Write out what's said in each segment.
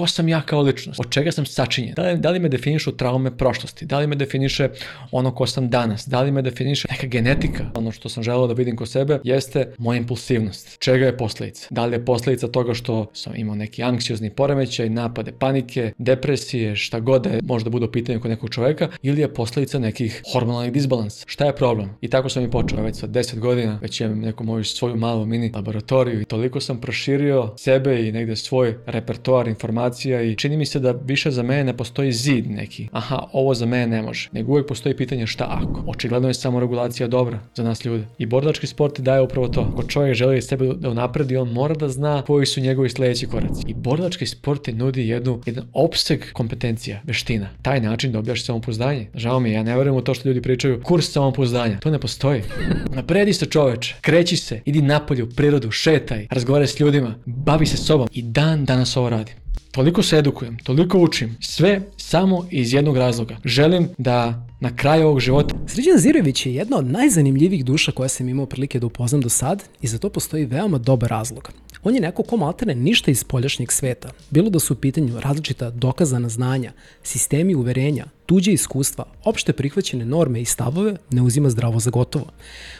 ko sam ja kao ličnost, od čega sam sačinjen, da li, da li me definišu traume prošlosti, da li me definiše ono ko sam danas, da li me definiše neka genetika, ono što sam želeo da vidim kod sebe, jeste moja impulsivnost. Čega je posledica? Da li je posledica toga što sam imao neki anksiozni poremećaj, napade panike, depresije, šta god da je, možda bude pitanje kod nekog čoveka, ili je posledica nekih hormonalnih disbalansa. Šta je problem? I tako sam i počeo, već sa 10 godina, već imam neku moju svoju malu mini laboratoriju i toliko sam proširio sebe i negde svoj repertoar informacija situacija i čini mi se da više za mene ne postoji zid neki. Aha, ovo za mene ne može. Nego uvek postoji pitanje šta ako. Očigledno je samo regulacija dobra za nas ljude. I borilački sport ti daje upravo to. Ako čovjek želi sebe da unapredi, on mora da zna koji su njegovi sledeći koraci. I borilački sport ti nudi jednu, jedan opseg kompetencija, veština. Taj način dobijaš da samopouzdanje. Žao mi je, ja ne verujem u to što ljudi pričaju. Kurs samopouzdanja. To ne postoji. Napredi se čoveče, kreći se, idi napolje prirodu, šetaj, razgovaraj s ljudima, bavi se sobom i dan danas ovo radim. Toliko se edukujem, toliko učim. Sve samo iz jednog razloga. Želim da na kraju ovog života... Sređan Zirović je jedna od najzanimljivijih duša koja sam imao prilike da upoznam do sad i za to postoji veoma dobar razlog. On je neko ko maltene ništa iz poljašnjeg sveta, bilo da su u pitanju različita dokazana znanja, sistemi uverenja, tuđe iskustva, opšte prihvaćene norme i stavove ne uzima zdravo za gotovo.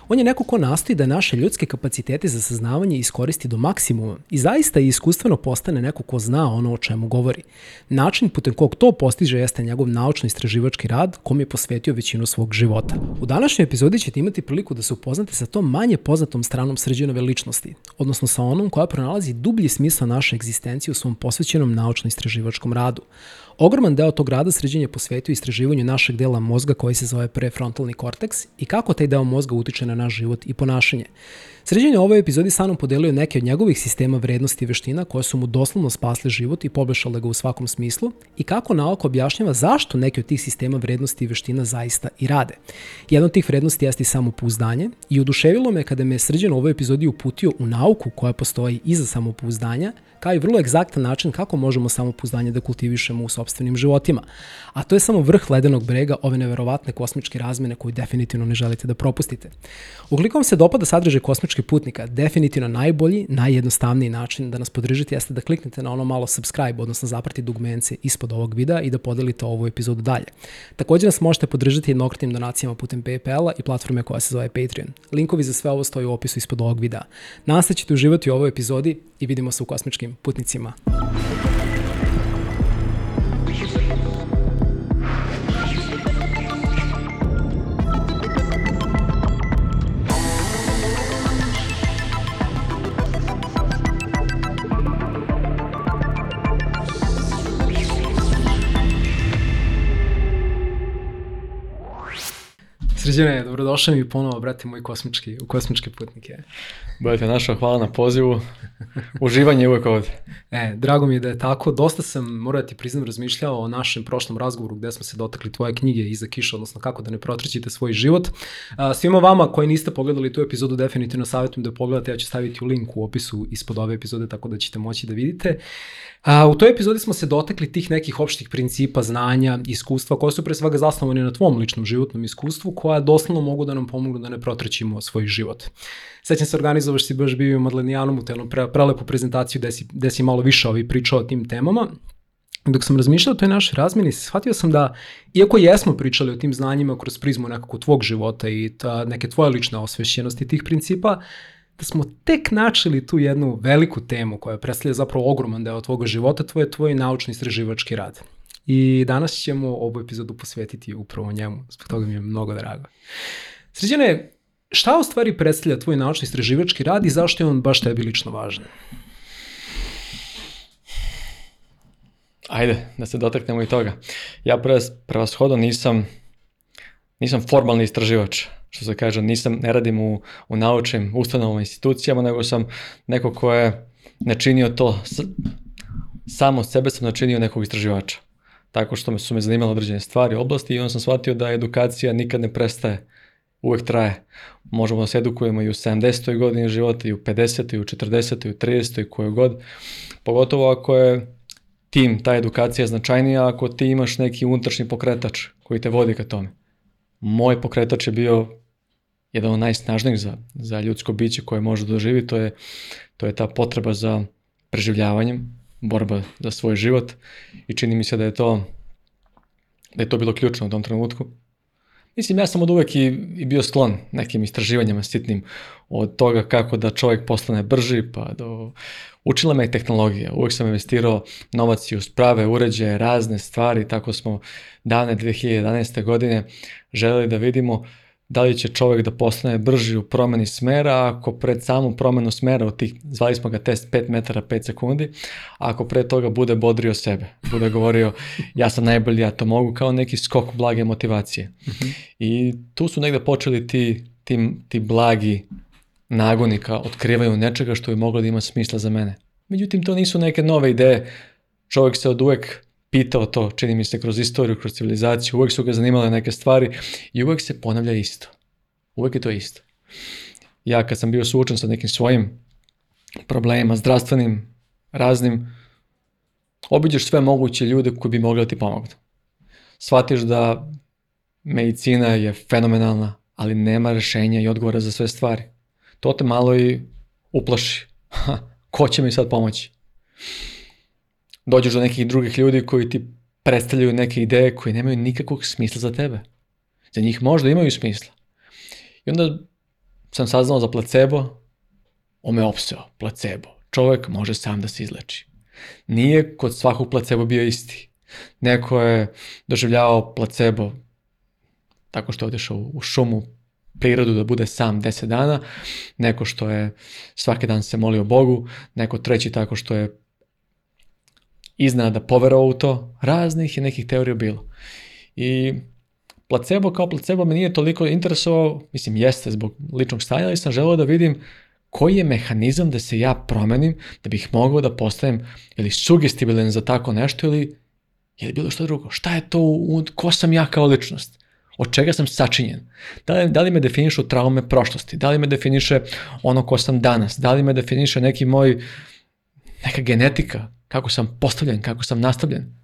On je neko ko nastoji da naše ljudske kapacitete za saznavanje iskoristi do maksimuma i zaista i iskustveno postane neko ko zna ono o čemu govori. Način putem kog to postiže jeste njegov naučno-istraživački rad kom je posvetio većinu svog života. U današnjoj epizodi ćete imati priliku da se upoznate sa tom manje poznatom stranom srđanove ličnosti, odnosno sa onom koja pronalazi dublji smisla naše egzistencije u svom posvećenom naučno-istraživačkom radu. Ogroman deo tog rada sređen je posvetio istraživanju našeg dela mozga koji se zove prefrontalni korteks i kako taj deo mozga utiče na naš život i ponašanje. Srđan je u ovoj epizodi sa mnom podelio neke od njegovih sistema vrednosti i veština koje su mu doslovno spasle život i poboljšale ga u svakom smislu i kako naoko objašnjava zašto neki od tih sistema vrednosti i veština zaista i rade. Jedna od tih vrednosti jeste i samopouzdanje i oduševilo me kada me Srđan u ovoj epizodi uputio u nauku koja postoji iza samopouzdanja, kao i vrlo egzaktan način kako možemo samopouzdanje da kultivišemo u sobstvenim životima. A to je samo vrh ledenog brega ove neverovatne kosmičke razmene koju definitivno ne želite da propustite. Ukoliko vam se dopada sadržaj kosmičke turističkih putnika, definitivno najbolji, najjednostavniji način da nas podržite jeste da kliknete na ono malo subscribe, odnosno zaprati dugmence ispod ovog videa i da podelite ovu epizodu dalje. Takođe nas možete podržati jednokratnim donacijama putem PayPal-a i platforme koja se zove Patreon. Linkovi za sve ovo stoje u opisu ispod ovog videa. Nastavite ćete uživati u ovoj epizodi i vidimo se u kosmičkim putnicima. Thank you Srđane, dobrodošao mi ponovo, brate, moj kosmički, u kosmičke putnike. Brate, našo, hvala na pozivu. Uživanje je uvek ovde. E, drago mi je da je tako. Dosta sam, moram da ti priznam, razmišljao o našem prošlom razgovoru gde smo se dotakli tvoje knjige Iza kiša, odnosno kako da ne protraćite svoj život. A, svima vama koji niste pogledali tu epizodu, definitivno savjetujem da pogledate, ja ću staviti u link u opisu ispod ove epizode, tako da ćete moći da vidite. A, u toj epizodi smo se dotakli tih nekih opštih principa, znanja, iskustva koja su pre svega zasnovani na tvom ličnom životnom iskustvu koja doslovno mogu da nam pomognu da ne protrećimo svoj život. Sećam se organizovaš si baš bio i Madlenijanom u telom pre, prelepu prezentaciju gde si, gde si malo više ovi pričao o tim temama dok sam razmišljao o toj našoj razmini, shvatio sam da, iako jesmo pričali o tim znanjima kroz prizmu nekako tvog života i ta, neke tvoje lične osvešćenosti tih principa, da smo tek načeli tu jednu veliku temu koja predstavlja zapravo ogroman deo tvoga života, to je tvoj naučni istraživački rad. I danas ćemo ovu epizodu posvetiti upravo njemu, zbog toga mi je mnogo drago. Sređene, šta u stvari predstavlja tvoj naučni istraživački rad i zašto je on baš tebi lično važan? Ajde, da se dotaknemo i toga. Ja shodo nisam, nisam formalni istraživač što se kaže, nisam, ne radim u, u naučnim ustanovama, institucijama, nego sam neko ko je načinio to, samo sebe sam načinio nekog istraživača. Tako što su me zanimale određene stvari, oblasti i onda sam shvatio da edukacija nikad ne prestaje, uvek traje. Možemo da se edukujemo i u 70. godini života, i u 50. i u 40. i u 30. i koju god. Pogotovo ako je tim, ta edukacija značajnija, ako ti imaš neki unutrašnji pokretač koji te vodi ka tome moj pokretač je bio jedan od najsnažnijih za, za ljudsko biće koje može da doživi, to je, to je ta potreba za preživljavanjem, borba za svoj život i čini mi se da je to da je to bilo ključno u tom trenutku Mislim, ja sam od uvek i, i bio sklon nekim istraživanjima sitnim od toga kako da čovjek postane brži, pa do... Učila me i tehnologija. Uvek sam investirao novac i u sprave, uređaje, razne stvari. Tako smo dane 2011. godine želeli da vidimo da li će čovek da postane brži u promeni smera, ako pred samu promenu smera u tih, zvali smo ga test 5 metara 5 sekundi, ako pre toga bude bodrio sebe, bude govorio ja sam najbolji, ja to mogu, kao neki skok blage motivacije. Mm I tu su negde počeli ti, ti, ti blagi nagonika otkrivaju nečega što je moglo da ima smisla za mene. Međutim, to nisu neke nove ideje. Čovek se od uvek pitao to, čini mi se, kroz istoriju, kroz civilizaciju, uvek su ga zanimale neke stvari i uvek se ponavlja isto. Uvek je to isto. Ja kad sam bio suočen sa nekim svojim problemima, zdravstvenim, raznim, obiđeš sve moguće ljude koji bi mogli da ti pomognu. Svatiš da medicina je fenomenalna, ali nema rešenja i odgovora za sve stvari. To te malo i uplaši. Ha, ko će mi sad pomoći? dođeš do nekih drugih ljudi koji ti predstavljaju neke ideje koje nemaju nikakvog smisla za tebe. Za njih možda imaju smisla. I onda sam saznao za placebo, on me opseo, placebo. Čovek može sam da se izleči. Nije kod svakog placebo bio isti. Neko je doživljavao placebo tako što je otišao u šumu, prirodu da bude sam 10 dana, neko što je svaki dan se molio Bogu, neko treći tako što je iznenada poverovao u to, raznih je nekih teorija bilo. I placebo kao placebo me nije toliko interesovao, mislim jeste zbog ličnog stanja, ali sam želeo da vidim koji je mehanizam da se ja promenim da bih mogao da postajem ili sugestibilen za tako nešto ili je bilo što drugo. Šta je to, u, ko sam ja kao ličnost? Od čega sam sačinjen? Da li, da li me definišu traume prošlosti? Da li me definiše ono ko sam danas? Da li me definiše neki moj, neka genetika? kako sam postavljen, kako sam nastavljen.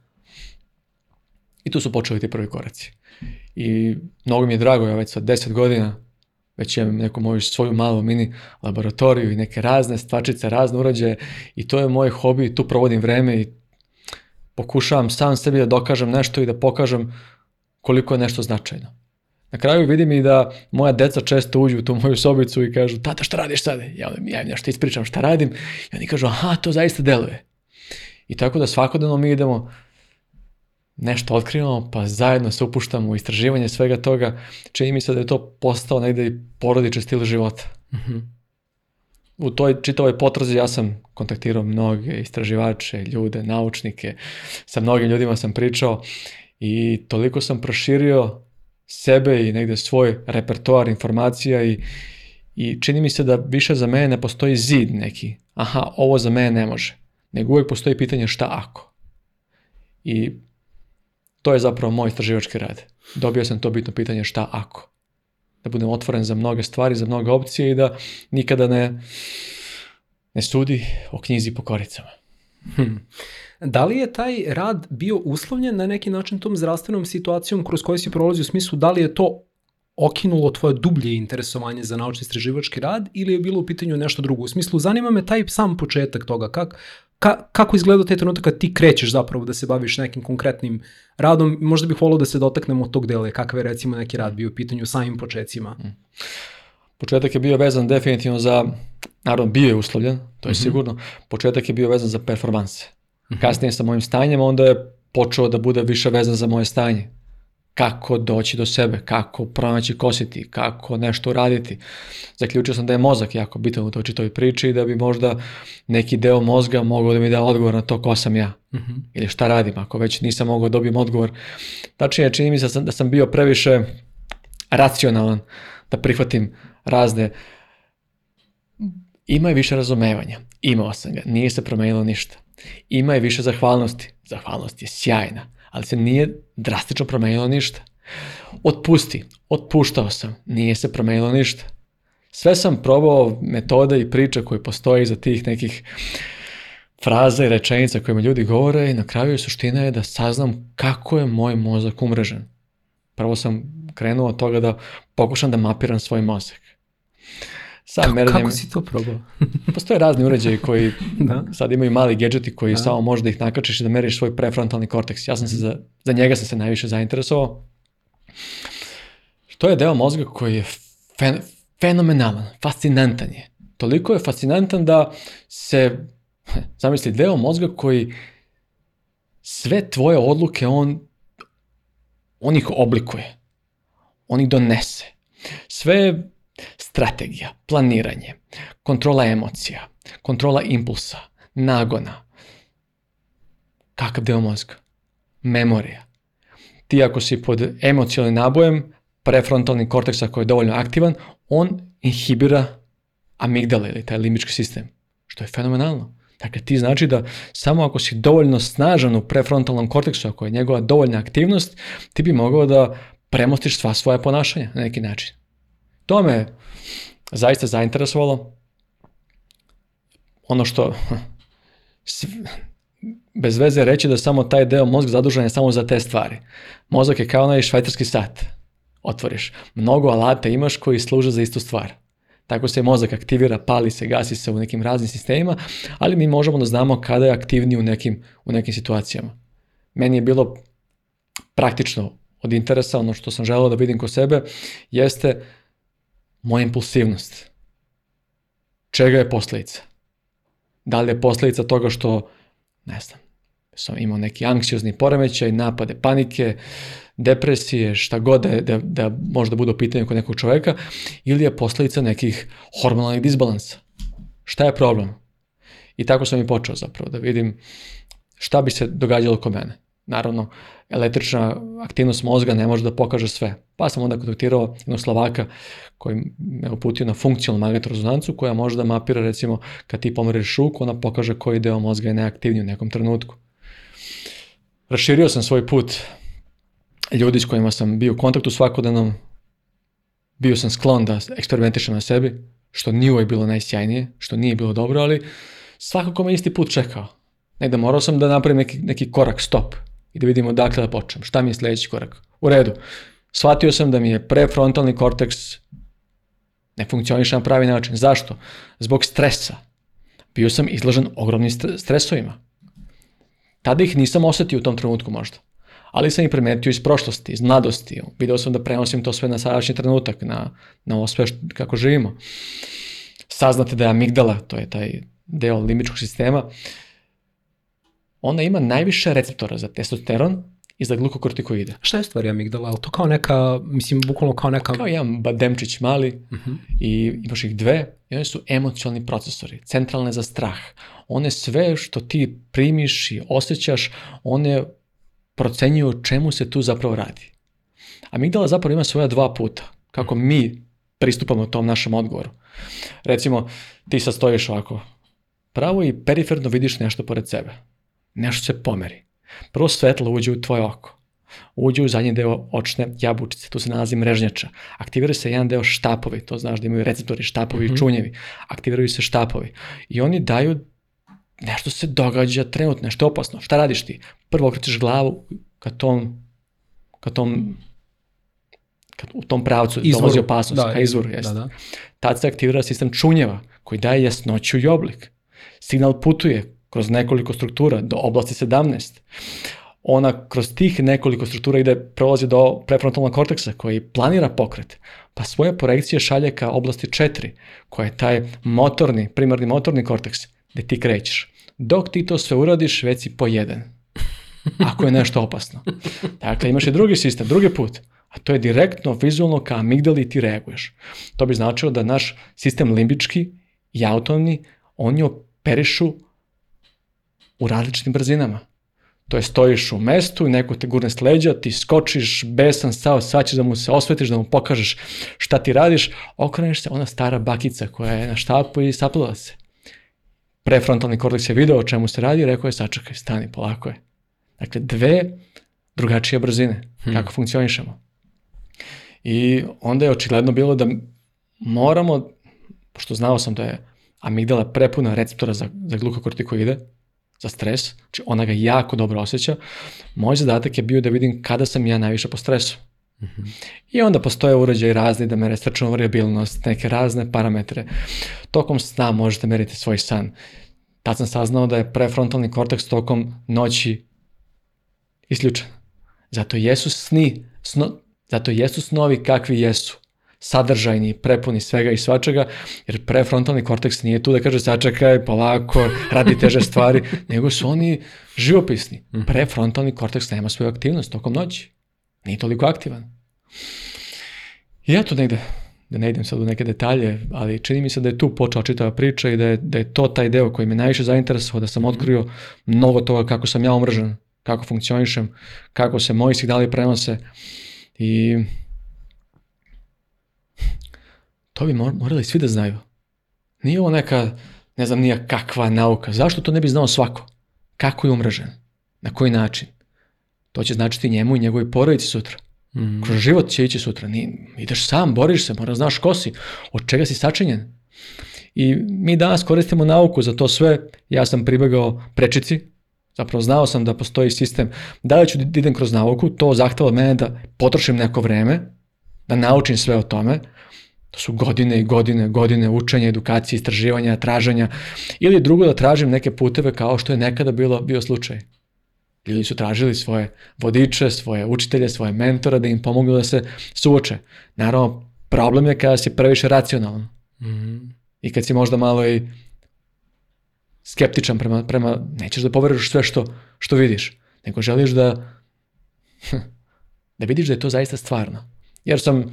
I tu su počeli ti prvi koraci. I mnogo mi je drago, ja već sa 10 godina već imam neku moju svoju malu mini laboratoriju i neke razne stvačice, razne urađaje i to je moj hobi, tu provodim vreme i pokušavam sam sebi da dokažem nešto i da pokažem koliko je nešto značajno. Na kraju vidim i da moja deca često uđu u tu moju sobicu i kažu, tata šta radiš sada? Ja im ja nešto ispričam šta radim i oni kažu, aha, to zaista deluje. I tako da svakodnevno mi idemo nešto otkrivamo, pa zajedno se upuštamo u istraživanje svega toga, čini mi se da je to postao negde i porodičan stil života. Mm -hmm. U toj čitavoj potrazi ja sam kontaktirao mnoge istraživače, ljude, naučnike, sa mnogim ljudima sam pričao i toliko sam proširio sebe i negde svoj repertoar informacija i, i čini mi se da više za mene ne postoji zid neki. Aha, ovo za mene ne može nego uvek postoji pitanje šta ako. I to je zapravo moj istraživački rad. Dobio sam to bitno pitanje šta ako. Da budem otvoren za mnoge stvari, za mnoge opcije i da nikada ne, ne sudi o knjizi po koricama. Hmm. Da li je taj rad bio uslovljen na neki način tom zdravstvenom situacijom kroz koju si prolazi u smislu da li je to okinulo tvoje dublje interesovanje za naučni istraživački rad ili je bilo u pitanju nešto drugo? U smislu, zanima me taj sam početak toga, kak, ka, kako izgleda taj trenutak kad ti krećeš zapravo da se baviš nekim konkretnim radom? Možda bih volao da se dotaknemo od tog dela, kakav je recimo neki rad bio u pitanju samim početcima. Mm. Početak je bio vezan definitivno za, naravno bio je uslovljen, to je mm -hmm. sigurno, početak je bio vezan za performanse. Mhm. Kasnije sa mojim stanjem onda je počeo da bude više vezan za moje stanje kako doći do sebe, kako pronaći kositi, kako nešto raditi. Zaključio sam da je mozak jako bitan u toj čitoj priči i da bi možda neki deo mozga mogao da mi da odgovor na to ko sam ja uh mhm. -huh. ili šta radim, ako već nisam mogao da dobijem odgovor. Tačnije, čini mi se da sam, da sam bio previše racionalan da prihvatim razne ima je više razumevanja. Imao sam ga, nije se promenilo ništa. Ima je više zahvalnosti. Zahvalnost je sjajna ali se nije drastično promenilo ništa. Otpusti, otpuštao sam, nije se promenilo ništa. Sve sam probao metode i priče koje postoje iza tih nekih fraza i rečenica kojima ljudi govore i na kraju suština je da saznam kako je moj mozak umrežen. Prvo sam krenuo od toga da pokušam da mapiram svoj mozak Sam kako, merenjem, kako si to probao? postoje razni uređaji koji da? sad imaju mali gadgeti koji da. samo možeš da ih nakačiš i da meriš svoj prefrontalni korteks. Ja sam se za, za njega sam se najviše zainteresovao. To je deo mozga koji je fen, fenomenalan, fascinantan je. Toliko je fascinantan da se, zamisli, deo mozga koji sve tvoje odluke on, on ih oblikuje, on ih donese. Sve strategija, planiranje, kontrola emocija, kontrola impulsa, nagona. Kakav deo mozga? Memorija. Ti ako si pod emocijalnim nabojem, prefrontalni korteks ako je dovoljno aktivan, on inhibira amigdale ili taj limbički sistem, što je fenomenalno. Dakle, ti znači da samo ako si dovoljno snažan u prefrontalnom korteksu, ako je njegova dovoljna aktivnost, ti bi mogao da premostiš sva svoja ponašanja na neki način. To me zaista zainteresovalo. Ono što, bez veze reći da samo taj deo mozga zadužen je samo za te stvari. Mozak je kao onaj švajcarski sat. Otvoriš. Mnogo alata imaš koji služe za istu stvar. Tako se mozak aktivira, pali se, gasi se u nekim raznim sistemima, ali mi možemo da znamo kada je aktivniji u nekim, u nekim situacijama. Meni je bilo praktično od interesa, ono što sam želeo da vidim kod sebe, jeste moja impulsivnost, čega je posledica? Da li je posledica toga što, ne znam, sam imao neki anksiozni poremećaj, napade panike, depresije, šta god da, da, da možda bude u pitanju kod nekog čoveka, ili je posledica nekih hormonalnih disbalansa. Šta je problem? I tako sam i počeo zapravo da vidim šta bi se događalo kod mene. Naravno, električna aktivnost mozga ne može da pokaže sve. Pa sam onda kontaktirao jednog Slovaka koji me uputio na funkcionalnu magnetnu rezonancu koja može da mapira recimo kad ti pomeriš šuk, ona pokaže koji deo mozga je neaktivniji u nekom trenutku. Raširio sam svoj put ljudi s kojima sam bio u kontaktu svakodnevnom, bio sam sklon da eksperimentišem na sebi, što nije uvijek bilo najsjajnije, što nije bilo dobro, ali svakako me isti put čekao. Negde morao sam da napravim neki, neki korak, stop i da vidimo dakle da počnem, šta mi je sledeći korak. U redu, shvatio sam da mi je prefrontalni korteks ne funkcioniš na pravi način. Zašto? Zbog stresa. Bio sam izložen ogromnim stresovima. Tada ih nisam osetio u tom trenutku možda. Ali sam i primetio iz prošlosti, iz mladosti. Video sam da prenosim to sve na sadašnji trenutak, na, na ovo sve što, kako živimo. Saznate da je amigdala, to je taj deo limbičkog sistema, uh, ona ima najviše receptora za testosteron i za glukokortikoide. Šta je stvari amigdala? Ali to kao neka, mislim, bukvalno kao neka... Kao jedan bademčić mali uh mhm. -huh. i imaš ih dve i one su emocionalni procesori, centralne za strah. One sve što ti primiš i osjećaš, one procenjuju čemu se tu zapravo radi. Amigdala zapravo ima svoja dva puta, kako mhm. mi pristupamo tom našem odgovoru. Recimo, ti sad stojiš ovako, pravo i periferno vidiš nešto pored sebe nešto se pomeri. Prvo svetlo uđe u tvoje oko, uđe u zadnji deo očne jabučice, tu se nalazi mrežnjača. Aktivira se jedan deo štapovi, to znaš da imaju receptori, štapovi mm -hmm. čunjevi. Aktiviraju se štapovi i oni daju nešto se događa trenutno, nešto je opasno. Šta radiš ti? Prvo okrećeš glavu ka tom, ka tom kad u tom pravcu izvoru, dolazi opasnost, da, ka izvoru. Da, jeste. Da, da. Tad se aktivira sistem čunjeva koji daje jasnoću i oblik. Signal putuje kroz nekoliko struktura do oblasti 17. Ona kroz tih nekoliko struktura ide, prolazi do prefrontalnog korteksa koji planira pokret, pa svoje projekcije šalje ka oblasti 4, koja je taj motorni, primarni motorni korteks, gde ti krećeš. Dok ti to sve uradiš, već si po jedan. Ako je nešto opasno. Dakle, imaš i drugi sistem, drugi put a to je direktno vizualno ka amigdali ti reaguješ. To bi značilo da naš sistem limbički i autonomni, oni operišu u različitim brzinama. To je stojiš u mestu i neko te gurne s leđa, ti skočiš, besan stao, sad ćeš da mu se osvetiš, da mu pokažeš šta ti radiš, okreneš se, ona stara bakica koja je na štapu i saplila se. Prefrontalni korteks je video o čemu se radi rekao je sačekaj, stani, polako je. Dakle, dve drugačije brzine, hmm. kako funkcionišemo. I onda je očigledno bilo da moramo, pošto znao sam da je amigdala prepuna receptora za, za glukokortikoide, za stres, znači ona ga jako dobro osjeća. Moj zadatak je bio da vidim kada sam ja najviše po stresu. Mm -hmm. I onda postoje uređaj razni da mere srčanu variabilnost, neke razne parametre. Tokom sna možete meriti svoj san. Tad sam saznao da je prefrontalni korteks tokom noći isključen. Zato jesu sni, sno, zato jesu snovi kakvi jesu sadržajni, prepuni svega i svačega, jer prefrontalni korteks nije tu da kaže sačekaj, polako, radi teže stvari, nego su oni živopisni. Mhm. Prefrontalni korteks nema svoju aktivnost tokom noći. Nije toliko aktivan. I eto negde, da ne idem sad u neke detalje, ali čini mi se da je tu počela čitava priča i da je, da je to taj deo koji me najviše zainteresovao, da sam mhm. otkrio mnogo toga kako sam ja omržen, kako funkcionišem, kako se moji signali prenose i To bi morali svi da znaju. Nije ovo neka, ne znam, nije kakva nauka. Zašto to ne bi znao svako? Kako je umrežen? Na koji način? To će značiti njemu i njegovoj porodici sutra. Mm. Kroz život će ići sutra. Nije, ideš sam, boriš se, mora znaš ko si, od čega si sačinjen. I mi danas koristimo nauku za to sve. Ja sam pribegao prečici, zapravo znao sam da postoji sistem. Da li ću da idem kroz nauku, to zahtava od mene da potrošim neko vreme, da naučim sve o tome, To su godine i godine, godine učenja, edukacije, istraživanja, traženja. Ili drugo da tražim neke puteve kao što je nekada bilo, bio slučaj. Ljudi su tražili svoje vodiče, svoje učitelje, svoje mentora da im pomognu da se suoče. Naravno, problem je kada si previše racionalan. Mm -hmm. I kad si možda malo i skeptičan prema, prema nećeš da poveruješ sve što, što vidiš, nego želiš da da vidiš da je to zaista stvarno. Jer sam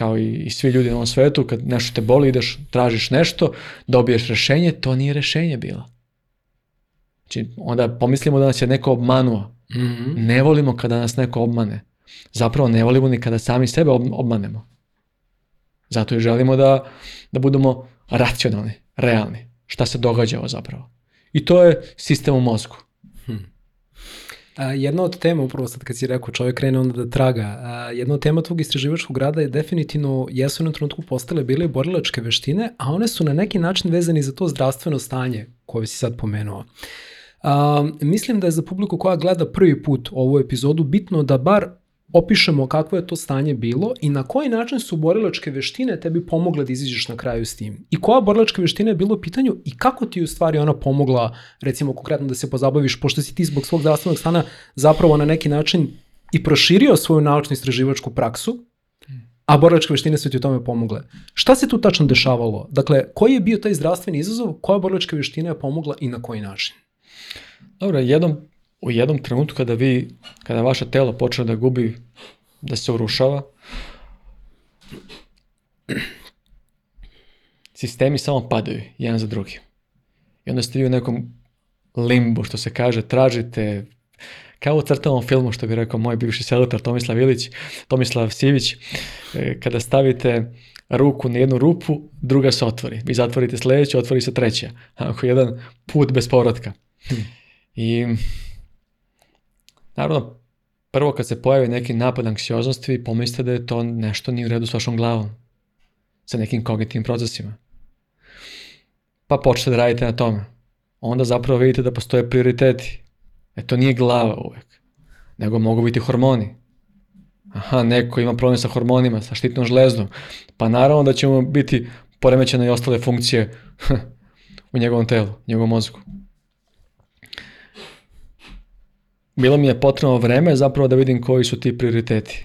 kao i, i svi ljudi na ovom svetu, kad nešto te boli, ideš, tražiš nešto, dobiješ rešenje, to nije rešenje bilo. Znači, onda pomislimo da nas je neko obmanuo. Mm -hmm. Ne volimo kada nas neko obmane. Zapravo ne volimo ni kada sami sebe obmanemo. Zato i želimo da, da budemo racionalni, realni. Šta se događa zapravo. I to je sistem u mozgu. A, jedna od tema, upravo sad kad si rekao, čovjek krene onda da traga, a, jedna od tema tog istraživačkog rada je definitivno, jesu na trenutku postale bile borilačke veštine, a one su na neki način vezani za to zdravstveno stanje koje si sad pomenuo. A, mislim da je za publiku koja gleda prvi put ovu epizodu bitno da bar opišemo kakvo je to stanje bilo i na koji način su borilačke veštine tebi pomogle da iziđeš na kraju s tim. I koja borilačka veština je bilo u pitanju i kako ti je u stvari ona pomogla, recimo konkretno da se pozabaviš, pošto si ti zbog svog zdravstvenog stana zapravo na neki način i proširio svoju naučno istraživačku praksu, a borilačke veštine su ti u tome pomogle. Šta se tu tačno dešavalo? Dakle, koji je bio taj zdravstveni izazov, koja borilačka veština je pomogla i na koji način? Dobro, jednom u jednom trenutku kada vi, kada vaše telo počne da gubi, da se urušava, sistemi samo padaju, jedan za drugim. I onda ste vi u nekom limbu, što se kaže, tražite, kao u crtavom filmu, što bi rekao moj bivši selektor Tomislav Ilić, Tomislav Sivić, e, kada stavite ruku na jednu rupu, druga se otvori. Vi zatvorite sledeću, otvori se treća. Ako jedan put bez povratka. Hmm. I Naravno, prvo kad se pojavi neki napad anksioznosti, pomislite da je to nešto nije u redu s vašom glavom, sa nekim kognitivnim procesima. Pa počnete da radite na tome. Onda zapravo vidite da postoje prioriteti. E to nije glava uvek, nego mogu biti hormoni. Aha, neko ima problem sa hormonima, sa štitnom žlezdom. Pa naravno da će mu biti poremećene i ostale funkcije u njegovom telu, njegovom mozgu. bilo mi je potrebno vreme zapravo da vidim koji su ti prioriteti.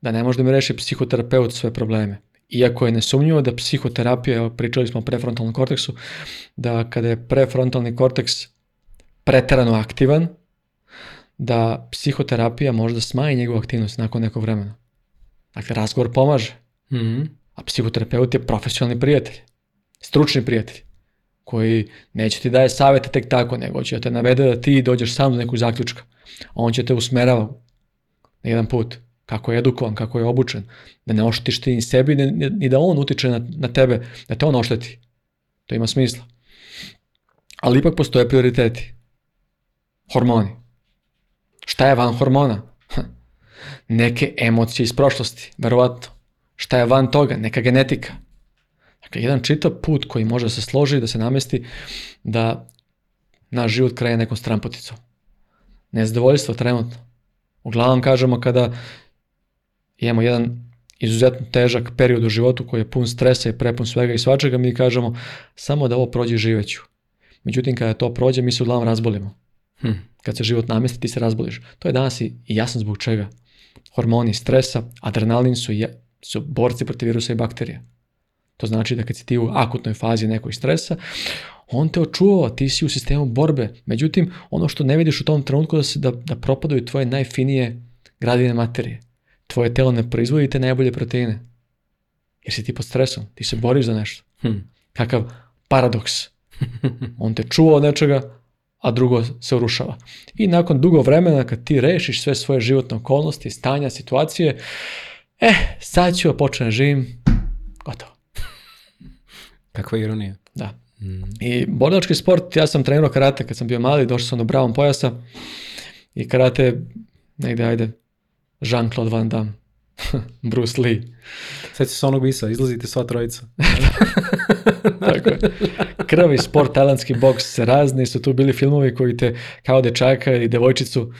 Da ne može da mi reši psihoterapeut sve probleme. Iako je nesumnjivo da psihoterapija, evo pričali smo o prefrontalnom korteksu, da kada je prefrontalni korteks preterano aktivan, da psihoterapija može da smanji njegovu aktivnost nakon nekog vremena. Dakle, razgovor pomaže. Mm -hmm. A psihoterapeut je profesionalni prijatelj, stručni prijatelj koji neće ti daje savete tek tako, nego će te navede da ti dođeš sam do nekog zaključka. On će te usmerava na jedan put, kako je edukovan, kako je obučen, da ne oštetiš ti ni sebi, ni, ni da on utiče na, na tebe, da te on ošteti. To ima smisla. Ali ipak postoje prioriteti. Hormoni. Šta je van hormona? Neke emocije iz prošlosti, verovatno. Šta je van toga? Neka genetika Dakle, jedan čitav put koji može da se složi da se namesti da naš život kraje nekom strampoticom. Nezadovoljstvo trenutno. Uglavnom kažemo kada imamo jedan izuzetno težak period u životu koji je pun stresa i prepun svega i svačega, mi kažemo samo da ovo prođe živeću. Međutim, kada to prođe, mi se uglavnom razbolimo. Hm. Kad se život namesti, ti se razboliš. To je danas i jasno zbog čega. Hormoni stresa, adrenalin su, su borci protiv virusa i bakterija. To znači da kad si ti u akutnoj fazi nekog stresa, on te očuvao, ti si u sistemu borbe. Međutim, ono što ne vidiš u tom trenutku da, se, da, da propadaju tvoje najfinije gradine materije. Tvoje telo ne proizvodi te najbolje proteine. Jer si ti pod stresom, ti se boriš za nešto. Hmm. Kakav paradoks. on te čuva od nečega, a drugo se urušava. I nakon dugo vremena kad ti rešiš sve svoje životne okolnosti, stanja, situacije, eh, sad ću ja da počnem živim, gotovo. Kakva ironija. Da. Mm. I borilački sport, ja sam trenirao karate kad sam bio mali, došao sam do brown pojasa i karate negdje, ajde, Jean-Claude Van Damme, Bruce Lee. Sad se onog visa, izlazite sva trojica. Tako je. Krvi, sport, talanski boks, razni su tu bili filmovi koji te kao dečaka i devojčicu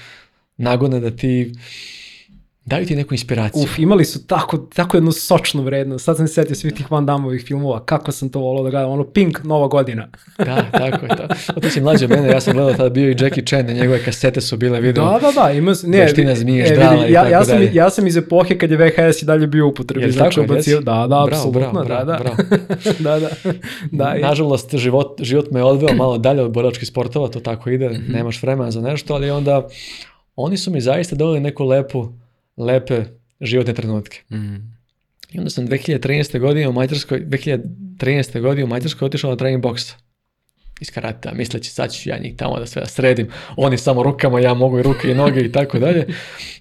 nagone da ti daju ti neku inspiraciju. Uf, imali su tako, tako jednu sočnu vrednost. Sad sam se sjetio svih tih Van Damovih filmova, kako sam to volao da gledam, ono Pink, Nova godina. da, tako je to. Pa o, ti si mlađe mene, ja sam gledao tada bio i Jackie Chan, da njegove kasete su bile, video. Da, da, da, ima, ne, Doština zmije, e, ždrala i ja, tako ja sam, dalje. Ja sam iz epohe kad je VHS i dalje bio upotrebi. Jel znači tako, ubacio, da, da, bravo, apsolutno, bravo, da, da. bravo, da, da. Bravo. da, da, da. Nažalost, život, život me odveo malo dalje od boračkih sportova, to tako ide, mm -hmm. nemaš vremena za nešto, ali onda oni su mi zaista dali neku lepu lepe životne trenutke. Mm. I onda sam 2013. godine u Mađarskoj, 2013. godine u Mađarskoj otišao na trening boksa iz karata, misleći sad ću ja njih tamo da sve da sredim, oni samo rukama, ja mogu i ruke i noge i tako dalje.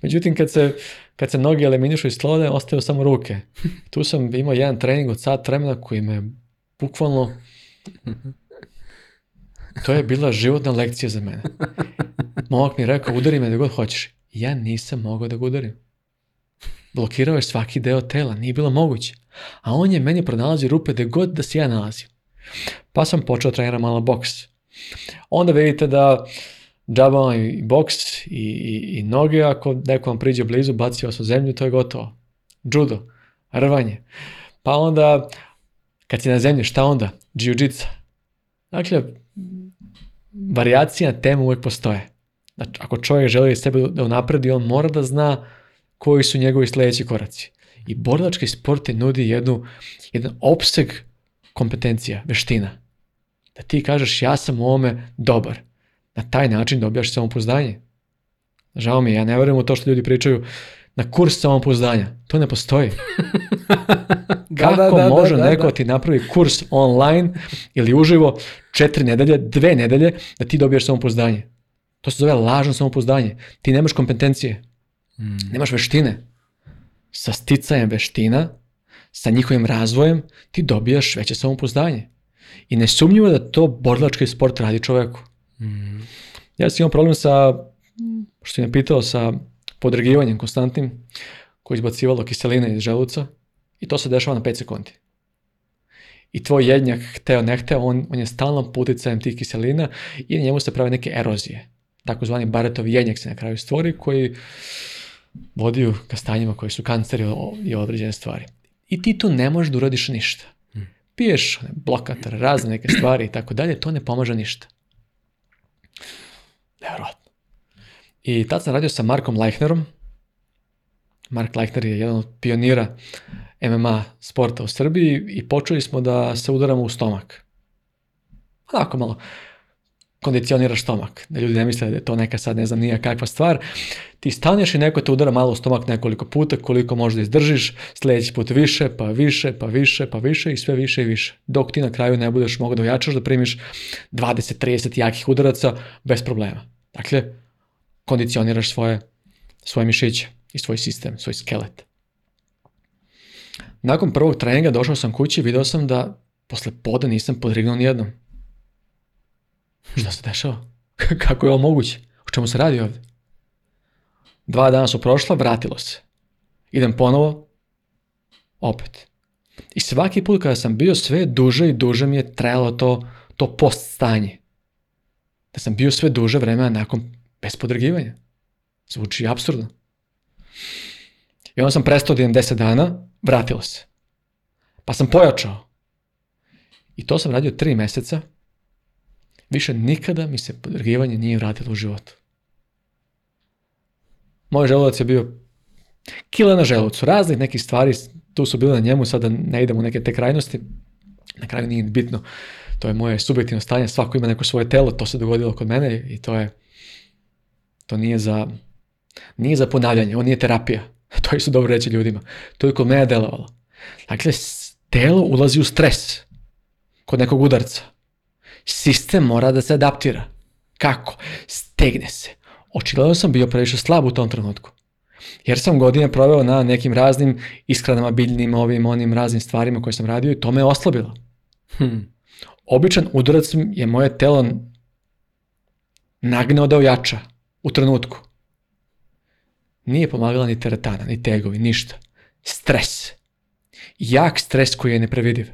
Međutim, kad se, kad se noge eliminišu iz slode, ostaju samo ruke. Tu sam imao jedan trening od sat vremena koji me bukvalno... To je bila životna lekcija za mene. Momak mi je rekao, udari me gdje god hoćeš ja nisam mogao da ga udarim. Blokirao je svaki deo tela, nije bilo moguće. A on je meni pronalazi rupe gde god da se ja nalazim. Pa sam počeo treniram malo boks. Onda vidite da džaba i boks i, i, i noge, ako neko vam priđe blizu, baci vas u zemlju, to je gotovo. Judo, rvanje. Pa onda, kad si na zemlji, šta onda? Jiu-jitsu. Dakle, variacija tema uvek postoje. Znači, ako čovjek želi sebe da unapredi, on mora da zna koji su njegovi sljedeći koraci. I borilački sport te nudi jednu, jedan opseg kompetencija, veština. Da ti kažeš ja sam u ovome dobar. Na taj način dobijaš samopouzdanje. Žao mi je, ja ne vjerujem u to što ljudi pričaju na kurs samopoznanja. To ne postoji. Da, Kako da, da, da, može da, neko da. ti napravi kurs online ili uživo četiri nedelje, dve nedelje da ti dobiješ samopoznanje? To se zove lažno samopouzdanje. Ti nemaš kompetencije, mm. nemaš veštine. Sa sticajem veština, sa njihovim razvojem, ti dobijaš veće samopouzdanje. I ne sumnjivo da to borilački sport radi čoveku. Mm. Ja sam imao problem sa, što je pitao, sa podregivanjem konstantnim, koje izbacivalo kiseline iz želuca i to se dešava na 5 sekundi. I tvoj jednjak, hteo ne hteo, on, on je stalno pod uticajem tih kiselina i na njemu se prave neke erozije takozvani baretovi jenjak se na kraju stvori koji vodiju ka stanjima koji su kanceri i određene stvari. I ti tu ne možeš da uradiš ništa. Hmm. Piješ blokator, razne neke stvari i tako dalje, to ne pomaže ništa. Nevjerojatno. I tad sam radio sa Markom Leichnerom. Mark Leichner je jedan od pionira MMA sporta u Srbiji i počeli smo da se udaramo u stomak. Onako malo kondicioniraš stomak. Da ljudi ne misle da je to neka sad ne znam nije kakva stvar. Ti staneš i neko te udara malo u stomak nekoliko puta, koliko možeš da izdržiš, sledeći put više, pa više, pa više, pa više i sve više i više. Dok ti na kraju ne budeš mogao da ojačaš, da primiš 20-30 jakih udaraca bez problema. Dakle, kondicioniraš svoje, svoje mišiće i svoj sistem, svoj skelet. Nakon prvog treninga došao sam kući i video sam da posle poda nisam podrignuo nijednom. Šta se dešava? Kako je ovo moguće? O čemu se radi ovdje? Dva dana su prošla, vratilo se. Idem ponovo, opet. I svaki put kada sam bio sve duže i duže mi je trajalo to, to post stanje. Da sam bio sve duže vremena nakon bez podrgivanja. Zvuči absurdno. I onda sam prestao da idem 10 dana, vratilo se. Pa sam pojačao. I to sam radio 3 mjeseca Više nikada mi se podrgivanje nije vratilo u životu. Moj želudac je bio kila na želucu, raznih nekih stvari, tu su bile na njemu, sada ne idemo u neke te krajnosti, na kraju nije bitno, to je moje subjektivno stanje, svako ima neko svoje telo, to se dogodilo kod mene i to je, to nije za, nije za ponavljanje, ovo nije terapija, to su dobro reći ljudima, to je kod mene delovalo. Dakle, telo ulazi u stres, kod nekog udarca, sistem mora da se adaptira. Kako? Stegne se. Očigledno sam bio previše slab u tom trenutku. Jer sam godine proveo na nekim raznim iskranama, biljnim, ovim, onim raznim stvarima koje sam radio i to me oslabilo. Hm. Običan udarac je moje telo nagnao da ojača u trenutku. Nije pomagala ni teretana, ni tegovi, ništa. Stres. Jak stres koji je neprevidiv.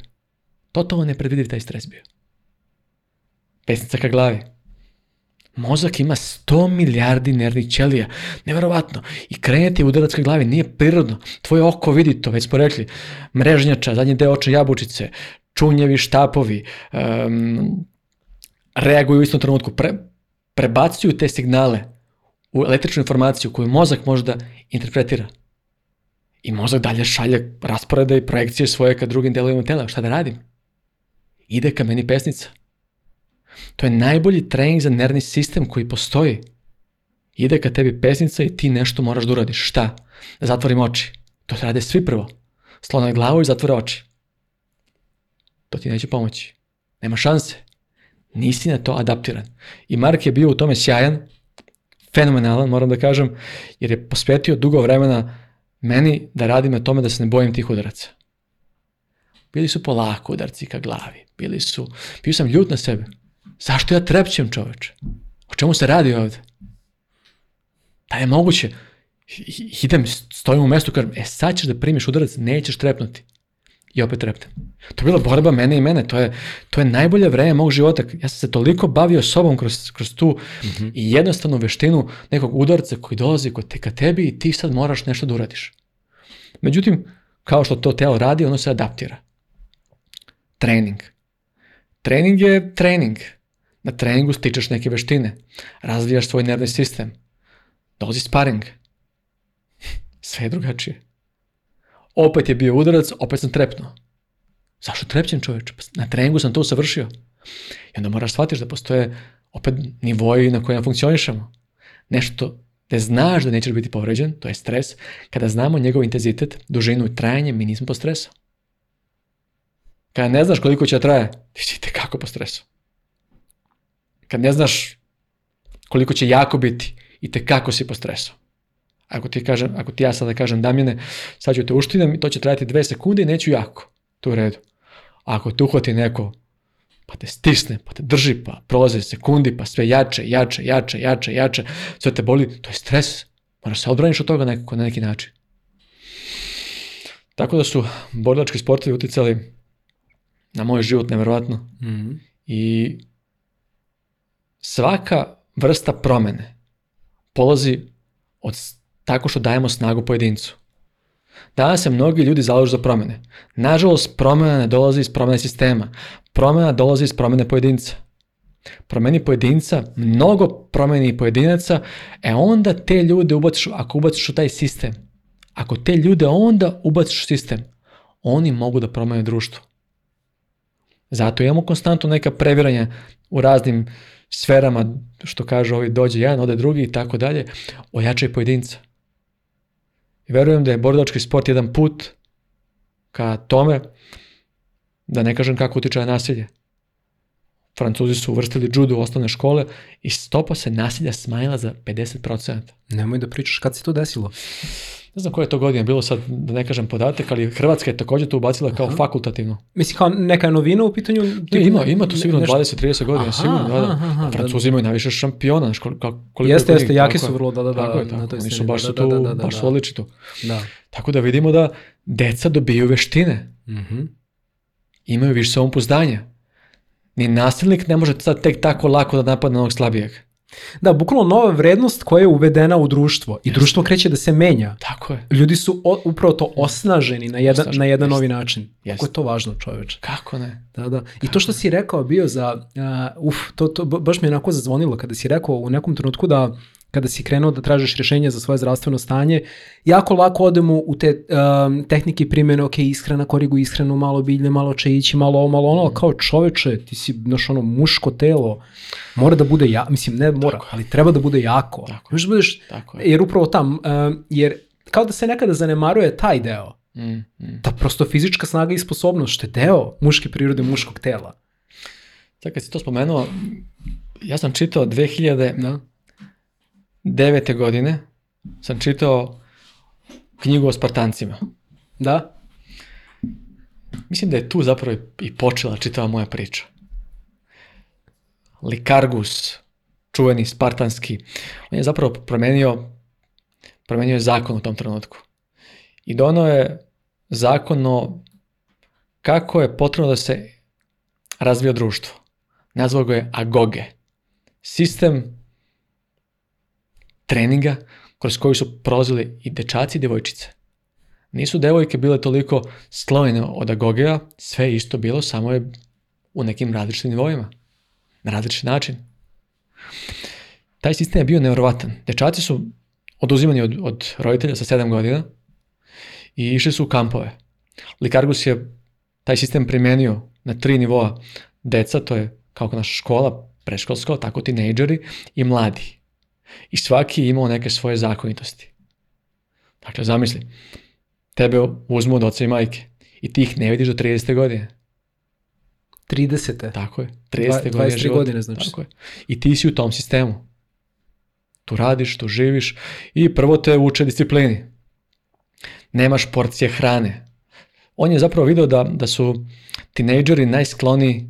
Totalno neprevidiv taj stres bio. Pesnica ka glavi. Mozak ima 100 milijardi nervnih ćelija. Neverovatno. I krenete u udarac ka glavi. Nije prirodno. Tvoje oko vidi to, već smo rekli. Mrežnjača, zadnji deo očne jabučice, čunjevi, štapovi, um, reaguju u istom trenutku. Pre, prebacuju te signale u električnu informaciju koju mozak može da interpretira. I mozak dalje šalje rasporede i projekcije svoje ka drugim delovima tela. Šta da radim? Ide ka meni pesnica. To je najbolji trening za nervni sistem koji postoji. Ide ka tebi pesnica i ti nešto moraš da uradiš. Šta? Da zatvorim oči. To rade svi prvo. Slonaj glavu i zatvore oči. To ti neće pomoći. Nema šanse. Nisi na to adaptiran. I Mark je bio u tome sjajan, fenomenalan, moram da kažem, jer je posvetio dugo vremena meni da radim na tome da se ne bojim tih udaraca. Bili su polako udarci ka glavi. Bili su, bio sam ljut na sebe. Zašto ja trepćem čoveče? O čemu se radi ovde? Da je moguće. I, idem, stojim u mestu, kažem, e sad ćeš da primiš udarac, nećeš trepnuti. I opet trepnem. To je bila borba mene i mene, to je, to je najbolje vreme mog života. Ja sam se toliko bavio sobom kroz, kroz tu mm -hmm. i jednostavnu veštinu nekog udarca koji dolazi kod te, ka tebi i ti sad moraš nešto da uradiš. Međutim, kao što to telo radi, ono se adaptira. Trening. Trening je trening. Na treningu stičeš neke veštine, razvijaš svoj nervni sistem, dolazi sparing. Sve je drugačije. Opet je bio udarac, opet sam trepnuo. Zašto trepćem čoveč? Pa na treningu sam to usavršio. I onda moraš shvatiš da postoje opet nivoji na kojima funkcionišemo. Nešto gde znaš da nećeš biti povređen, to je stres, kada znamo njegov intenzitet, dužinu i trajanje, mi nismo po stresu. Kada ne znaš koliko će da traje, ti ćete kako po stresu kad ne znaš koliko će jako biti i te kako si po stresu. Ako ti, kažem, ako ti ja sada kažem Damjene, sad ću te uštinam i to će trajati dve sekunde i neću jako. To u redu. A ako te uhvati neko, pa te stisne, pa te drži, pa prolaze sekundi, pa sve jače, jače, jače, jače, jače, sve te boli, to je stres. Moraš se odbraniš od toga nekako, na neki način. Tako da su borilački sportovi uticali na moj život nevjerojatno. Mm -hmm. I svaka vrsta promene polazi od tako što dajemo snagu pojedincu. Danas se mnogi ljudi zalažu za promene. Nažalost, promena ne dolazi iz promene sistema. Promena dolazi iz promene pojedinca. Promeni pojedinca, mnogo promeni pojedinaca, e onda te ljude ubaciš, ako ubaciš u taj sistem, ako te ljude onda ubaciš u sistem, oni mogu da promene društvo. Zato imamo konstantno neka previranja u raznim sferama, što kaže ovi dođe jedan, ode drugi i tako dalje, ojačaj pojedinca. I Verujem da je borilački sport jedan put ka tome, da ne kažem kako utiče na nasilje. Francuzi su uvrstili judo u osnovne škole i stopa se nasilja smanjila za 50%. Nemoj da pričaš, kad se to desilo? Ne znam koja je to godina, bilo sad da ne kažem podatak, ali Hrvatska je također to ubacila kao aha. fakultativno. Mislim kao neka novina u pitanju? Ne, ima, ima to sigurno 20-30 godina, aha, sigurno, da, da. da. Francuzi imaju najviše šampiona, koliko Jeste, jeste, jaki su vrlo, da, da, da tako da. Je, tako, na toj oni su baš da, tu, da, da, da, da. baš su odlični tu. Da. Tako da vidimo da deca dobiju veštine. Mhm. Imaju više samopouzdanja ni nasilnik ne može sad tek tako lako da napadne onog slabijeg. Da, bukvalno nova vrednost koja je uvedena u društvo i društvo kreće da se menja. Tako je. Ljudi su o, upravo to osnaženi na jedan, Osnažen. na jedan novi način. Jeste. Kako je to važno čoveče. Kako ne? Da, da. I to što si rekao bio za, uh, uf, to, to baš mi je onako zazvonilo kada si rekao u nekom trenutku da kada si krenuo da tražiš rešenja za svoje zdravstveno stanje, jako lako odemo u te um, tehnike primjene, ok, ishrana, korigu ishranu, malo bilje, malo čajići, malo ovo, malo ono, kao čoveče, ti si, znaš, ono, muško telo, mora da bude, ja, mislim, ne mora, ali treba da bude jako. Tako Možeš da budeš, Tako jer upravo tam, um, jer kao da se nekada zanemaruje taj deo, mm, mm. ta prosto fizička snaga i sposobnost, što je deo muške prirode, muškog tela. Sad kad si to spomenuo, ja sam čitao 2000, da? devete godine sam čitao knjigu o Spartancima. Da? Mislim da je tu zapravo i počela čitava moja priča. Likargus, čuveni spartanski, on je zapravo promenio, promenio zakon u tom trenutku. I dono je zakon o kako je potrebno da se razvija društvo. Nazvao ga je agoge. Sistem treninga kroz koji su prolazili i dečaci i devojčice. Nisu devojke bile toliko slojene od agogija, sve isto bilo, samo je u nekim različitim nivoima, na različit način. Taj sistem je bio nevjerovatan. Dečaci su oduzimani od, od roditelja sa 7 godina i išli su u kampove. Likargus je taj sistem primenio na tri nivoa deca, to je kao naša škola, preškolsko, tako tinejdžeri i mladi. I svaki je imao neke svoje zakonitosti. Dakle, zamisli, tebe uzmu od oca i majke i ti ih ne vidiš do 30. godine. 30. Tako je. 30. godine 23 godine, znači. Tako je. I ti si u tom sistemu. Tu radiš, tu živiš i prvo te uče disciplini. Nemaš porcije hrane. On je zapravo video da, da su tinejdžeri najskloniji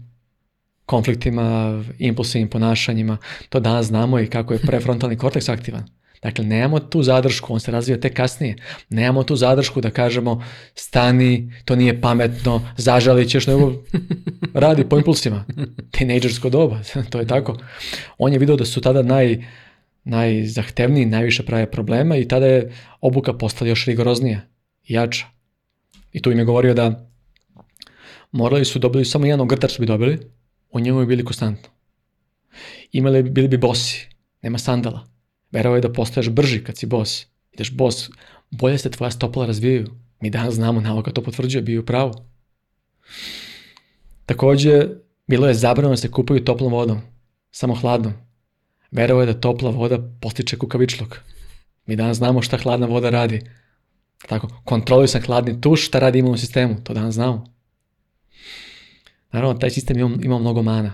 konfliktima, impulsivnim ponašanjima. To danas znamo i kako je prefrontalni korteks aktivan. Dakle, nemamo tu zadršku, on se razvija tek kasnije. Nemamo tu zadršku da kažemo stani, to nije pametno, zažalit ćeš, nego radi po impulsima. Tinejdžersko doba, to je tako. On je video da su tada naj, najzahtevniji, najviše prave problema i tada je obuka postala još rigoroznija jača. I tu im je govorio da morali su dobili samo jedan ogrtač bi dobili, u njemu bi bili konstantno. Imali, bili bi bosi, nema sandala. Verao je da postaješ brži kad si bos. Ideš bos, bolje se tvoja stopala razvijaju. Mi danas znamo, nauka to potvrđuje, bio je pravo. Takođe, bilo je zabrano da se kupaju toplom vodom, samo hladnom. Verao je da topla voda postiče kukavičlog. Mi danas znamo šta hladna voda radi. Tako, kontrolisan hladni tuš, šta radi imun sistemu, to danas znamo. Naravno, taj sistem ima, ima mnogo mana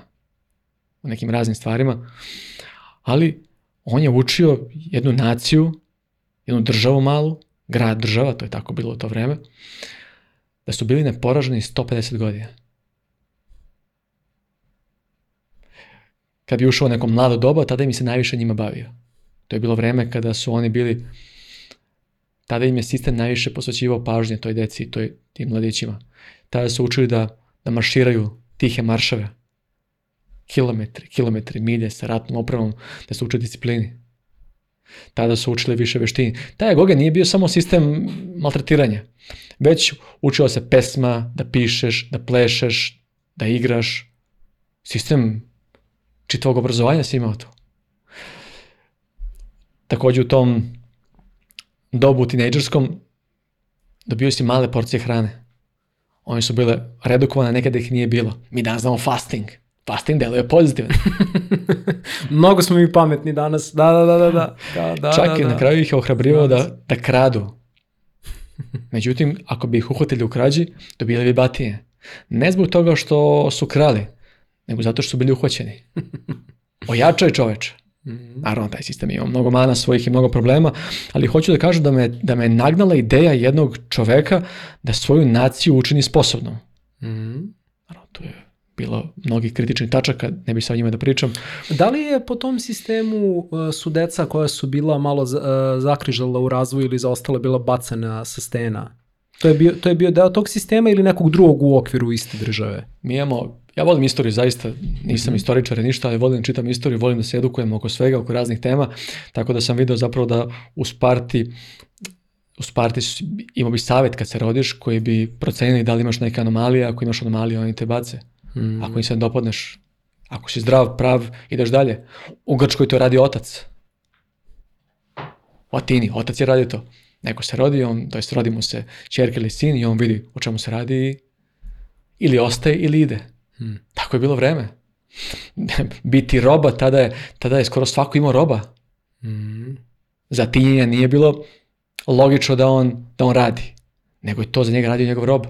u nekim raznim stvarima, ali on je učio jednu naciju, jednu državu malu, grad država, to je tako bilo u to vreme, da su bili neporaženi 150 godina. Kad bi ušao u neko mlado doba, tada mi se najviše njima bavio. To je bilo vreme kada su oni bili, tada im je sistem najviše posvećivao pažnje toj deci, i toj, tim mladićima. Tada su učili da da marširaju tihe maršave. Kilometri, kilometri, milje sa ratnom opravom da se uče disciplini. Tada su učili više veštini. Taj agoge nije bio samo sistem maltretiranja, već učio se pesma, da pišeš, da plešeš, da igraš. Sistem čitavog obrazovanja si imao to. Takođe u tom dobu tinejdžerskom dobio si male porcije hrane. Oni su bile redukovane, nekada da ih nije bilo. Mi danas znamo fasting. Fasting deluje pozitivno. Mnogo smo mi pametni danas. Da, da, da, da. da. da, da Čak da, i na da. kraju ih je ohrabrivao da, da kradu. Međutim, ako bi ih uhvatili u krađi, dobijali bi batije. Ne zbog toga što su krali, nego zato što su bili uhvaćeni. Ojačaj čoveče. Mhm. Naravno, taj sistem je mnogo mana svojih i mnogo problema, ali hoću da kažem da me, da me nagnala ideja jednog čoveka da svoju naciju učini sposobnom. Mm. Naravno, tu je bilo mnogih kritičnih tačaka, ne bih sa njima da pričam. Da li je po tom sistemu e, su deca koja su bila malo e, zakrižala u razvoju ili zaostala bila bacana sa stena? To je, bio, to je bio deo tog sistema ili nekog drugog u okviru iste države? Mi imamo Ja volim istoriju, zaista nisam istoričar ništa, ali volim da čitam istoriju, volim da se edukujem oko svega, oko raznih tema, tako da sam video zapravo da u Sparti u Sparti imao bi savet kad se rodiš koji bi procenili da li imaš neke anomalije, ako imaš anomalije oni te bace. Mm. Ako im se dopadneš, ako si zdrav, prav, ideš dalje. U Grčkoj to radi otac. U Atini, otac je radio to. Neko se rodi, on, to jest rodi mu se čerke ili sin i on vidi o čemu se radi ili ostaje ili ide. Kako je bilo vreme? Biti roba, tada je, tada je skoro svako imao roba. Mm. Zatinjenja nije bilo logično da on, da on radi, nego je to za njega radio njegov rob.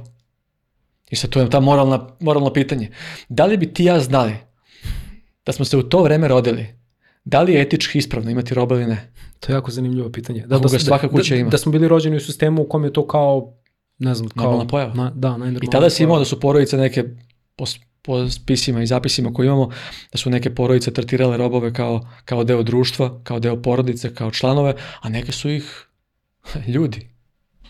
I sad tu je ta moralna, moralno pitanje. Da li bi ti ja znali da smo se u to vreme rodili, da li je etički ispravno imati roba ili ne? To je jako zanimljivo pitanje. Da, da, da, svaka kuća da, ima. da smo bili rođeni u sistemu u kom je to kao, ne znam, kao... Normalna pojava. Na, da, najnormalna I tada si imao da su porodice neke po spisima i zapisima koje imamo, da su neke porodice tretirale robove kao, kao deo društva, kao deo porodice, kao članove, a neke su ih ljudi.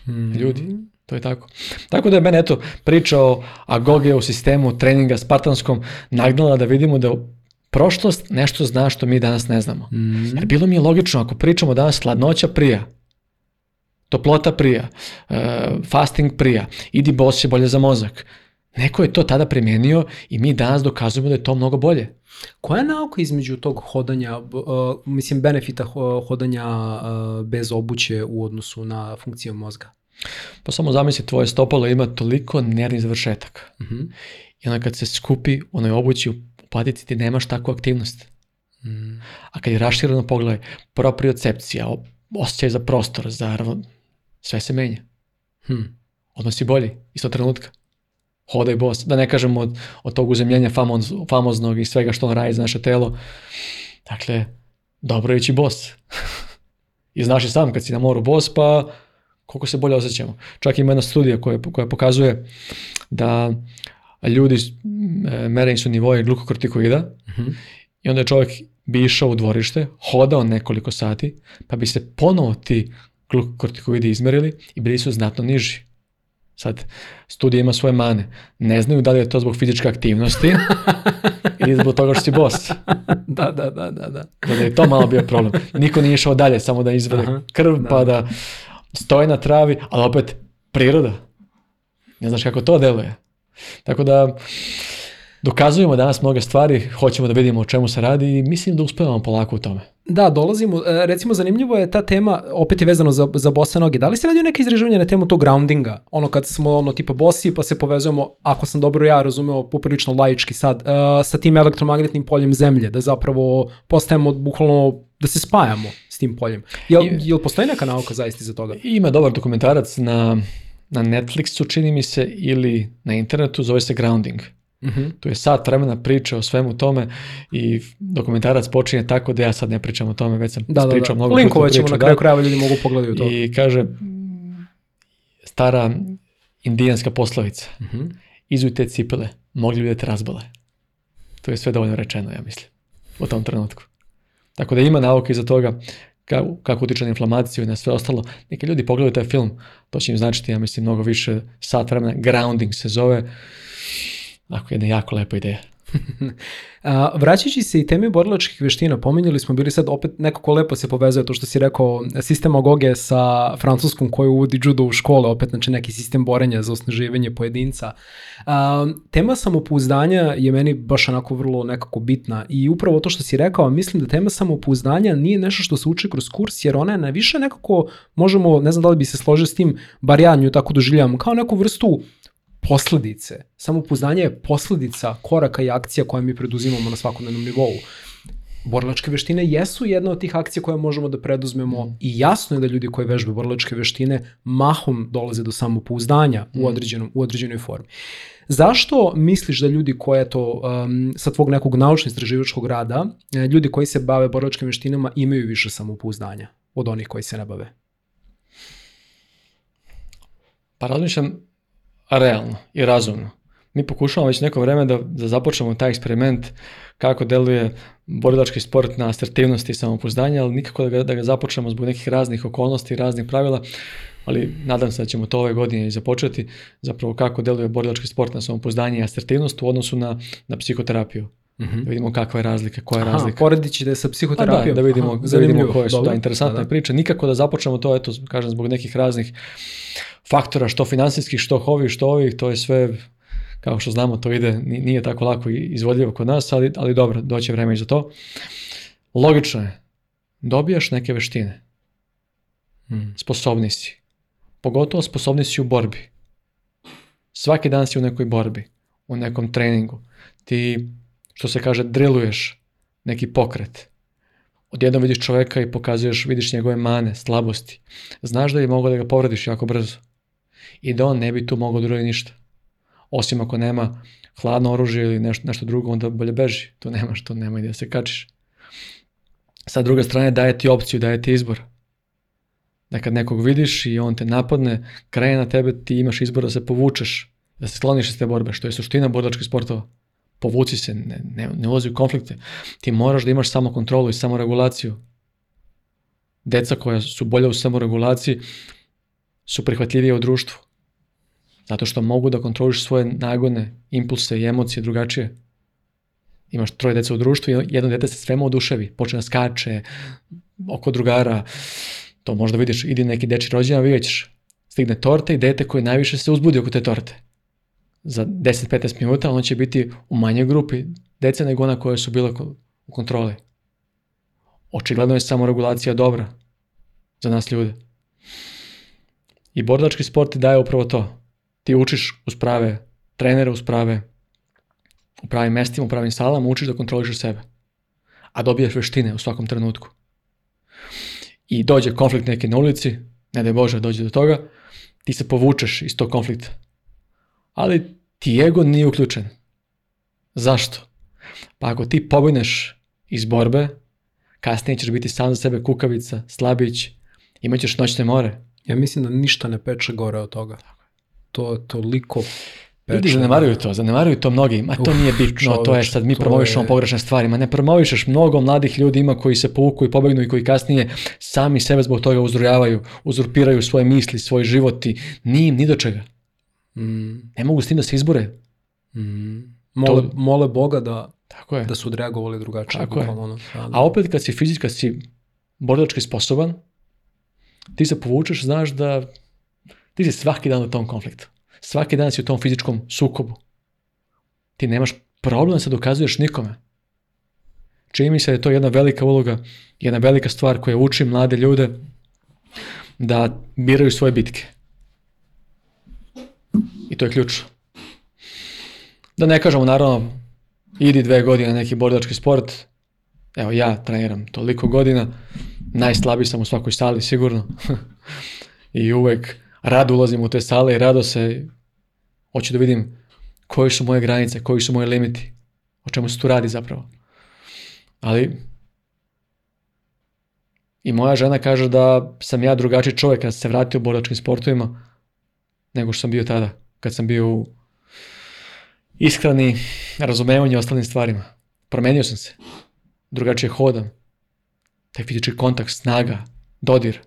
Hmm, ljudi. Mhm. To je tako. Tako da je mene, eto, priča o agogije, o sistemu treninga spartanskom nagnala da vidimo da prošlost nešto zna što mi danas ne znamo. Mm. Jer bilo mi je logično, ako pričamo danas hladnoća prija, toplota prija, e, fasting prija, idi bos je bolje za mozak, Neko je to tada primenio i mi danas dokazujemo da je to mnogo bolje. Koja je nauka između tog hodanja, uh, mislim benefita hodanja uh, bez obuće u odnosu na funkciju mozga? Pa samo zamisli, tvoje stopalo ima toliko nervnih završetaka. Uh mhm. -huh. I onda kad se skupi u onoj obući u patici ti nemaš takvu aktivnost. Uh A kad je raširano pogled, propriocepcija, osjećaj za prostor, za sve se menja. Hmm. Odnosi si bolji, isto trenutka hodaj bos, da ne kažem od, od tog uzemljenja famoz, famoznog i svega što on radi za naše telo. Dakle, dobro je ići bos. I znaš i sam kad si na moru bos, pa koliko se bolje osjećamo. Čak ima jedna studija koja, koja pokazuje da ljudi mereni su nivoje glukokortikoida uh mhm. -huh. i onda je čovjek bi išao u dvorište, hodao nekoliko sati, pa bi se ponovo ti glukokortikoidi izmerili i bili su znatno niži. Sad, studija ima svoje mane. Ne znaju da li je to zbog fizičke aktivnosti ili zbog toga što si bos. da, da, da, da. Da, da je to malo bio problem. Niko nije išao dalje, samo da izvede krv, da. pa da, da. da stoje na travi, ali opet priroda. Ne znaš kako to deluje. Tako da, dokazujemo danas mnoge stvari, hoćemo da vidimo o čemu se radi i mislim da uspevamo polako u tome. Da, dolazimo, e, recimo zanimljivo je ta tema, opet je vezano za, za bose noge, da li se radio neke izražavanje na temu tog groundinga, ono kad smo ono tipa bosi pa se povezujemo, ako sam dobro ja razumeo poprilično laički sad, uh, sa tim elektromagnetnim poljem zemlje, da zapravo postajemo bukvalno da se spajamo s tim poljem. Jel, I, jel postoji neka nauka zaista za toga? Ima dobar dokumentarac na, na Netflixu, čini mi se, ili na internetu, zove se Grounding. Mm -hmm. Tu je sat vremena priča o svemu tome i dokumentarac počinje tako da ja sad ne pričam o tome, već sam da, da pričao da, mnogo Linkova ćemo na kraju da. krajeva, ljudi mogu pogledati to. I kaže, stara indijanska poslovica, mm -hmm. izujte cipele, mogli bi da te razbole. To je sve dovoljno rečeno, ja mislim, u tom trenutku. Tako da ima nauke iza toga kako, kako utiče na inflamaciju i na sve ostalo. Neki ljudi pogledaju taj film, to će im značiti, ja mislim, mnogo više sat vremena. Grounding se zove Ako je jedna jako lepa ideja. A, vraćajući se i temi borilačkih veština, pominjali smo bili sad opet neko ko lepo se povezuje to što si rekao sistem agoge sa francuskom koju uvodi judo u škole, opet znači neki sistem borenja za osnaživanje pojedinca. A, tema samopouzdanja je meni baš onako vrlo nekako bitna i upravo to što si rekao, mislim da tema samopouzdanja nije nešto što se uči kroz kurs jer ona je na više nekako, možemo, ne znam da li bi se složio s tim, bar ja nju tako doživljavam, kao neku vrstu posledice. Samoupoznanje je posledica koraka i akcija koje mi preduzimamo na svakodnevnom nivou. Borlačke veštine jesu jedna od tih akcija koje možemo da preduzmemo mm. i jasno je da ljudi koji vežbe borlačke veštine mahom dolaze do samopouzdanja mm. u, određenom, u određenoj formi. Zašto misliš da ljudi koji to um, sa tvog nekog naučno-istraživačkog rada, e, ljudi koji se bave borlačkim veštinama imaju više samopouzdanja od onih koji se ne bave? Pa razmišljam realno i razumno. Mi pokušavamo već neko vreme da, da započnemo taj eksperiment kako deluje borilački sport na asertivnost i samopouzdanje, ali nikako da ga, da ga započnemo zbog nekih raznih okolnosti, raznih pravila, ali nadam se da ćemo to ove godine i započeti, zapravo kako deluje borilački sport na samopouzdanje i asertivnost u odnosu na, na psihoterapiju. Mm -hmm. Da vidimo kakva je razlika, koja je Aha, razlika. Poredit ćete sa psihoterapijom. Pa da, da vidimo, Aha, da vidimo koje su Dobre. da, interesantne da, da. priče. Nikako da započnemo to, eto, kažem, zbog nekih raznih faktora, što finansijskih, što hovi, što ovih, to je sve, kao što znamo, to ide, nije tako lako izvodljivo kod nas, ali, ali dobro, doće vreme i za to. Logično je, dobijaš neke veštine, mm. sposobni si, pogotovo sposobni si u borbi. Svaki dan si u nekoj borbi, u nekom treningu. Ti što se kaže, driluješ neki pokret. Odjednom vidiš čoveka i pokazuješ, vidiš njegove mane, slabosti. Znaš da je mogao da ga povrediš jako brzo. I da on ne bi tu mogao da ništa. Osim ako nema hladno oružje ili nešto, nešto drugo, onda bolje beži. To nemaš, to nema i da se kačiš. Sa druge strane daje ti opciju, daje ti izbor. Da kad nekog vidiš i on te napadne, kraje na tebe, ti imaš izbor da se povučeš, da se skloniš iz te borbe, što je suština bordačkih sportova povuci se, ne, ne, ne ulazi u konflikte. Ti moraš da imaš samo kontrolu i samoregulaciju. Deca koja su bolja u samoregulaciji su prihvatljivije u društvu. Zato što mogu da kontroliš svoje nagone, impulse i emocije drugačije. Imaš troje deca u društvu i jedno dete se svema oduševi. Počne da skače, oko drugara, to možda vidiš, idi neki deči rođendan, vidjet ćeš. Stigne torta i dete koje najviše se uzbudi oko te torte za 10-15 minuta, ono će biti u manjoj grupi dece nego ona koja su bila u kontroli. Očigledno je samo regulacija dobra za nas ljude. I borilački sport ti daje upravo to. Ti učiš uz prave trenere, uz prave u pravim mestima, u pravim salama, učiš da kontrolišeš sebe. A dobijaš veštine u svakom trenutku. I dođe konflikt neki na ulici, ne je Bože dođe do toga, ti se povučeš iz tog konflikta ali Tiego nije uključen. Zašto? Pa ako ti pobineš iz borbe, kasnije ćeš biti sam za sebe kukavica, slabić, imat ćeš noćne more. Ja mislim da ništa ne peče gore od toga. To je toliko peče. Ljudi zanemaruju to, zanemaruju to mnogi. Ma to Uf, nije bitno, čoveč, to je sad mi promovišemo je... pogrešne stvari. Ma ne promovišeš mnogo mladih ljudi ima koji se povuku i pobegnu i koji kasnije sami sebe zbog toga uzrujavaju, uzurpiraju svoje misli, svoj život i ni, ni do čega. Mm. Ne mogu s tim da se izbore. Mm. Mole, to... mole Boga da, Tako je. da su odreagovali drugačije. Tako je. Ono, da, da. A opet kad si fizička, si borilački sposoban, ti se povučeš, znaš da ti si svaki dan u tom konfliktu. Svaki dan si u tom fizičkom sukobu. Ti nemaš problem sa da dokazuješ nikome. Čini mi se da je to jedna velika uloga, jedna velika stvar koja uči mlade ljude da biraju svoje bitke. I to je ključ. Da ne kažemo, naravno, idi dve godine neki bordački sport. Evo, ja treniram toliko godina. Najslabiji sam u svakoj sali, sigurno. I uvek rad ulazim u te sale i rado se hoću da vidim koje su moje granice, koji su moje limiti, o čemu se tu radi zapravo. Ali i moja žena kaže da sam ja drugačiji čovek kad se vratio u borilačkim sportovima nego što sam bio tada kad sam bio u ishrani, razumevanje ostalim stvarima. Promenio sam se. Drugačije hodam. Taj fizički kontakt, snaga, dodir,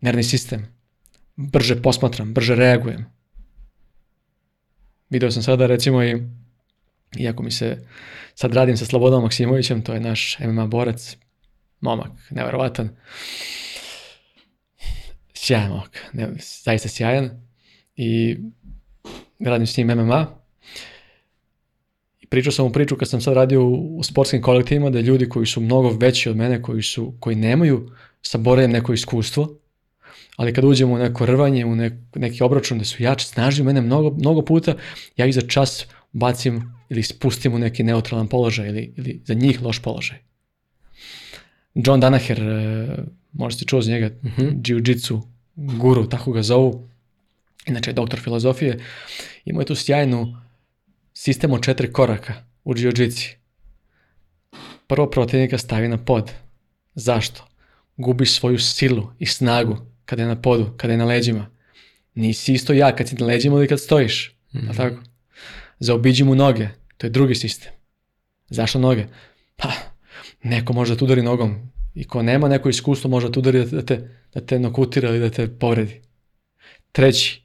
nervni sistem. Brže posmatram, brže reagujem. Video sam sada recimo i iako mi se sad radim sa Slobodom Maksimovićem, to je naš MMA borac, momak, neverovatan. Sjajan momak, ne, zaista sjajan i radim s njim MMA. I pričao sam mu priču kad sam sad radio u, u sportskim kolektivima da ljudi koji su mnogo veći od mene, koji, su, koji nemaju sa borenjem neko iskustvo, ali kad uđemo u neko rvanje, u nek, neki obračun da su jači, snažni mene mnogo, mnogo puta, ja ih za čas bacim ili spustim u neki neutralan položaj ili, ili za njih loš položaj. John Danaher, eh, možda ste čuo za njega, mm -hmm. jiu-jitsu guru, tako ga zovu, inače doktor filozofije, imao je tu sjajnu sistem od četiri koraka u džiu Prvo protivnika stavi na pod. Zašto? Gubiš svoju silu i snagu kada je na podu, kada je na leđima. Nisi isto ja kad si na leđima ili kad stojiš. Mm -hmm. tako? Zaobiđi mu noge. To je drugi sistem. Zašto noge? Pa, neko može da te udari nogom. I ko nema neko iskustvo može da te udari da te, da te nokutira ili da te povredi. Treći,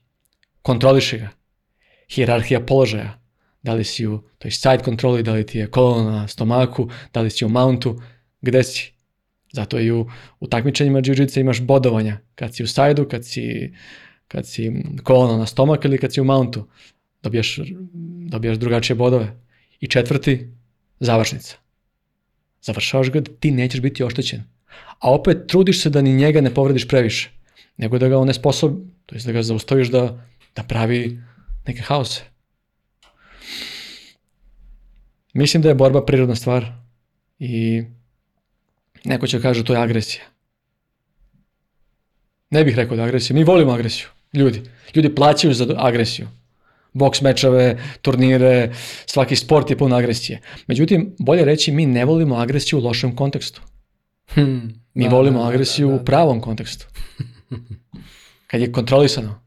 kontroliši ga. Hierarhija položaja. Da li si u toj side kontroli, da li ti je kolona na stomaku, da li si u mountu, gde si. Zato i u, u takmičenjima jiu imaš bodovanja. Kad si u sajdu, kad si, kad si kolona na stomak ili kad si u mountu, dobijaš, dobijaš drugačije bodove. I četvrti, završnica. Završavaš ga, ti nećeš biti oštećen. A opet trudiš se da ni njega ne povrediš previše, nego da ga on ne to jest da ga zaustaviš da da pravi neke haose. Mislim da je borba prirodna stvar i neko će kaže to je agresija. Ne bih rekao da je agresija. Mi volimo agresiju, ljudi. Ljudi plaćaju za agresiju. Boks mečeve, turnire, svaki sport je pun agresije. Međutim, bolje reći mi ne volimo agresiju u lošem kontekstu. Hmm, mi da, volimo da, da agresiju da, u da. pravom kontekstu. Kad je kontrolisano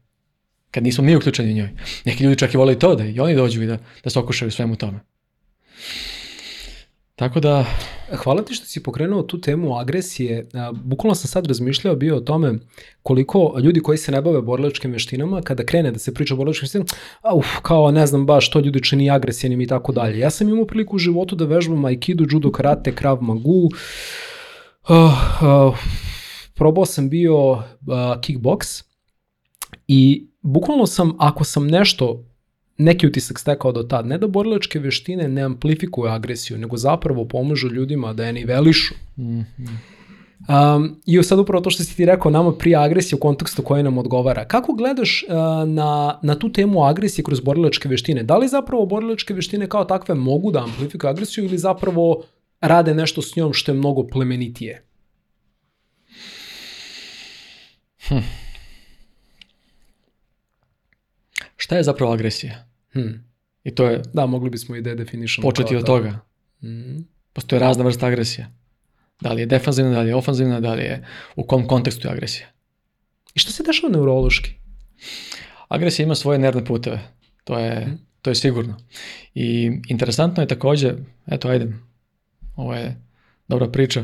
kad nismo mi uključeni u njoj. Neki ljudi čak i vole to da i oni dođu i da, da se okušaju svemu tome. Tako da... Hvala ti što si pokrenuo tu temu agresije. Bukvalno sam sad razmišljao bio o tome koliko ljudi koji se ne bave borilačkim veštinama, kada krene da se priča o borilačkim veštinama, uf, kao ne znam baš, to ljudi čini agresivnim i tako dalje. Ja sam imao priliku u životu da vežbam aikido, judo, karate, krav, magu. Uh, uh, probao sam bio uh, kickboks i bukvalno sam, ako sam nešto, neki utisak stekao do tad, ne da borilačke veštine ne amplifikuju agresiju, nego zapravo pomažu ljudima da je nivelišu. Mm -hmm. Um, I sad upravo to što si ti rekao nama prije agresije u kontekstu koji nam odgovara. Kako gledaš uh, na, na tu temu agresije kroz borilačke veštine? Da li zapravo borilačke veštine kao takve mogu da amplifikuju agresiju ili zapravo rade nešto s njom što je mnogo plemenitije? Hm. Šta je zapravo agresija? Hm. I to je da, mogli bismo i da definišemo. Početi od da. toga. Mm. Postoje razna vrsta agresija. Da li je defanzivna, da li je ofanzivna, da li je u kom kontekstu je agresija. I šta se dešava neurologski? Agresija ima svoje nervne puteve. To je, mm. to je sigurno. I interesantno je takođe, eto ajde, ovo je dobra priča,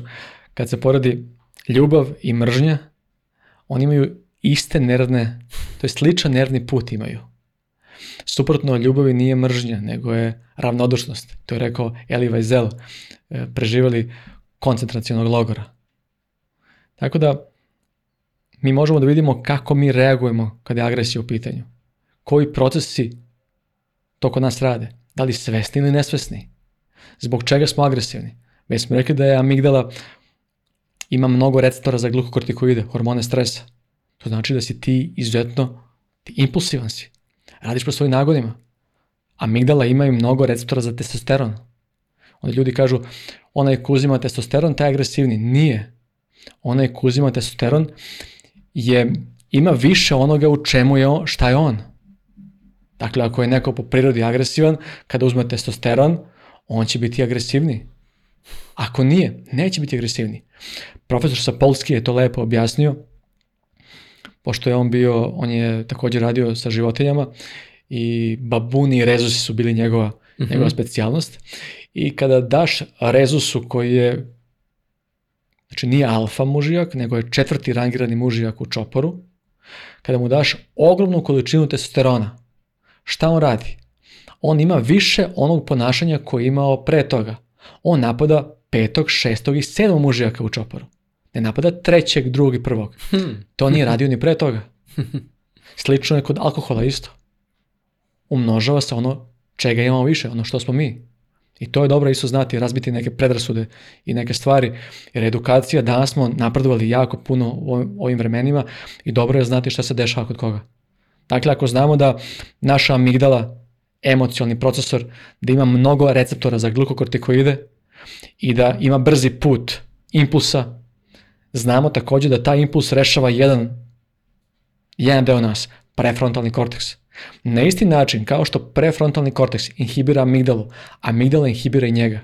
kad se poredi ljubav i mržnja, oni imaju iste nervne, to je sličan nervni put imaju. Suprotno ljubavi nije mržnja, nego je ravnodušnost. To je rekao Eli Wiesel, e, preživjeli koncentracionog logora. Tako da, mi možemo da vidimo kako mi reagujemo kada je agresija u pitanju. Koji procesi to kod nas rade. Da li svesni ili nesvesni. Zbog čega smo agresivni. Već smo rekli da je amigdala ima mnogo receptora za glukokortikoide, hormone stresa. To znači da si ti izuzetno ti impulsivan si radiš po svojim nagonima. Amigdala imaju mnogo receptora za testosteron. Onda ljudi kažu, onaj ko uzima testosteron, taj agresivni. Nije. Onaj ko uzima testosteron je, ima više onoga u čemu je on, šta je on. Dakle, ako je neko po prirodi agresivan, kada uzme testosteron, on će biti agresivni. Ako nije, neće biti agresivni. Profesor Sapolski je to lepo objasnio, pošto je on bio, on je takođe radio sa životinjama i babuni i rezusi su bili njegova, mm -hmm. njegova specijalnost. I kada daš rezusu koji je, znači nije alfa mužijak, nego je četvrti rangirani mužijak u čoporu, kada mu daš ogromnu količinu testosterona, šta on radi? On ima više onog ponašanja koje je imao pre toga. On napada petog, šestog i sedmog mužijaka u čoporu ne napada trećeg, drugog i prvog. Hmm. To nije radio ni pre toga. Slično je kod alkohola isto. Umnožava se ono čega imamo više, ono što smo mi. I to je dobro isto znati, razbiti neke predrasude i neke stvari, jer edukacija, danas smo napredovali jako puno u ovim vremenima i dobro je znati šta se dešava kod koga. Dakle, ako znamo da naša amigdala, emocijalni procesor, da ima mnogo receptora za glukokortikoide i da ima brzi put impulsa Znamo takođe da taj impuls rešava jedan, jedan deo nas, prefrontalni korteks. Na isti način kao što prefrontalni korteks inhibira amigdalu, amigdala inhibira i njega.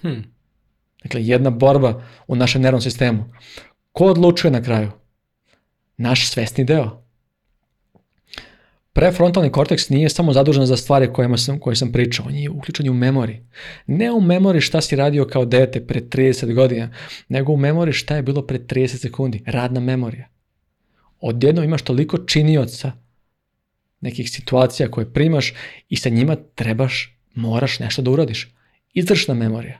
Hmm. Dakle, jedna borba u našem nervnom sistemu. Ko odlučuje na kraju? Naš svesni deo. Prefrontalni korteks nije samo zadužen za stvari kojima sam, koje sam pričao, on je uključen u memori. Ne u memori šta si radio kao dete pre 30 godina, nego u memori šta je bilo pre 30 sekundi, radna memorija. Odjedno imaš toliko činioca nekih situacija koje primaš i sa njima trebaš, moraš nešto da uradiš. Izvršna memorija.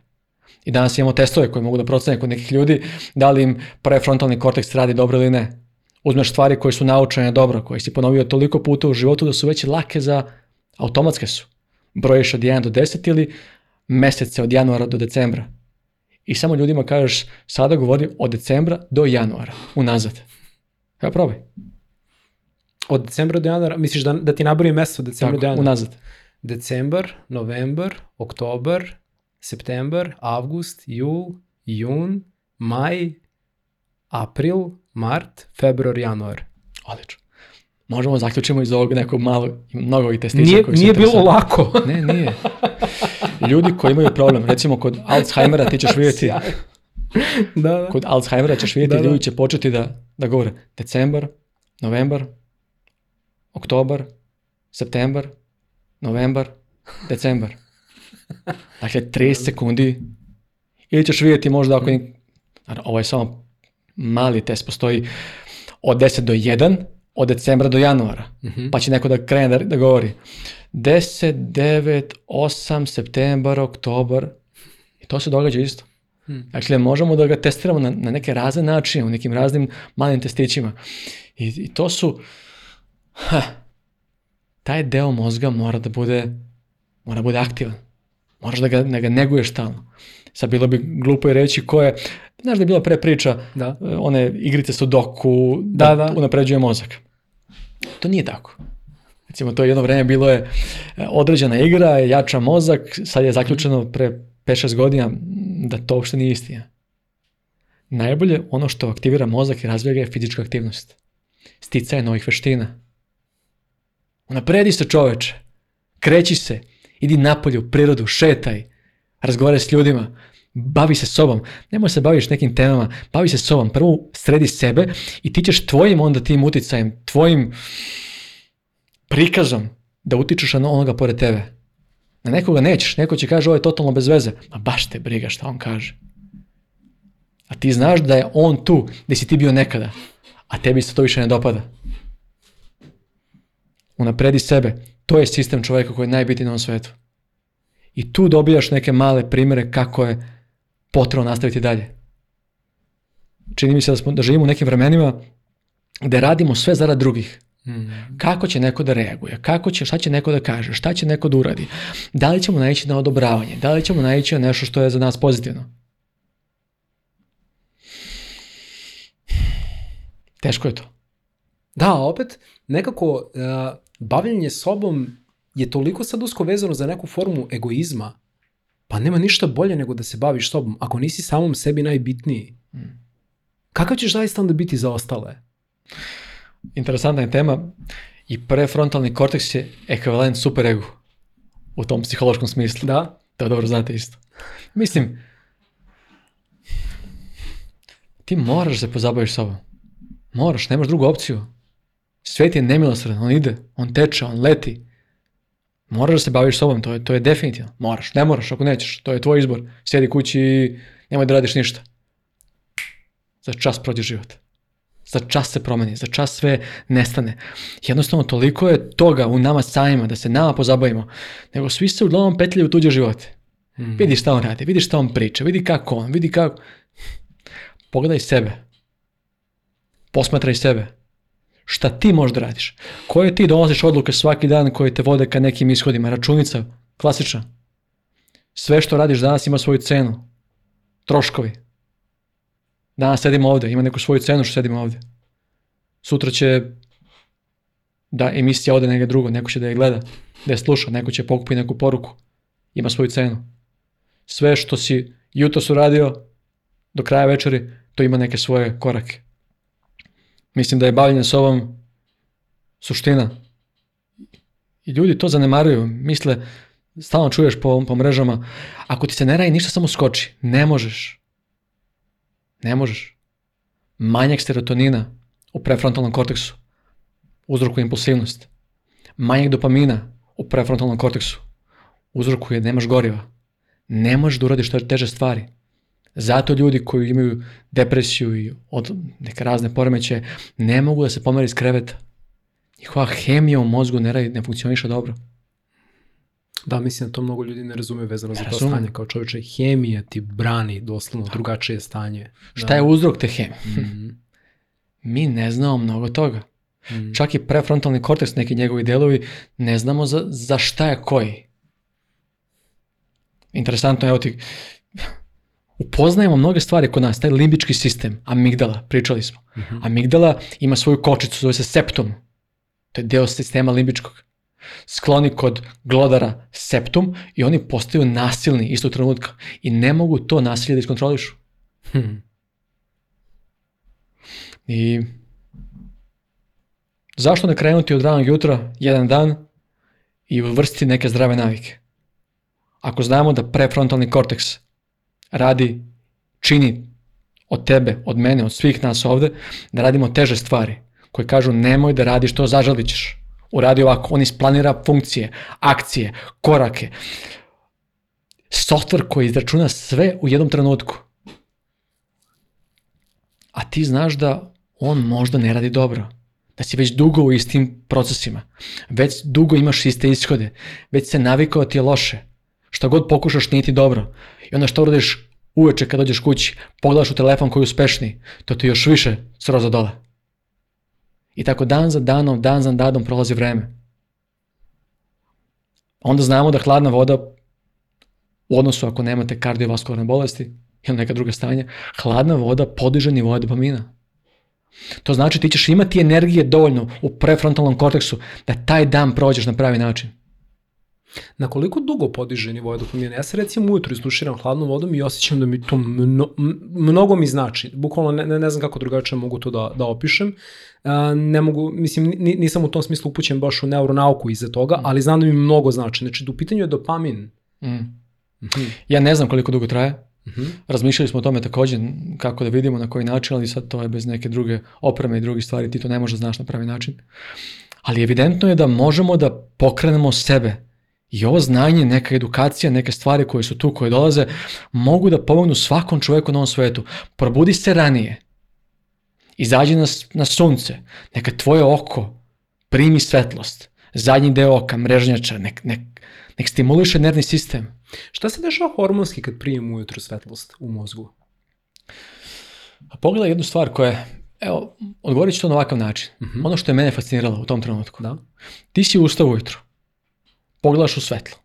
I danas imamo testove koje mogu da procene kod nekih ljudi da li im prefrontalni korteks radi dobro ili ne uzmeš stvari koje su naučene dobro, koje si ponovio toliko puta u životu da su već lake za automatske su. Brojiš od 1 do 10 ili mesece od januara do decembra. I samo ljudima kažeš sada govorim od decembra do januara, unazad. Evo probaj. Od decembra do januara, misliš da, da ti nabroji mesec od decembra Tako, do januara? unazad. Decembar, novembar, oktobar, septembar, avgust, jul, jun, maj, april, mart, februar, januar. Odlično. Možemo da zaključimo iz ovog nekog malo, mnogo i testića. Nije, koji nije bilo lako. ne, nije. Ljudi koji imaju problem, recimo kod Alzheimera ti ćeš vidjeti, da, da. kod Alzheimera ćeš vidjeti, da, da. ljudi će početi da, da govore decembar, novembar, oktobar, septembar, novembar, decembar. Dakle, 30 da. sekundi. Ili ćeš vidjeti možda ako... Im, mm. ovo je samo mali test, postoji od 10 do 1, od decembra do januara, uh mhm. -huh. pa će neko da krene da, da govori 10, 9, 8, septembar, oktobar, i to se događa isto. Hmm. Dakle, možemo da ga testiramo na, na neke razne načine, u nekim raznim malim testićima. I, i to su, ha, taj deo mozga mora da bude, mora da bude aktivan. Moraš da ga, da ga neguješ stalno sad bilo bi glupo i reći ko je, znaš da je bila pre priča, da. E, one igrice sudoku, da, da, da. unapređuje mozak. To nije tako. Recimo, to je jedno vreme bilo je e, određena igra, jača mozak, sad je zaključeno mhm. pre 5-6 godina da to uopšte nije istina. Najbolje ono što aktivira mozak i razvija je fizička aktivnost. Sticaj novih veština. Unapredi se čoveče, kreći se, idi napolje u prirodu, šetaj, razgovaraj s ljudima, bavi se sobom, nemoj se baviš nekim temama, bavi se sobom, prvo sredi sebe i ti ćeš tvojim onda tim uticajem, tvojim prikazom da utičeš na onoga pored tebe. Na nekoga nećeš, neko će kaže ovo je totalno bez veze, a baš te briga šta on kaže. A ti znaš da je on tu, gdje da si ti bio nekada, a tebi se to više ne dopada. Unapredi sebe, to je sistem čoveka koji je najbitniji na ovom svetu. I tu dobijaš neke male primere kako je potrebno nastaviti dalje. Čini mi se da, smo, da živimo u nekim vremenima gde radimo sve zarad drugih. Mm. Kako će neko da reaguje, kako će, šta će neko da kaže, šta će neko da uradi, da li ćemo naići na odobravanje, da li ćemo naići na nešto što je za nas pozitivno. Teško je to. Da, opet nekako uh, bavljenje sobom je toliko sad usko vezano za neku formu egoizma, pa nema ništa bolje nego da se baviš sobom, ako nisi samom sebi najbitniji. Mm. Kakav ćeš zaista onda biti za ostale? Interesantna je tema i prefrontalni korteks je ekvivalent superegu u tom psihološkom smislu. Da. To dobro znate isto. Mislim, ti moraš da se pozabaviš sobom. Moraš, nemaš drugu opciju. Svet je nemilosredan, on ide, on teče, on leti. Moraš da se baviš sobom, to je, to je definitivno. Moraš, ne moraš ako nećeš, to je tvoj izbor. Sjedi kući i nemoj da radiš ništa. Za čas prođe život. Za čas se promeni, za čas sve nestane. Jednostavno, toliko je toga u nama samima, da se nama pozabavimo, nego svi se uglavnom petlje u tuđe živote. Mm Vidi šta on radi, vidi šta on priča, vidi kako on, vidi kako... Pogledaj sebe. Posmatraj sebe šta ti možeš da radiš. Koje ti donosiš odluke svaki dan koje te vode ka nekim ishodima, računica, klasična. Sve što radiš danas ima svoju cenu, troškovi. Danas sedimo ovde, ima neku svoju cenu što sedimo ovde. Sutra će da emisija ode negde drugo, neko će da je gleda, da je sluša, neko će pokupi neku poruku, ima svoju cenu. Sve što si jutros radio, do kraja večeri, to ima neke svoje korake. Mislim da je bavljenje sobom suština. I ljudi to zanemaruju, misle, stalno čuješ po, po mrežama, ako ti se ne radi ništa samo skoči, ne možeš. Ne možeš. Manjak serotonina u prefrontalnom korteksu uzrokuje impulsivnost. Manjak dopamina u prefrontalnom korteksu uzrokuje da nemaš goriva. Ne možeš da uradiš teže stvari. Zato ljudi koji imaju depresiju i od neke razne poremeće ne mogu da se pomeri iz kreveta. Njihova hemija u mozgu ne, radi, ne funkcioniše dobro. Da, mislim da to mnogo ljudi ne razume vezano ne za to stanje. Kao čovječe, hemija ti brani doslovno da. drugačije stanje. Da. Šta je da. uzrok te hemije? Mm -hmm. Mi ne znamo mnogo toga. Mm Čak i prefrontalni korteks, neki njegovi delovi, ne znamo za, za šta je koji. Interesantno, evo ti upoznajemo mnoge stvari kod nas, taj limbički sistem, amigdala, pričali smo. Uh mhm. -huh. Amigdala ima svoju kočicu, zove se septum. To je deo sistema limbičkog. Skloni kod glodara septum i oni postaju nasilni istog trenutka i ne mogu to nasilje da iskontrolišu. Hmm. I zašto ne krenuti od ranog jutra, jedan dan i uvrstiti neke zdrave navike? Ako znamo da prefrontalni korteks radi, čini od tebe, od mene, od svih nas ovde, da radimo teže stvari koje kažu nemoj da radiš to, zažalit ćeš. Uradi ovako, on isplanira funkcije, akcije, korake. Software koji izračuna sve u jednom trenutku. A ti znaš da on možda ne radi dobro. Da si već dugo u istim procesima. Već dugo imaš iste ishode. Već se navikao da ti je loše Šta god pokušaš nije ti dobro. I onda šta uradiš uveče kad dođeš kući, pogledaš u telefon koji je uspešniji, to ti još više sroza dole. I tako dan za danom, dan za danom prolazi vreme. Onda znamo da hladna voda u odnosu ako nemate kardiovaskularne bolesti ili neka druga stanja, hladna voda podiže nivoje dopamina. To znači ti ćeš imati energije dovoljno u prefrontalnom korteksu da taj dan prođeš na pravi način. Na koliko dugo podiže nivoje dopamina? Ja se recimo ujutru izduširam hladnom vodom i osjećam da mi to mno, mnogo mi znači. Bukvalno ne, ne, ne znam kako drugačije mogu to da, da opišem. ne mogu, mislim, nisam u tom smislu upućen baš u neuronauku iza toga, mm. ali znam da mi mnogo znači. Znači, u pitanju je dopamin. Mm. Mhm. Ja ne znam koliko dugo traje, Mm -hmm. Razmišljali smo o tome takođe kako da vidimo na koji način, ali sad to je bez neke druge opreme i drugih stvari, ti to ne možeš da znaš na pravi način. Ali evidentno je da možemo da pokrenemo sebe I ovo znanje, neka edukacija, neke stvari koje su tu, koje dolaze, mogu da pomognu svakom čovjeku na ovom svetu. Probudi se ranije. Izađi na, na sunce. Neka tvoje oko primi svetlost. Zadnji deo oka, mrežnjača, nek, nek, nek stimuliše nervni sistem. Šta se dešava hormonski kad prijem ujutru svetlost u mozgu? A pogledaj jednu stvar koja je, evo, odgovorit ću to na ovakav način. Mm -hmm. Ono što je mene fasciniralo u tom trenutku. Da. Ti si ustao ujutru pogledaš u svetlo.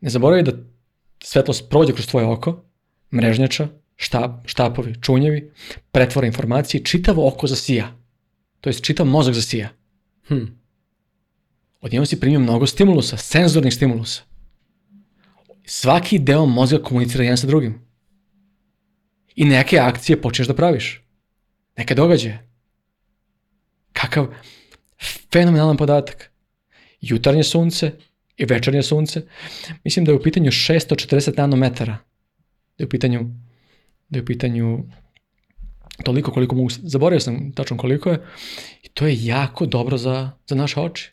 Ne zaboravi da svetlost prođe kroz tvoje oko, mrežnjača, štab, štapovi, čunjevi, pretvore informacije, čitavo oko zasija. To jest čitav mozak zasija. Hm. Odjedno si primio mnogo stimulusa, senzornih stimulusa. Svaki deo mozga komunicira jedan sa drugim. I neke akcije počneš da praviš. Neke događaje. Kakav fenomenalan podatak jutarnje sunce i večernje sunce. Mislim da je u pitanju 640 nanometara. Da je u pitanju, da je u pitanju toliko koliko mogu, zaboravio sam tačno koliko je, i to je jako dobro za, za naše oči,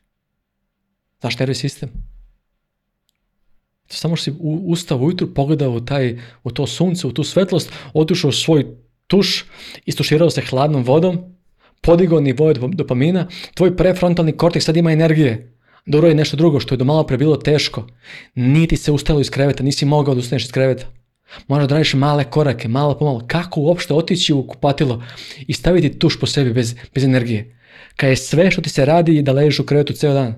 za štere sistem. Samo što si ustao ujutru, pogledao u, taj, u to sunce, u tu svetlost, otišao svoj tuš, istuširao se hladnom vodom, podigao nivoje dopamina, tvoj prefrontalni korteks sad ima energije. Dobro je nešto drugo što je do malo pre bilo teško. Niti se ustalo iz kreveta, nisi mogao da ustaneš iz kreveta. Možda da radiš male korake, malo pomalo. Kako uopšte otići u kupatilo i staviti tuš po sebi bez, bez energije? Kad je sve što ti se radi da ležiš u krevetu ceo dan.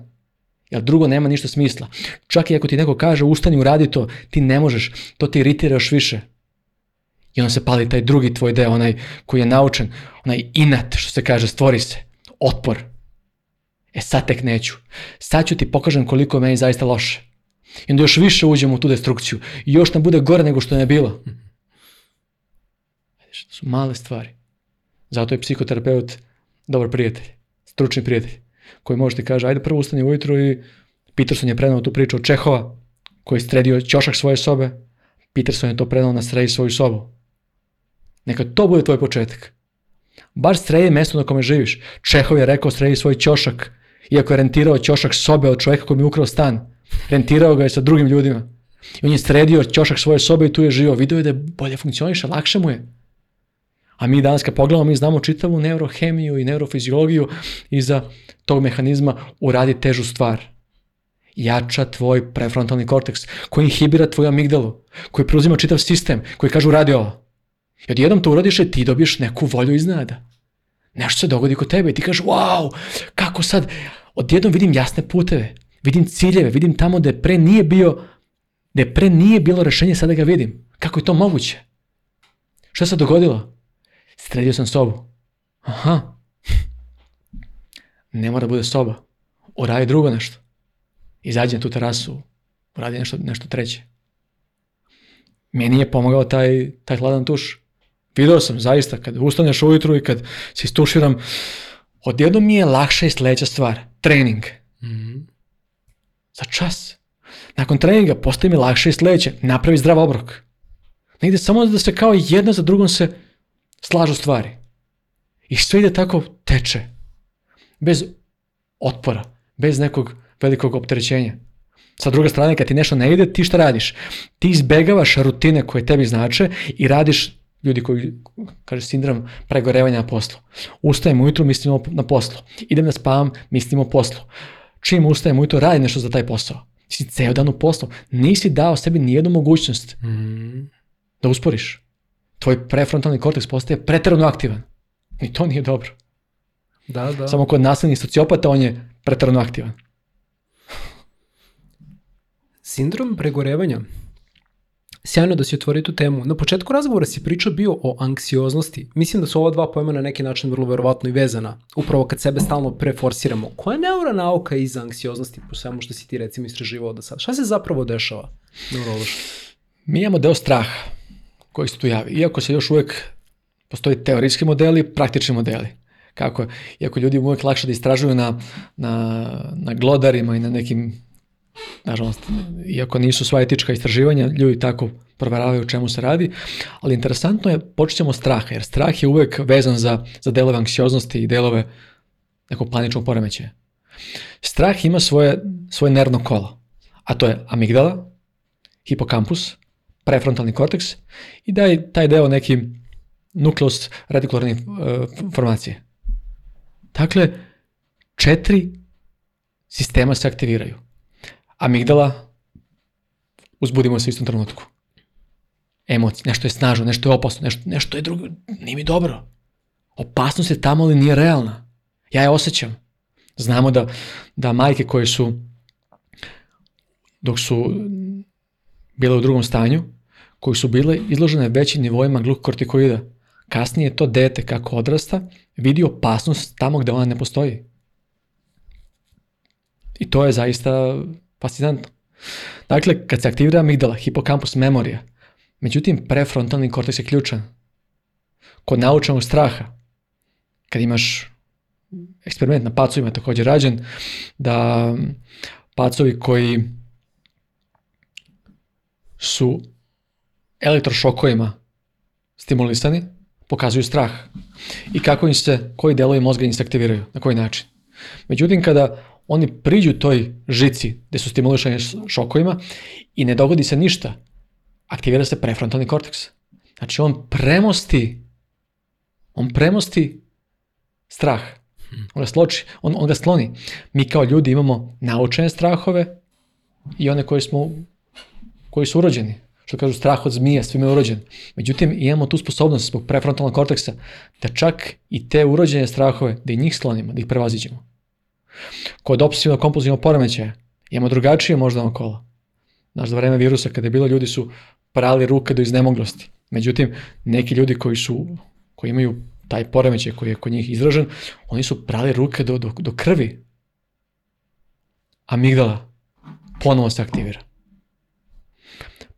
Jer drugo nema ništa smisla. Čak i ako ti neko kaže ustani uradi to, ti ne možeš. To ti iritira još više. I onda se pali taj drugi tvoj deo, onaj koji je naučen, onaj inat što se kaže, stvori se, otpor. E sad tek neću. Sad ću ti pokažem koliko je meni zaista loše. I onda još više uđemo u tu destrukciju. I još nam bude gore nego što je bilo. Vidiš, to su male stvari. Zato je psihoterapeut dobar prijatelj, stručni prijatelj, koji može ti kaže, ajde prvo ustani ujutro i Peterson je prenao tu priču od Čehova, koji je stredio ćošak svoje sobe. Peterson je to prenao na sredi svoju sobu. Neka to bude tvoj početak. Bar sredi mesto na kome živiš. Čehov je rekao sredi svoj ćošak iako je rentirao ćošak sobe od čovjeka koji mi je ukrao stan. Rentirao ga je sa drugim ljudima. I on je sredio ćošak svoje sobe i tu je živio. Vidio je da bolje funkcioniše, lakše mu je. A mi danas kad pogledamo, mi znamo čitavu neurohemiju i neurofiziologiju i za tog mehanizma uradi težu stvar. Jača tvoj prefrontalni korteks, koji inhibira tvoju amigdalu, koji preuzima čitav sistem, koji kaže uradi ovo. I odjednom to uradiš i ti dobiješ neku volju iznada. Nešto se dogodi kod tebe i ti kažeš, wow, kako sad, odjednom vidim jasne puteve, vidim ciljeve, vidim tamo da je pre nije bio, da pre nije bilo rešenje, sada ga vidim. Kako je to moguće? Šta se dogodilo? Sredio sam sobu. Aha. Ne mora da bude soba. Uradi drugo nešto. Izađi na tu terasu. Uradi nešto, nešto treće. Meni je pomogao taj, taj hladan tuš. Video sam zaista kad ustaneš ujutru i kad se istuširam, odjednom mi je lakša i sledeća stvar trening. Mm -hmm. Za čas. Nakon treninga postaje mi lakše i sledeće, napravi zdrav obrok. Negde samo da se kao jedna za drugom se slažu stvari. I sve ide tako teče. Bez otpora, bez nekog velikog opterećenja. Sa druge strane, kad ti nešto ne ide, ti šta radiš? Ti izbegavaš rutine koje tebi znače i radiš ljudi koji, kaže sindrom pregorevanja na poslu. Ustajem ujutru, mislimo na poslu. Idem da spavam, mislimo o poslu. Čim ustajem ujutru, radi nešto za taj posao. Ti si ceo dan u poslu. Nisi dao sebi nijednu mogućnost mm. da usporiš. Tvoj prefrontalni korteks postaje preterano aktivan. I to nije dobro. Da, da. Samo kod nasilnih sociopata on je preterano aktivan. Sindrom pregorevanja Sjajno da si otvorio tu temu. Na početku razgovora si pričao bio o anksioznosti. Mislim da su ova dva pojma na neki način vrlo verovatno i vezana, upravo kad sebe stalno preforsiramo. Koja je neuronauka iza anksioznosti, po svemu što si ti recimo istraživao do sada? Šta se zapravo dešava neurološki? Mi imamo deo straha koji se tu javi. Iako se još uvek postoje teorijski modeli, praktični modeli. Kako? Iako ljudi uvek lakše da istražuju na, na, na glodarima i na nekim Nažalost, iako nisu sva etička istraživanja, ljudi tako proveravaju o čemu se radi, ali interesantno je, počećemo straha, jer strah je uvek vezan za, za delove anksioznosti i delove nekog paničnog poremećaja. Strah ima svoje, svoje nervno kolo, a to je amigdala, hipokampus, prefrontalni korteks i da je taj deo neki nukleus retikularne formacije. Dakle, četiri sistema se aktiviraju – Amigdala, uzbudimo se u istom trenutku. Emocije, nešto je snažno, nešto je opasno, nešto, nešto je drugo, nije mi dobro. Opasnost je tamo, ali nije realna. Ja je osjećam. Znamo da, da majke koje su, dok su bile u drugom stanju, koji su bile izložene većim nivoima glukokortikoida, kasnije to dete kako odrasta vidi opasnost tamo gde ona ne postoji. I to je zaista Fascinantno. Dakle, kad se aktivira amigdala, hipokampus memorija, međutim, prefrontalni korteks je ključan. Kod naučenog straha, kad imaš eksperiment na pacovima takođe rađen, da mm, pacovi koji su elektrošokovima stimulisani, pokazuju strah i kako im se, koji delovi mozga im se aktiviraju, na koji način. Međutim, kada oni priđu toj žici gde su stimulišani šokovima i ne dogodi se ništa. Aktivira se prefrontalni korteks. Znači on premosti, on premosti strah. Hmm. On ga, sloči, on, on ga sloni. Mi kao ljudi imamo naučene strahove i one koji smo, koji su urođeni. Što kažu strah od zmije, svima je urođen. Međutim, imamo tu sposobnost zbog prefrontalnog korteksa da čak i te urođene strahove, da i njih slonimo, da ih prevaziđemo. Kod obsesivno kompulzivnog poremećaja imamo drugačije možda okolo. Znaš, za vreme virusa kada je bilo, ljudi su prali ruke do iznemoglosti. Međutim, neki ljudi koji su, koji imaju taj poremećaj koji je kod njih izražen, oni su prali ruke do, do, do krvi. Amigdala ponovo se aktivira.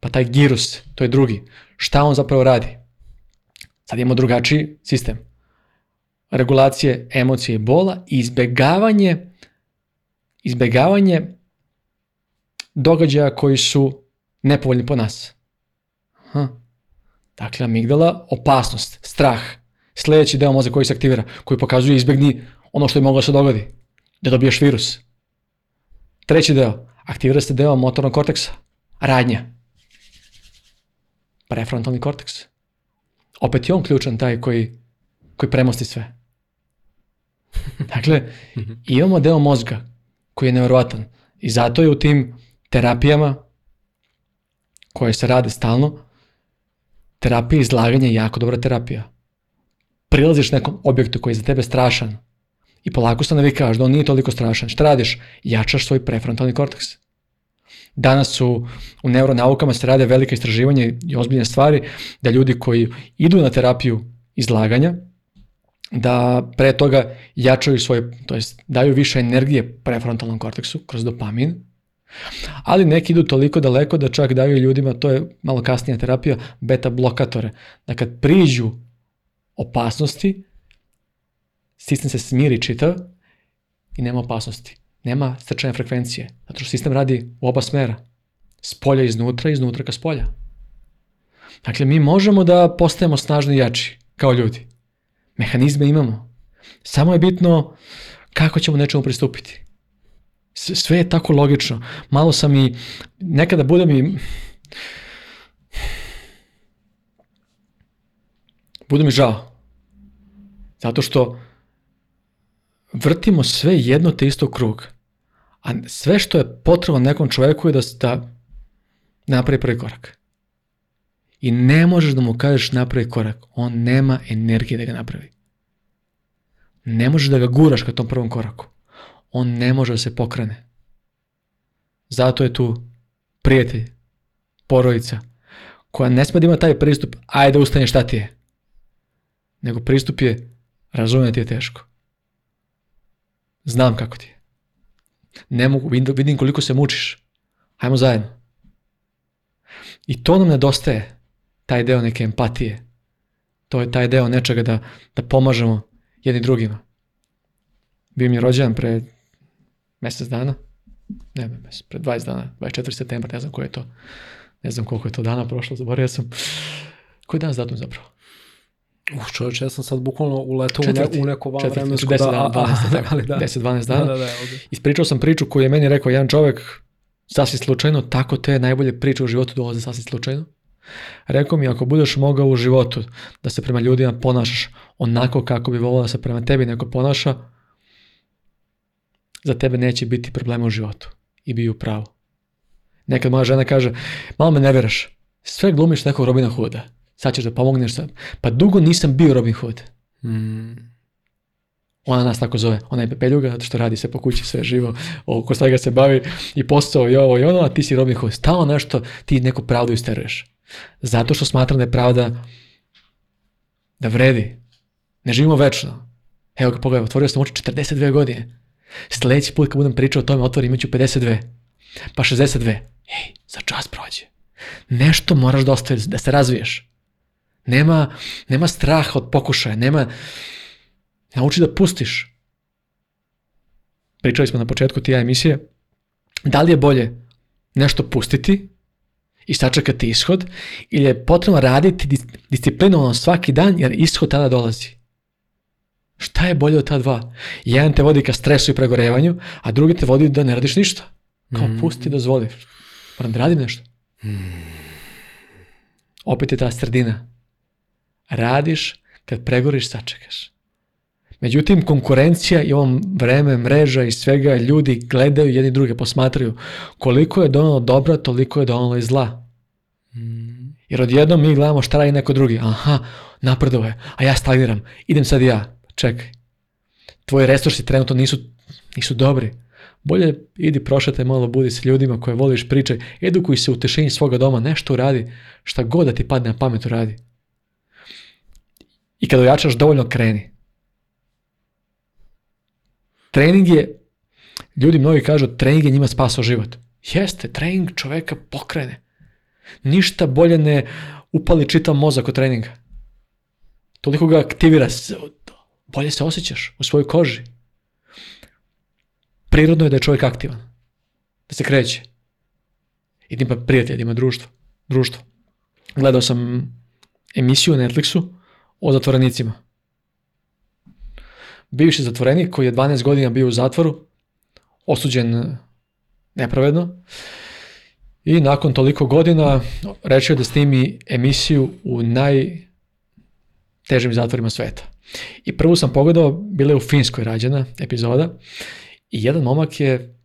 Pa taj girus, to je drugi. Šta on zapravo radi? Sad imamo drugačiji sistem regulacije emocije i bola i izbegavanje, izbegavanje događaja koji su nepovoljni po nas. Aha. Dakle, amigdala, opasnost, strah, sledeći deo mozga koji se aktivira, koji pokazuje izbegni ono što je moglo da se dogodi, da dobiješ virus. Treći deo, aktivira se deo motornog korteksa, radnja, prefrontalni korteks. Opet je on ključan taj koji, koji premosti sve. Dakle, imamo deo mozga koji je nevjerovatan i zato je u tim terapijama koje se rade stalno, terapija izlaganja je jako dobra terapija. Prilaziš nekom objektu koji je za tebe strašan i polako se navikaš da on nije toliko strašan. Šta radiš? Jačaš svoj prefrontalni korteks. Danas su u neuronaukama se rade velike istraživanje i ozbiljne stvari da ljudi koji idu na terapiju izlaganja, da pre toga jačaju svoje, to jest daju više energije prefrontalnom korteksu kroz dopamin, ali neki idu toliko daleko da čak daju ljudima, to je malo kasnija terapija, beta blokatore, da kad priđu opasnosti, sistem se smiri čitav i nema opasnosti. Nema srčane frekvencije, zato što sistem radi u oba smera. S polja iznutra i iznutra ka spolja. Dakle, mi možemo da postajemo snažni i jači, kao ljudi. Mehanizme imamo. Samo je bitno kako ćemo nečemu pristupiti. Sve je tako logično. Malo sam i, nekada budem i, budem i žao. Zato što vrtimo sve jedno te isto krug. A sve što je potrebno nekom čoveku je da, da napravi prvi korak i ne možeš da mu kažeš napravi korak. On nema energije da ga napravi. Ne možeš da ga guraš ka tom prvom koraku. On ne može da se pokrene. Zato je tu prijatelj, porodica, koja ne sme da ima taj pristup, ajde ustani šta ti je. Nego pristup je, razumijem da ti je teško. Znam kako ti je. Ne mogu, vidim koliko se mučiš. Hajmo zajedno. I to nam nedostaje taj deo neke empatije. To je taj deo nečega da, da pomažemo jedni drugima. Bio mi je rođen pre mesec dana, ne mjesec, pre 20 dana, 24. septembra, ne znam koje je to, ne znam koliko je to dana prošlo, zaboravio sam. Koji je danas datum zapravo? Uh, čovječ, ja sam sad bukvalno uletao četvrti, u neko van vremensko. 10, da- dana, 12, da, 10-12 da, dana. Da, da, da, Ispričao sam priču koju je meni rekao jedan čovjek sasvim slučajno, tako te najbolje priče u životu dolaze sasvim slučajno. Rekao mi, ako budeš mogao u životu da se prema ljudima ponašaš onako kako bi volio da se prema tebi neko ponaša, za tebe neće biti problema u životu. I bi u pravu. Nekad moja žena kaže, malo me ne veraš, sve glumiš nekog Robina Hooda. Sad ćeš da pomogneš sam. Pa dugo nisam bio Robin Hood. Hmm. Ona nas tako zove, ona je pepeljuga, zato što radi se po kući, sve živo, oko svega se bavi i postao i ovo i ono, a ti si Robin Hood. Stao nešto, ti neku pravdu isteruješ. Zato što smatram da je pravda da vredi. Ne živimo večno. Evo ga pogledaj, otvorio sam oči 42 godine. Sljedeći put kad budem pričao o tome otvori imaću 52, pa 62. Ej, za čas prođe. Nešto moraš da ostaviš, da se razviješ. Nema, nema straha od pokušaja, nema... Nauči da pustiš. Pričali smo na početku tija emisije. Da li je bolje nešto pustiti iz tačakate ishod ili je potrebno raditi disciplinovano svaki dan jer ishod tada dolazi. Šta je bolje od ta dva? Jedan te vodi ka stresu i pregorevanju, a drugi te vodi da ne radiš ništa. Kao mm. pusti, dozvoli. Moram da radim nešto. Mm. Opet je ta sredina. Radiš kad pregoriš, sačekaš. Međutim, konkurencija i ovom vreme, mreža i svega, ljudi gledaju jedni druge, posmatraju. Koliko je donalo dobra, toliko je donalo i zla. Jer odjednom mi gledamo šta radi neko drugi. Aha, napredovo je, a ja stagniram. Idem sad ja. Čekaj. Tvoji resursi trenutno nisu, nisu dobri. Bolje idi prošetaj malo, budi s ljudima koje voliš, pričaj, edukuj se u tešini svoga doma, nešto uradi, šta god da ti padne na pamet uradi. I kada ojačaš dovoljno kreni. Trening je, ljudi mnogi kažu, trening je njima spasao život. Jeste, trening čoveka pokrene. Ništa bolje ne upali čitav mozak od treninga. Toliko ga aktivira, bolje se osjećaš u svojoj koži. Prirodno je da je čovjek aktivan, da se kreće. I da ima prijatelja, da ima društvo. društvo. Gledao sam emisiju na Netflixu o zatvorenicima. Bivši zatvorenik koji je 12 godina bio u zatvoru, osuđen nepravedno, I nakon toliko godina rečio da snimi emisiju u naj težim zatvorima sveta. I prvu sam pogledao, bila je u Finskoj rađena epizoda i jedan momak je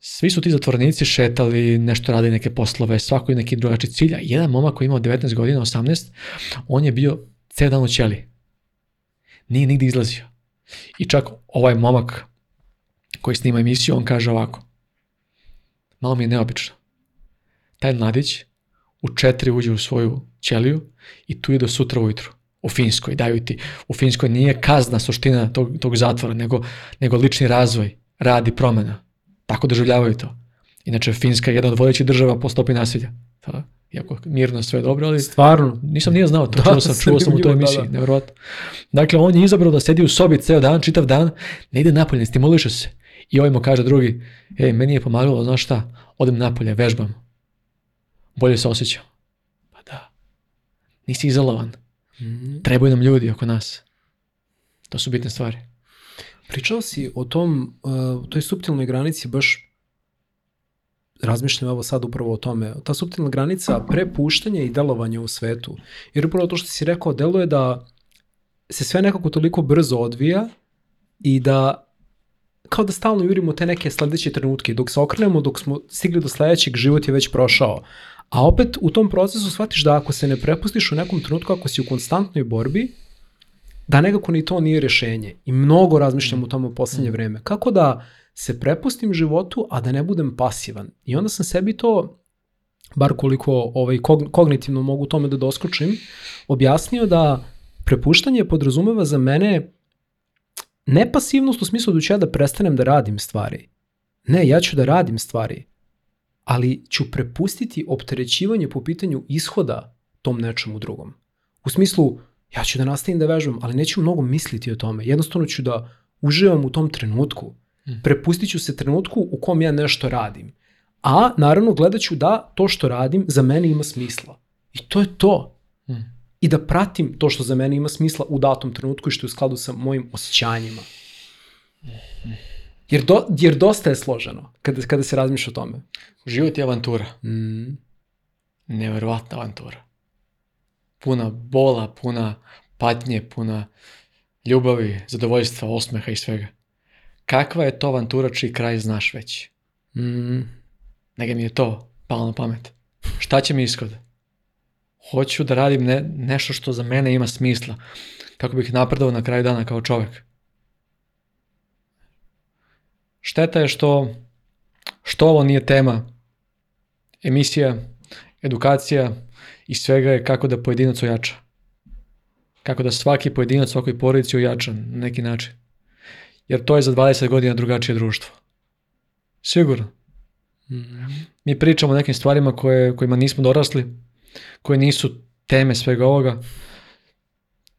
svi su ti zatvornici šetali, nešto radili neke poslove, svako je neki drugačiji cilj, a jedan momak koji je imao 19 godina, 18, on je bio ceo dan u ćeli. Nije nigdje izlazio. I čak ovaj momak koji snima emisiju, on kaže ovako malo mi je neobično. Taj mladić u četiri uđe u svoju ćeliju i tu je do sutra ujutru. U Finskoj, daju ti. U Finskoj nije kazna suština tog, tog zatvora, nego, nego lični razvoj, radi promena. Tako doživljavaju to. Inače, Finska je jedna od vodećih država po stopi nasilja. Da, iako mirno sve dobro, ali... Stvarno? Nisam nije znao, to da, čuo sam, čuo sam u toj emisiji, da, da. nevjerojatno. Dakle, on je izabrao da sedi u sobi ceo dan, čitav dan, ne ide napolje, stimuliše se. I ovaj mu kaže drugi, ej, meni je pomagalo, znaš šta, odem napolje, vežbam. Bolje se osjećam. Pa da, nisi izolovan. Mhm. Trebaju nam ljudi oko nas. To su bitne stvari. Pričao si o tom, e, o toj suptilnoj granici baš razmišljam evo sad upravo o tome. Ta suptilna granica prepuštanja i delovanja u svetu. Jer upravo to što si rekao, deluje da se sve nekako toliko brzo odvija i da kao da stalno jurimo te neke sledeće trenutke. Dok se okrenemo, dok smo stigli do sledećeg, život je već prošao. A opet u tom procesu shvatiš da ako se ne prepustiš u nekom trenutku, ako si u konstantnoj borbi, da nekako ni to nije rešenje. I mnogo razmišljam o tome u poslednje mm. vreme. Kako da se prepustim životu, a da ne budem pasivan. I onda sam sebi to, bar koliko ovaj, kognitivno mogu tome da doskočim, objasnio da prepuštanje podrazumeva za mene Ne pasivnost u smislu da ću ja da prestanem da radim stvari. Ne, ja ću da radim stvari, ali ću prepustiti opterećivanje po pitanju ishoda tom nečemu drugom. U smislu, ja ću da nastavim da vežbam, ali neću mnogo misliti o tome. Jednostavno ću da uživam u tom trenutku. Hmm. Prepustit ću se trenutku u kom ja nešto radim. A, naravno, gledat ću da to što radim za mene ima smisla. I to je to i da pratim to što za mene ima smisla u datom trenutku i što je u skladu sa mojim osjećanjima. Jer, do, jer dosta je složeno kada, kada se razmišlja o tome. Život je avantura. Mm. Neverovatna avantura. Puna bola, puna patnje, puna ljubavi, zadovoljstva, osmeha i svega. Kakva je to avantura čiji kraj znaš već? Mm. Nega mi je to palo na pamet. Šta će mi ishod? hoću da radim ne, nešto što za mene ima smisla, kako bih napredao na kraju dana kao čovek. Šteta je što, što ovo nije tema emisija, edukacija i svega je kako da pojedinac ojača. Kako da svaki pojedinac, svakoj porodici ojača na neki način. Jer to je za 20 godina drugačije društvo. Sigurno. Mm-hmm. Mi pričamo o nekim stvarima koje, kojima nismo dorasli, koje nisu teme svega ovoga.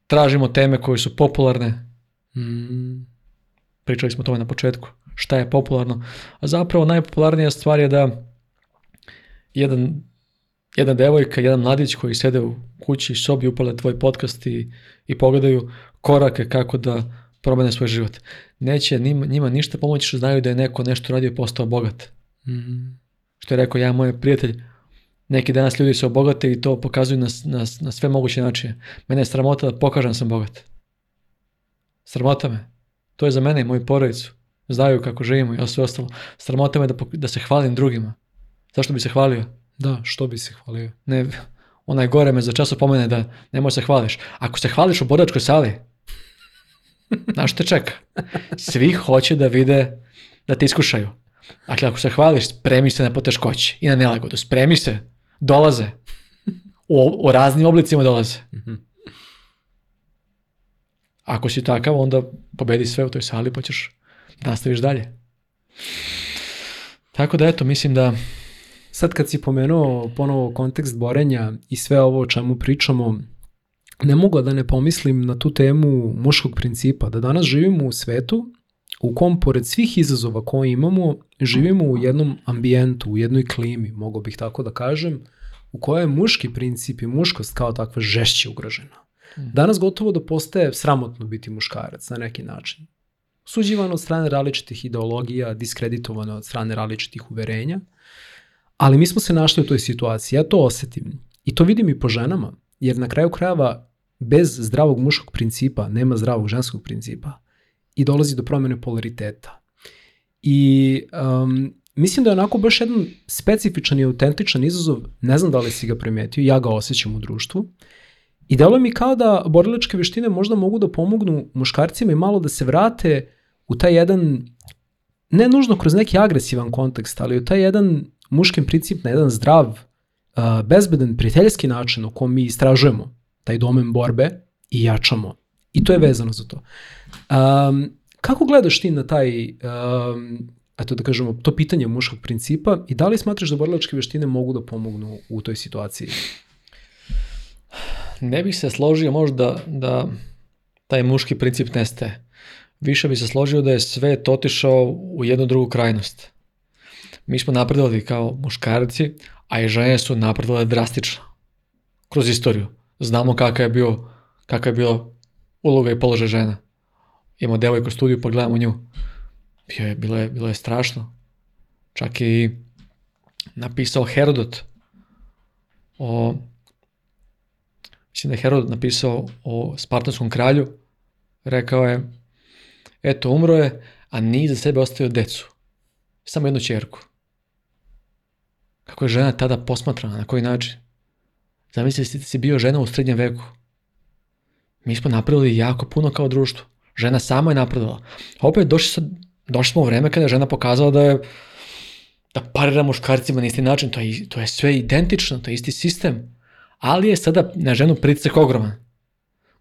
Tražimo teme koje su popularne. Mm. Pričali smo o tome na početku. Šta je popularno? A zapravo najpopularnija stvar je da jedan, jedna devojka, jedan mladić koji sede u kući i sobi upale tvoj podcast i, i pogledaju korake kako da promene svoj život. Neće njima, njima ništa pomoći što znaju da je neko nešto radio i postao bogat. Mm. Što je rekao jedan moj prijatelj, Neki danas ljudi su obogate i to pokazuju na, na, na sve moguće načine. Mene je sramota da pokažem da sam bogat. Sramota me. To je za mene i moju porodicu. Znaju kako živimo i sve ostalo. Sramota me da, da se hvalim drugima. Zašto bi se hvalio? Da, što bi se hvalio? Ne, onaj gore me za čas opomene da nemoj se hvališ. Ako se hvališ u boračkoj sali, znaš te čeka? Svi hoće da vide, da te iskušaju. Dakle, ako se hvališ, spremi se na poteškoći i na nelagodu. Spremi se dolaze. O, o raznim oblicima dolaze. Ako si takav, onda pobedi sve u toj sali pa ćeš nastaviš dalje. Tako da eto, mislim da... Sad kad si pomenuo ponovo kontekst borenja i sve ovo o čemu pričamo, ne mogu da ne pomislim na tu temu muškog principa, da danas živimo u svetu u kom pored svih izazova koje imamo, živimo u jednom ambijentu, u jednoj klimi, mogo bih tako da kažem, u kojoj je muški princip i muškost kao takva žešće ugrožena. Mhm. Danas gotovo da postaje sramotno biti muškarac na neki način. Suđivano od strane različitih ideologija, diskreditovano od strane različitih uverenja, ali mi smo se našli u toj situaciji, ja to osetim. I to vidim i po ženama, jer na kraju krajeva bez zdravog muškog principa nema zdravog ženskog principa i dolazi do promene polariteta. I um, mislim da je onako baš jedan specifičan i autentičan izazov, ne znam da li si ga primetio, ja ga osjećam u društvu, i delo mi kao da borilačke veštine možda mogu da pomognu muškarcima i malo da se vrate u taj jedan, ne nužno kroz neki agresivan kontekst, ali u taj jedan muški princip na jedan zdrav, uh, bezbedan, prijateljski način u kom mi istražujemo taj domen borbe i jačamo I to je vezano za to. Um, kako gledaš ti na taj, um, eto da kažemo, to pitanje muškog principa i da li smatraš da borilačke veštine mogu da pomognu u toj situaciji? Ne bih se složio možda da taj muški princip nestaje. Više bi se složio da je sve otišao u jednu drugu krajnost. Mi smo napredovali kao muškarci, a i žene su napredovale drastično. Kroz istoriju. Znamo kakav je bio, kakav je bio uloga i položaj žena. Imamo devojku u studiju pa gledamo nju. Bio je, bilo, je, bilo je strašno. Čak je i napisao Herodot o mislim da je Herodot napisao o Spartanskom kralju, rekao je, eto umro je, a ni za sebe ostavio decu, samo jednu čerku. Kako je žena tada posmatrana, na koji način? Zamislite, si bio žena u srednjem veku, Mi smo napravili jako puno kao društvo. Žena sama je napravila. opet došli, sad, došli smo u vreme kada je žena pokazala da je da parira muškarcima na isti način, to je, to je sve identično, to je isti sistem. Ali je sada na ženu pritisak ogroman.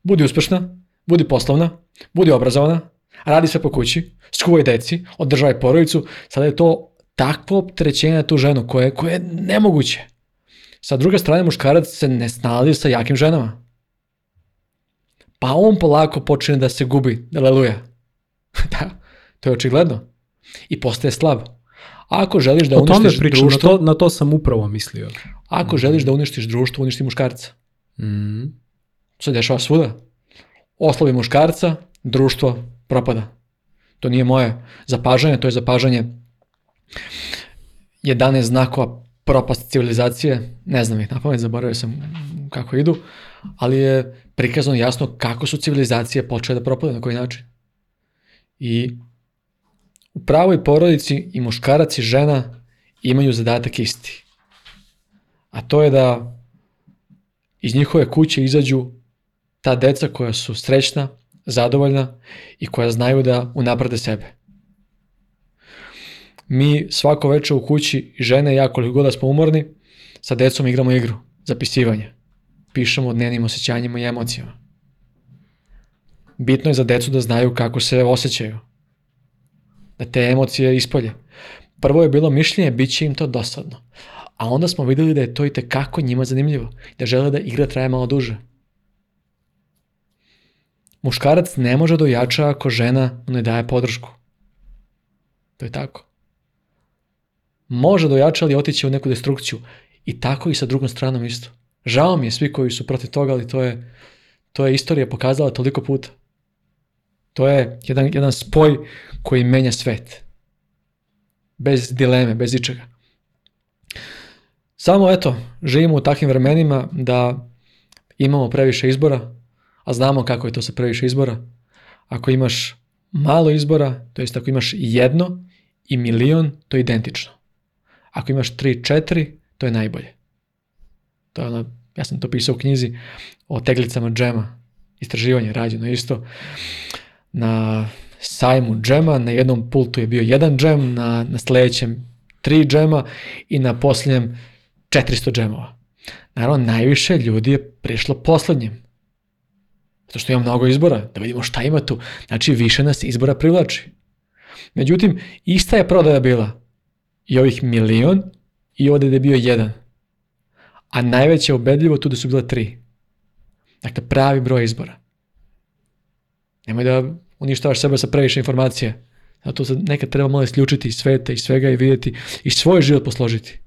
Budi uspešna, budi poslovna, budi obrazovana, radi sve po kući, skuvaj deci, održavaj porodicu, sada je to takvo optrećenje na tu ženu koje, koje je nemoguće. Sa druge strane, muškarac se ne snalazi sa jakim ženama a pa on polako počinje da se gubi. Aleluja. da, to je očigledno. I postaje slab. Ako želiš da uništiš pričam, društvo... Na to, na to sam upravo mislio. Ako mm. želiš da uništiš društvo, uništi muškarca. Mm. Se dešava svuda. Oslabi muškarca, društvo propada. To nije moje zapažanje, to je zapažanje 11 znakova propast civilizacije, ne znam ih napamet, zaboravio sam kako idu, ali je prikazano jasno kako su civilizacije počele da propadaju, na koji način. I u pravoj porodici i muškarac i žena imaju zadatak isti. A to je da iz njihove kuće izađu ta deca koja su srećna, zadovoljna i koja znaju da unaprede sebe. Mi svako večer u kući, žene i ja koliko god da smo umorni, sa decom igramo igru, zapisivanje pišemo o dnevnim osjećanjima i emocijama. Bitno je za decu da znaju kako se osjećaju, da te emocije ispolje. Prvo je bilo mišljenje, bit će im to dosadno. A onda smo videli da je to i tekako njima zanimljivo, da žele da igra traje malo duže. Muškarac ne može da ako žena ne daje podršku. To je tako. Može da ali otići u neku destrukciju. I tako i sa drugom stranom isto. Žao mi je svi koji su protiv toga, ali to je, to je istorija pokazala toliko puta. To je jedan, jedan spoj koji menja svet. Bez dileme, bez ičega. Samo eto, živimo u takvim vremenima da imamo previše izbora, a znamo kako je to sa previše izbora. Ako imaš malo izbora, to jest ako imaš jedno i milion, to je identično. Ako imaš tri, četiri, to je najbolje. To je ona, ja sam to pisao u knjizi o teglicama džema. Istraživanje rađeno isto. Na sajmu džema, na jednom pultu je bio jedan džem, na, na sledećem tri džema i na posljednjem 400 džemova. Naravno, najviše ljudi je prišlo poslednjem. Zato što ima mnogo izbora, da vidimo šta ima tu. Znači, više nas izbora privlači. Međutim, ista je prodaja bila. I ovih milion i ovde je bio jedan a najveće ubedljivo tu da su bila tri. Dakle, pravi broj izbora. Nemoj da uništavaš sebe sa previše informacija. Zato se nekad treba malo isključiti iz sveta, i svega i vidjeti i svoj život posložiti.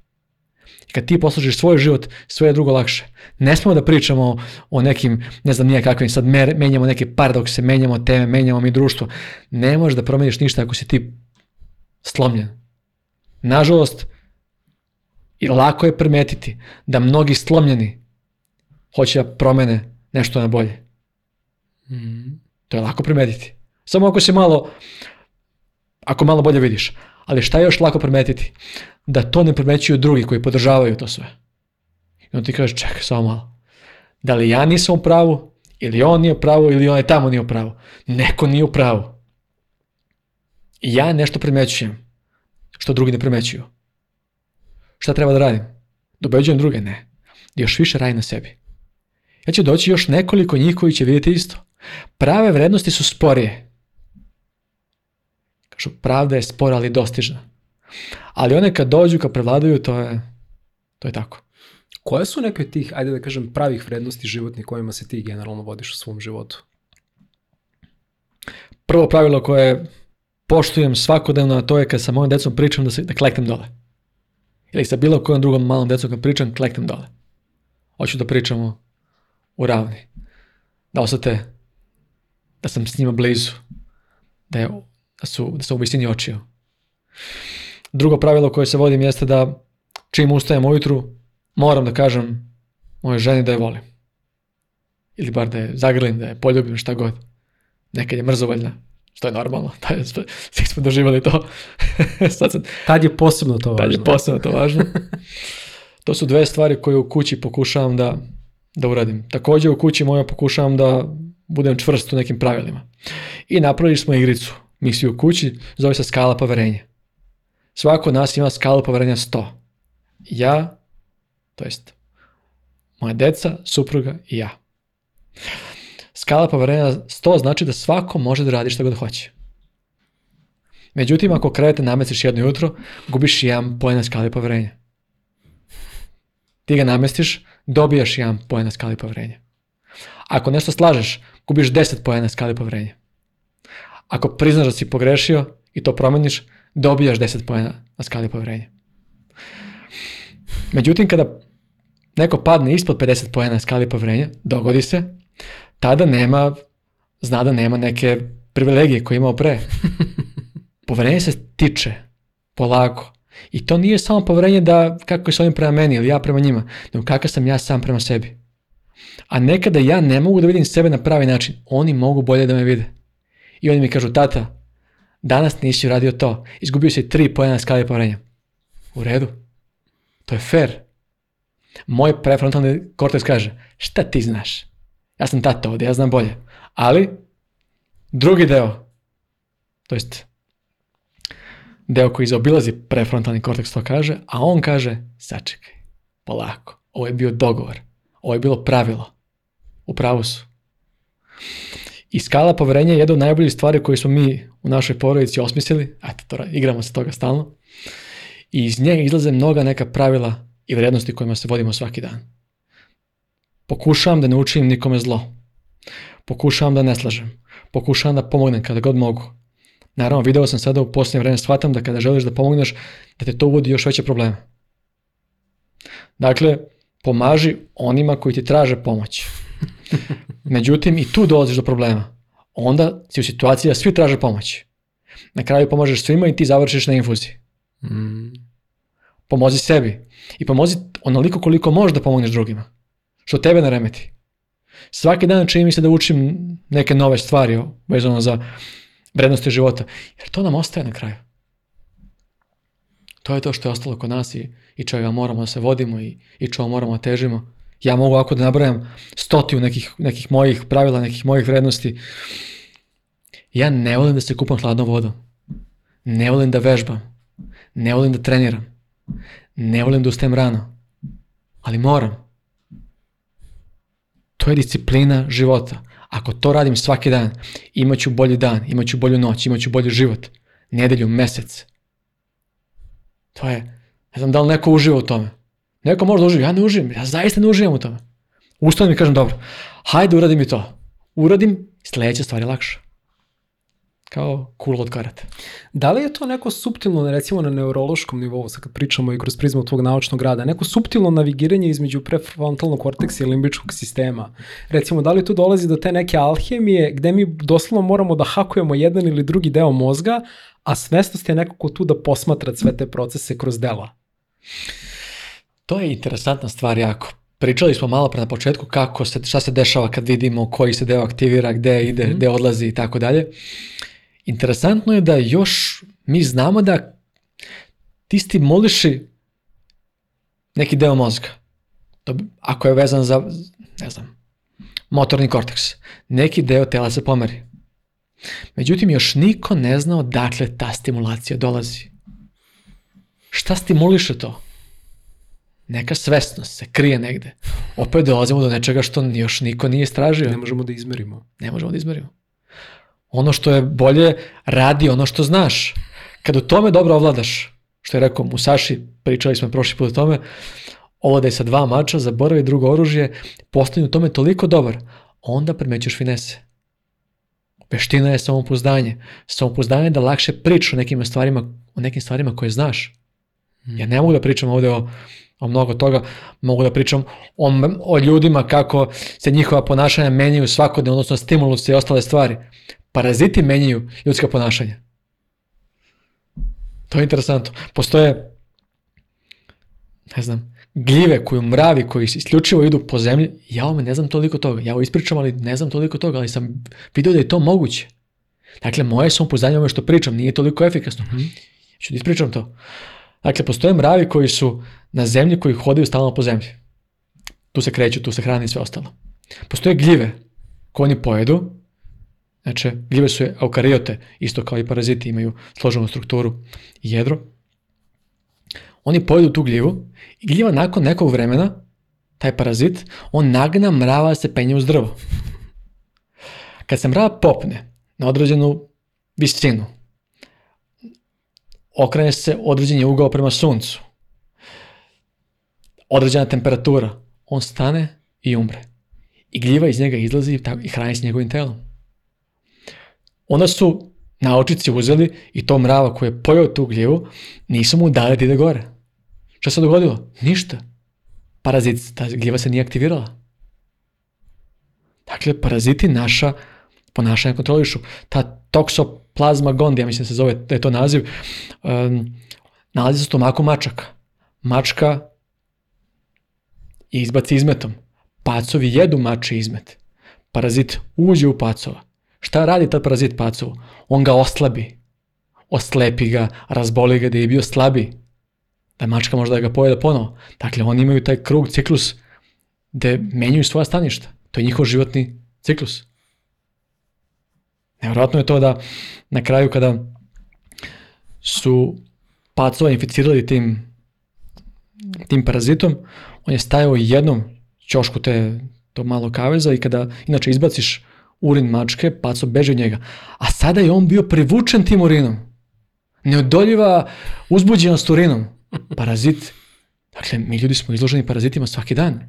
I kad ti posložiš svoj život, sve je drugo lakše. Ne smemo da pričamo o nekim, ne znam nije kakvim, sad menjamo neke paradokse, menjamo teme, menjamo mi društvo. Ne možeš da promeniš ništa ako si ti slomljen. Nažalost, I lako je primetiti da mnogi slomljeni hoće da promene nešto na bolje. Mm. To je lako primetiti. Samo ako se malo, ako malo bolje vidiš. Ali šta je još lako primetiti? Da to ne primećuju drugi koji podržavaju to sve. I onda ti kažeš, čekaj, samo malo. Da li ja nisam u pravu, ili on nije u pravu, ili on je tamo nije u pravu. Neko nije u pravu. I ja nešto primećujem, što drugi ne primećuju. Šta treba da radim? Dobeđujem da druge? Ne. Još više radim na sebi. Ja će doći još nekoliko njih koji će vidjeti isto. Prave vrednosti su sporije. Kažu, pravda je spora, ali dostižna. Ali one kad dođu, kad prevladaju, to je, to je tako. Koje su neke od tih, ajde da kažem, pravih vrednosti životnih kojima se ti generalno vodiš u svom životu? Prvo pravilo koje poštujem svakodnevno, a to je kad sa mojim decom pričam da, se, da kleknem dole ili sa bilo kojom drugom malom djecom kad pričam, kleknem dole. Hoću da pričamo u ravni. Da osete da sam s njima blizu. Da, je, da su, da sam u visini očiju. Drugo pravilo koje se vodim jeste da čim ustajem ujutru, moram da kažem mojoj ženi da je volim. Ili bar da je zagrlim, da je poljubim, šta god. Nekad je mrzovoljna, što je normalno, da, taj, svi smo doživjeli to. Sad sam, tad je posebno to važno. Tad je posebno to važno. to su dve stvari koje u kući pokušavam da, da uradim. Takođe u kući moja pokušavam da budem čvrst u nekim pravilima. I napravili smo igricu, misiju u kući, zove se skala poverenja. Svako od nas ima skalu poverenja 100. Ja, to jest moja deca, supruga i ja. Skala poverenja 100 znači da svako može da radi šta god hoće. Međutim, ako krevet namestiš jedno jutro, gubiš jedan poen na skali poverenja. Ti ga namestiš, dobijaš jedan poen na skali poverenja. Ako nešto slažeš, gubiš 10 poena na skali poverenja. Ako priznaš da si pogrešio i to promeniš, dobijaš 10 poena na skali poverenja. Međutim, kada neko padne ispod 50 poena na skali poverenja, dogodi se tada nema, zna da nema neke privilegije koje je imao pre. poverenje se tiče, polako. I to nije samo poverenje da kako je su oni prema meni ili ja prema njima, nego kakav sam ja sam prema sebi. A nekada ja ne mogu da vidim sebe na pravi način, oni mogu bolje da me vide. I oni mi kažu, tata, danas nisi uradio to, izgubio si tri pojena skala skali poverenja. U redu, to je fair. Moj prefrontalni korteks kaže, šta ti znaš? ja sam tata ovdje, ja znam bolje. Ali, drugi deo, to jest deo koji zaobilazi prefrontalni korteks to kaže, a on kaže, sačekaj, polako, ovo je bio dogovor, ovo je bilo pravilo, u pravu su. I skala poverenja je jedna od najboljih stvari koje smo mi u našoj porodici osmislili, eto, to, igramo se toga stalno, i iz nje izlaze mnoga neka pravila i vrednosti kojima se vodimo svaki dan. Pokušavam da ne učinim nikome zlo. Pokušavam da ne slažem. Pokušavam da pomognem kada god mogu. Naravno, video sam sada u posljednje vreme, shvatam da kada želiš da pomogneš, da te to uvodi još veće probleme. Dakle, pomaži onima koji ti traže pomoć. Međutim, i tu dolaziš do problema. Onda si u situaciji da svi traže pomoć. Na kraju pomažeš svima i ti završiš na infuziji. Mm. Pomozi sebi. I pomozi onoliko koliko možeš da pomogneš drugima što tebe ne remeti. Svaki dan čini mi se da učim neke nove stvari vezano za vrednosti života, jer to nam ostaje na kraju. To je to što je ostalo kod nas i, i čega moramo da se vodimo i, i čega moramo da težimo. Ja mogu ako da nabrajam stotiju nekih, nekih mojih pravila, nekih mojih vrednosti. Ja ne volim da se kupam hladnom vodom. Ne volim da vežbam. Ne volim da treniram. Ne volim da ustajem rano. Ali moram je disciplina života. Ako to radim svaki dan, imaću bolji dan, imaću bolju noć, imaću bolji život, nedelju, mesec. To je, ne znam da li neko uživa u tome. Neko možda uživa, ja ne uživam, ja zaista ne uživam u tome. Ustanem i kažem, dobro, hajde uradim i to. Uradim, sledeća stvar je lakša kao kula od karata. Da li je to neko suptilno, recimo na neurološkom nivou, sad kad pričamo i kroz prizmu tvog naučnog rada, neko suptilno navigiranje između prefrontalnog korteksa i limbičkog sistema? Recimo, da li tu dolazi do te neke alhemije gde mi doslovno moramo da hakujemo jedan ili drugi deo mozga, a svestnost je nekako tu da posmatra sve te procese kroz dela? To je interesantna stvar jako. Pričali smo malo pre na početku kako se, šta se dešava kad vidimo koji se deo aktivira, gde ide, mm -hmm. gde odlazi i tako dalje. Interesantno je da još mi znamo da ti stimuliši neki deo mozga. To, ako je vezan za, ne znam, motorni korteks. Neki deo tela se pomeri. Međutim, još niko ne zna odakle ta stimulacija dolazi. Šta stimuliše to? Neka svesnost se krije negde. Opet dolazimo do nečega što još niko nije istražio. Ne možemo da izmerimo. Ne možemo da izmerimo. Ono što je bolje, radi ono što znaš. Kad u tome dobro ovladaš, što je rekao Musashi, pričali smo prošli put o tome, ovladaj sa dva mača, zaboravi drugo oružje, postani u tome toliko dobar, onda primećuješ finese. Veština je samopouzdanje. Samopouzdanje je da lakše pričaš o nekim stvarima, o nekim stvarima koje znaš. Ja ne mogu da pričam ovde o, o mnogo toga, mogu da pričam o, o ljudima kako se njihova ponašanja menjaju svakodne, odnosno stimulus i ostale stvari. Paraziti menjaju ljudska ponašanja. To je interesantno. Postoje, ne znam, gljive koju mravi koji isključivo idu po zemlji. Ja ovome ne znam toliko toga. Ja ovo ispričam, ali ne znam toliko toga, ali sam vidio da je to moguće. Dakle, moje samopouzdanje ome što pričam nije toliko efikasno. Mm -hmm. Ću da ispričam to. Dakle, postoje mravi koji su na zemlji, koji hodaju stalno po zemlji. Tu se kreću, tu se hrani i sve ostalo. Postoje gljive koje oni pojedu, Znači, gljive su eukariote, isto kao i paraziti imaju složenu strukturu i jedro. Oni pojedu tu gljivu i gljiva nakon nekog vremena, taj parazit, on nagna mrava da se penje uz drvo. Kad se mrava popne na određenu visinu, okrene se određeni ugao prema suncu, određena temperatura, on stane i umre. I gljiva iz njega izlazi i hrani s njegovim telom. Onda su naočici uzeli i to mrava koji je pojao tu gljivu, nisu mu dali da ide gore. Šta se dogodilo? Ništa. Parazit, ta gljiva se nije aktivirala. Dakle, paraziti naša ponašanja kontrolišu. Ta toksoplazma gondija, mislim da se zove, da je to naziv, um, nalazi se u stomaku mačaka. Mačka izbaci izmetom. Pacovi jedu mači izmet. Parazit uđe u pacova Šta radi tad parazit pacu? On ga oslabi. Oslepi ga, razboli ga da je bio slabi. Da mačka možda da ga pojede ponovo. Dakle, oni imaju taj krug, ciklus, gde menjuju svoja staništa. To je njihov životni ciklus. Nevjerojatno je to da na kraju kada su pacova inficirali tim, tim parazitom, on je stajao jednom ćošku te, to malo kaveza i kada inače izbaciš urin mačke, Paco beže od njega. A sada je on bio privučen tim urinom. Neodoljiva uzbuđenost urinom. Parazit. Dakle, mi ljudi smo izloženi parazitima svaki dan.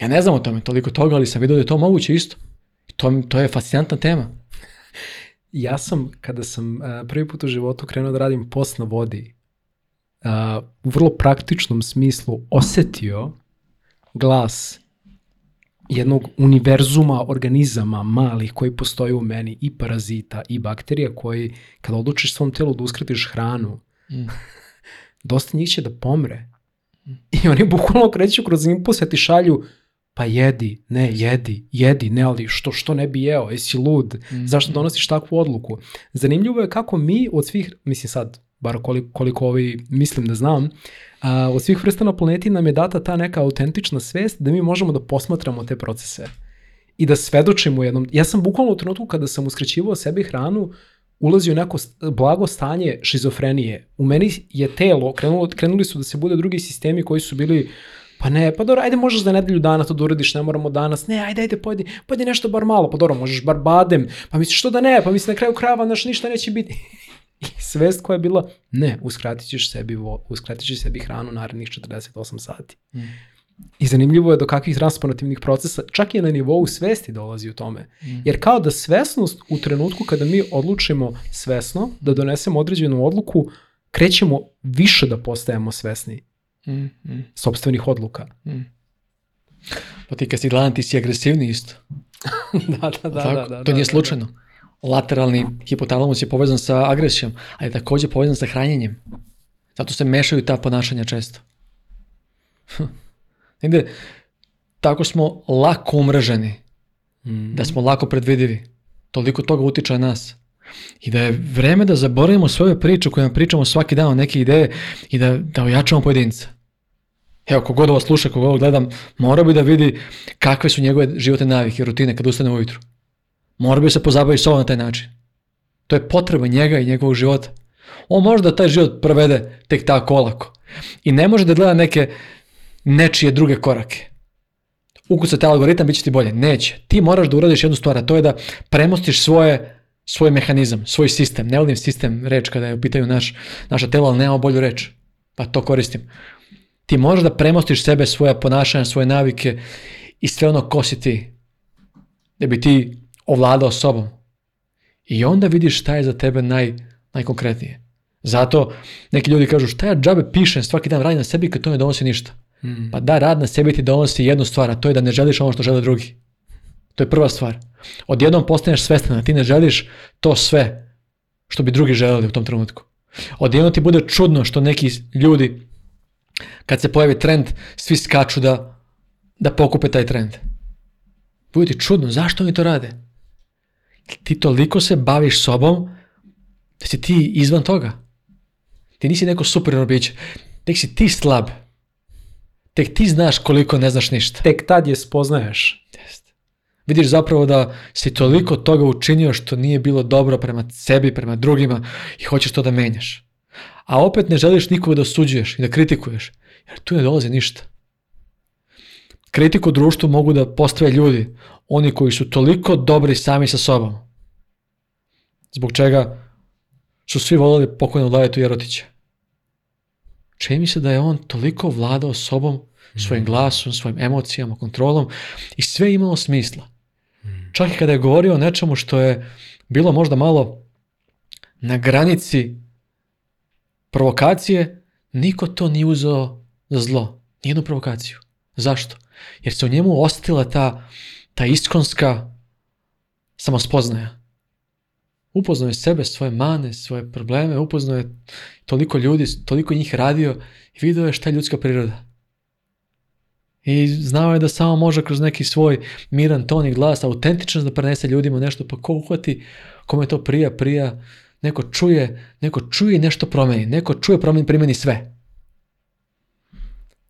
Ja ne znam o tome toliko toga, ali sam vidio da je to moguće isto. to, to je fascinantna tema. Ja sam, kada sam e, prvi put u životu krenuo da radim post na vodi, e, u vrlo praktičnom smislu osetio glas jednog univerzuma organizama malih koji postoje u meni i parazita i bakterija koji kada odlučiš svom telu da uskratiš hranu, mm. dosta njih će da pomre. I oni bukvalno kreću kroz impuls ja ti šalju pa jedi, ne, jedi, jedi, ne, ali što, što ne bi jeo, jesi lud, mm. zašto mm. donosiš takvu odluku? Zanimljivo je kako mi od svih, mislim sad, bar koliko, koliko ovi mislim da znam, a, od svih vrsta na planeti nam je data ta neka autentična svest da mi možemo da posmatramo te procese i da svedočimo jednom. Ja sam bukvalno u trenutku kada sam uskraćivao sebi hranu, ulazio u neko blago stanje šizofrenije. U meni je telo, krenulo, krenuli su da se bude drugi sistemi koji su bili Pa ne, pa dobro, ajde možeš da nedelju dana to da uradiš, ne moramo danas. Ne, ajde, ajde, pojedi, pojedi nešto bar malo, pa dobro, možeš bar badem. Pa misliš što da ne, pa misliš na kraju krava naš ništa neće biti svest koja je bila, ne, uskratit ćeš sebi, vo, uskratit ćeš sebi hranu narednih 48 sati. Mm. I zanimljivo je do kakvih transformativnih procesa čak i na nivou svesti dolazi u tome. Mm. Jer kao da svesnost u trenutku kada mi odlučimo svesno da donesemo određenu odluku, krećemo više da postajemo svesni mm, mm. sobstvenih odluka. Mm. Pa ti kad si gladan ti si agresivni isto. da, da, da, da, da. To da, nije slučajno. Da, da lateralni hipotalamus je povezan sa agresijom, ali je takođe povezan sa hranjenjem. Zato se mešaju ta ponašanja često. Hm. Negde, tako smo lako umraženi, mhm. da smo lako predvidivi. Toliko toga utiče na nas. I da je vreme da zaboravimo sve ove priče koje nam pričamo svaki dan o neke ideje i da, da ojačamo pojedinca. Evo, kogod ovo sluša, kogod ovo gledam, mora bi da vidi kakve su njegove životne navike i rutine kad ustane ujutru. Mora bi se pozabaviti sobom na taj način. To je potreba njega i njegovog života. On možda taj život provede tek tako olako. I ne može da gleda neke nečije druge korake. Ukucaj taj algoritam, bit će ti bolje. Neće. Ti moraš da uradiš jednu stvar, a to je da premostiš svoje svoj mehanizam, svoj sistem. Ne volim sistem reč kada je u pitanju naš, naša tela, ali nemamo bolju reč. Pa to koristim. Ti možeš da premostiš sebe, svoja ponašanja, svoje navike i sve ono ko si ti. Da bi ti ovladao sobom. I onda vidiš šta je za tebe naj, najkonkretnije. Zato neki ljudi kažu šta ja džabe pišem svaki dan radi na sebi kad to ne donosi ništa. Mm. Pa da, rad na sebi ti donosi jednu stvar, a to je da ne želiš ono što žele drugi. To je prva stvar. Odjednom postaneš svestan da ti ne želiš to sve što bi drugi želeli u tom trenutku. Odjednom ti bude čudno što neki ljudi kad se pojavi trend, svi skaču da, da pokupe taj trend. Bude ti čudno, zašto oni to rade? ti toliko se baviš sobom da si ti izvan toga. Ti nisi neko superno biće. Tek si ti slab. Tek ti znaš koliko ne znaš ništa. Tek tad je spoznaješ. Yes. Vidiš zapravo da si toliko toga učinio što nije bilo dobro prema sebi, prema drugima i hoćeš to da menjaš. A opet ne želiš nikoga da osuđuješ i da kritikuješ, jer tu ne dolazi ništa. Kritiku društvu mogu da postave ljudi, oni koji su toliko dobri sami sa sobom, zbog čega su svi volili pokojnog Vladetu Jerotića. Čini mi se da je on toliko vladao sobom, svojim mhm. glasom, svojim emocijama, kontrolom i sve imalo smisla. Mhm. Čak i kada je govorio o nečemu što je bilo možda malo na granici provokacije, niko to nije uzeo za zlo, nijednu provokaciju. Zašto? Jer se u njemu ostila ta ta iskonska samospoznaja. Upoznao je sebe, svoje mane, svoje probleme, upoznao je toliko ljudi, toliko njih radio i vidio je šta je ljudska priroda. I znao je da samo može kroz neki svoj miran ton i glas, autentičan da prenese ljudima nešto, pa ko uhvati, kome to prija, prija, neko čuje, neko čuje i nešto promeni, neko čuje, promeni, primeni sve.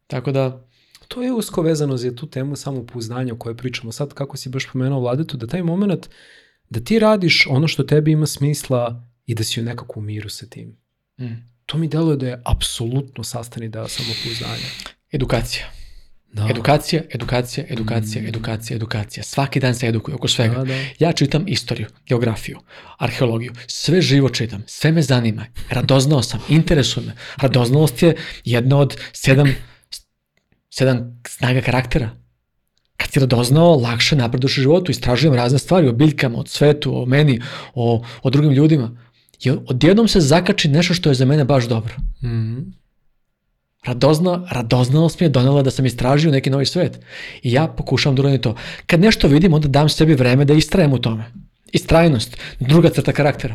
Tako da, to je usko vezano za tu temu samopouzdanja o kojoj pričamo sad, kako si baš pomenuo vladetu, da taj moment da ti radiš ono što tebi ima smisla i da si u nekako u miru sa tim. Mm. To mi deluje da je apsolutno sastani deo samopouzdanja. Edukacija. Da. Edukacija, edukacija, edukacija, mm. edukacija, edukacija. Svaki dan se edukuje oko svega. Da, da. Ja čitam istoriju, geografiju, arheologiju, sve živo čitam, sve me zanima, radoznao sam, interesuje me. Radoznalost je jedna od sedam sedam snaga karaktera. Kad si radoznao, lakše napreduš u životu, istražujem razne stvari o biljkama, o cvetu, o meni, o, o drugim ljudima. I odjednom se zakači nešto što je za mene baš dobro. Mm -hmm. Radozna, radoznalost mi je donela da sam istražio neki novi svet. I ja pokušavam da uradim to. Kad nešto vidim, onda dam sebi vreme da istrajem u tome. Istrajnost, druga crta karaktera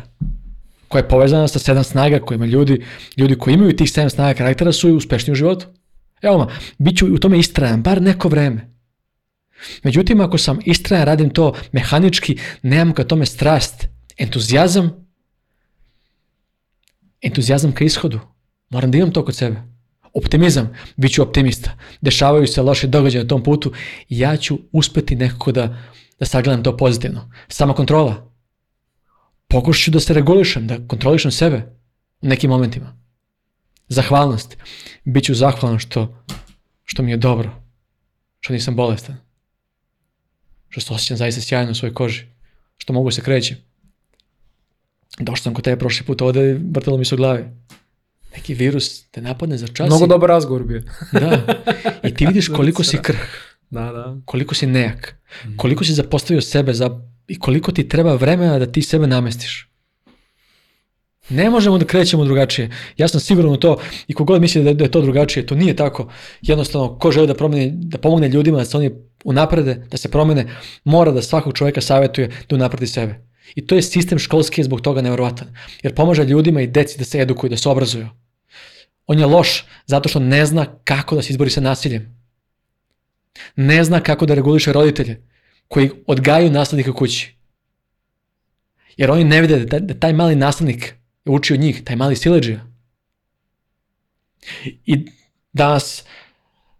koja je povezana sa sedam snaga kojima ljudi, ljudi koji imaju tih sedam snaga karaktera su uspešni u životu. Evo ma, bit ću u tome istrajan, bar neko vreme. Međutim, ako sam istrajan, radim to mehanički, nemam ka tome strast, entuzijazam, entuzijazam ka ishodu. Moram da imam to kod sebe. Optimizam, bit ću optimista. Dešavaju se loše događaje na tom putu ja ću uspeti nekako da, da sagledam to pozitivno. Sama kontrola. Pokušat ću da se regulišem, da kontrolišem sebe u nekim momentima zahvalnost. Biću zahvalan što, što mi je dobro, što nisam bolestan, što se osjećam zaista sjajno u svojoj koži, što mogu da se krećem. Došao sam kod tebe prošli put ovde, vrtalo mi se u glavi. Neki virus te napadne za čas. Mnogo i... dobar razgovor bio. da. I ti vidiš koliko si krh. Da, da. Koliko si nejak. Mhm. Koliko si zapostavio sebe za... i koliko ti treba vremena da ti sebe namestiš. Ne možemo da krećemo drugačije. Ja sam siguran u to i kogod misli da, da je to drugačije, to nije tako. Jednostavno, ko želi da, promeni, da pomogne ljudima, da se oni unaprede, da se promene, mora da svakog čoveka savjetuje da unapredi sebe. I to je sistem školski je zbog toga nevjerovatan. Jer pomaže ljudima i deci da se edukuju, da se obrazuju. On je loš zato što ne zna kako da se izbori sa nasiljem. Ne zna kako da reguliše roditelje koji odgaju nastavnika kući. Jer oni ne vide da, da taj mali nastavnik je učio od njih, taj mali sileđija. I danas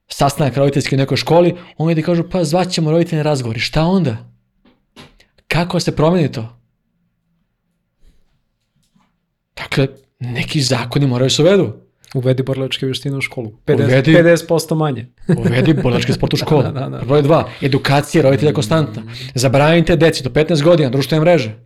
sastanak roditeljski u nekoj školi, oni ti kažu pa zvaćemo roditeljne razgovori. Šta onda? Kako se promeni to? Dakle, neki zakoni moraju se uvedu. Uvedi borlačke vještine u školu. 50, uvedi, 50% manje. uvedi borlački sport u školu. da, da, da. Broj dva, edukacija roditelja konstantna. Zabranite deci do 15 godina društvene mreže.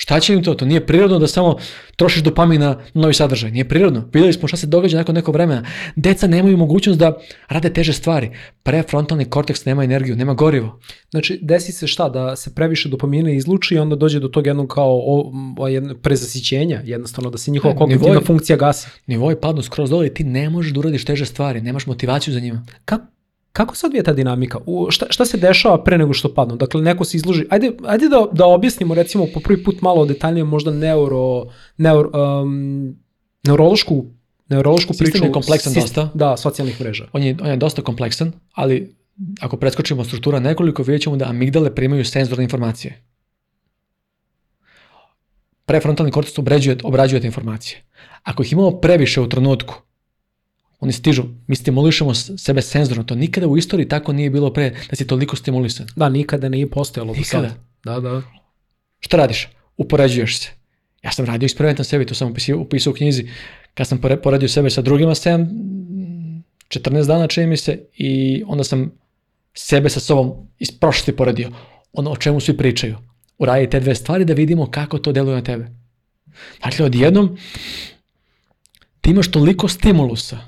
Šta će im to? To nije prirodno da samo trošiš dopamin na novi sadržaj. Nije prirodno. Videli smo šta se događa nakon nekog vremena. Deca nemaju mogućnost da rade teže stvari. Prefrontalni korteks nema energiju, nema gorivo. Znači, desi se šta? Da se previše dopamina izluči i onda dođe do tog jednog kao o, o jedno prezasićenja, jednostavno da se njihova e, kognitivna funkcija gasi. Nivoj padnu skroz dole i ti ne možeš da uradiš teže stvari, nemaš motivaciju za njima. Kako Kako se odvija ta dinamika? U, šta, šta se dešava pre nego što padnu? Dakle, neko se izloži. Ajde, ajde da, da objasnimo, recimo, po prvi put malo detaljnije, možda neuro, neuro, um, neurološku neurološku Sistem priču. Sistem je kompleksan sist, dosta. Da, socijalnih mreža. On je, on je dosta kompleksan, ali ako preskočimo struktura nekoliko, vidjet ćemo da amigdale primaju senzorne informacije. Prefrontalni kortec obrađuje, obrađuje te informacije. Ako ih imamo previše u trenutku, Oni stižu, mi stimulišemo sebe senzorno, to nikada u istoriji tako nije bilo pre da si toliko stimulisan. Da, nikada nije postojalo nikada. do sada. Da, da. Šta radiš? Upoređuješ se. Ja sam radio eksperiment na sebi, to sam upisio, upisao u knjizi. Kad sam poredio sebe sa drugima, 7, 14 dana čini mi se i onda sam sebe sa sobom iz prošlosti poredio. Ono o čemu svi pričaju. Uradi te dve stvari da vidimo kako to deluje na tebe. Dakle, odjednom ti imaš toliko stimulusa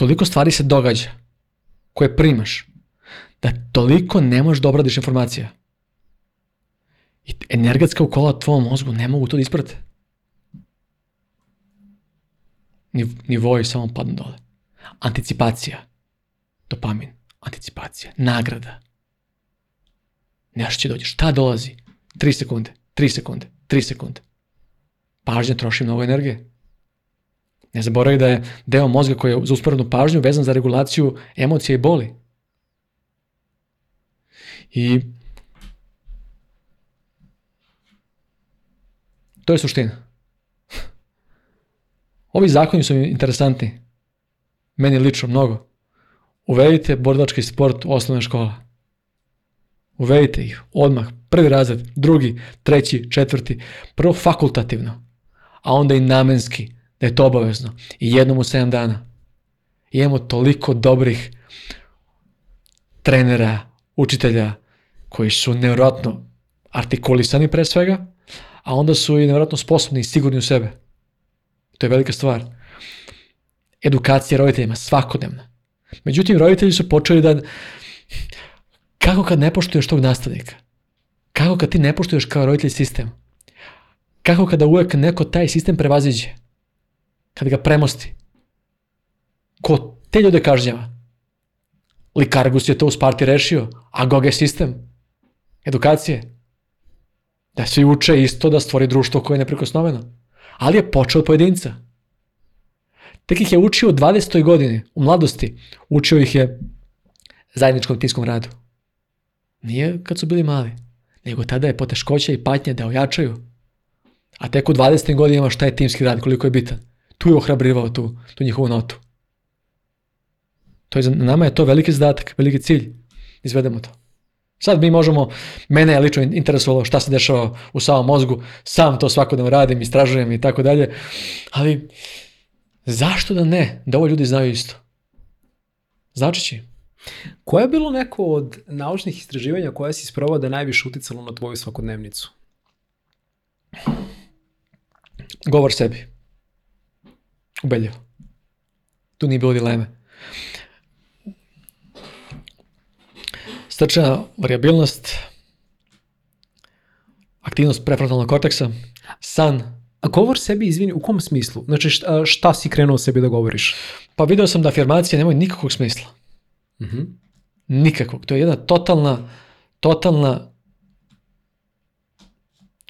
toliko stvari se događa koje primaš da toliko ne možeš da obradiš informacija. I energetska ukola tvojom mozgu ne mogu to da isprate. Nivoji samo padnu dole. Anticipacija. Dopamin. Anticipacija. Nagrada. Nešto će doći. Šta dolazi? 3 sekunde, 3 sekunde, 3 sekunde. Pažnja troši mnogo energije. Ne zaboravi da je deo mozga koji je za usporednu pažnju vezan za regulaciju emocija i boli. I to je suština. Ovi zakoni su interesantni. Meni lično mnogo. Uvedite borilački sport u osnovne škola. Uvedite ih odmah. Prvi razred, drugi, treći, četvrti. Prvo fakultativno, a onda i namenski da je to obavezno. I jednom u 7 dana. I imamo toliko dobrih trenera, učitelja, koji su nevjerojatno artikulisani pre svega, a onda su i nevjerojatno sposobni i sigurni u sebe. To je velika stvar. Edukacija roditeljima, svakodnevna. Međutim, roditelji su počeli da... Kako kad ne poštuješ tog nastavnika? Kako kad ti ne poštuješ kao roditelj sistem? Kako kada uvek neko taj sistem prevaziđe? kad ga premosti, ko te ljude kažnjava? Likargus je to u Sparti rešio, a Gog je sistem edukacije. Da svi uče isto da stvori društvo koje je neprikosnoveno. Ali je počeo od pojedinca. Tek ih je učio u 20. godini, u mladosti. Učio ih je zajedničkom timskom radu. Nije kad su bili mali, nego tada je poteškoća i patnje da ojačaju. A tek u 20. godinama šta je timski rad, koliko je bitan tu je ohrabrivao tu, tu njihovu notu. To je, nama je to veliki zadatak, veliki cilj. Izvedemo to. Sad mi možemo, mene je lično interesovalo šta se dešava u samom mozgu, sam to svakodnevno radim, istražujem i tako dalje, ali zašto da ne, da ovo ljudi znaju isto? Znači će. Koje je bilo neko od naučnih istraživanja koja si isprobao da je najviše uticalo na tvoju svakodnevnicu? Govor sebi ubedljivo. Tu nije bilo dileme. Strčana variabilnost, aktivnost prefrontalnog korteksa, san. A govor sebi, izvini, u kom smislu? Znači šta, šta si krenuo sebi da govoriš? Pa video sam da afirmacije nemaju nikakvog smisla. Mm -hmm. Nikakvog. To je jedna totalna, totalna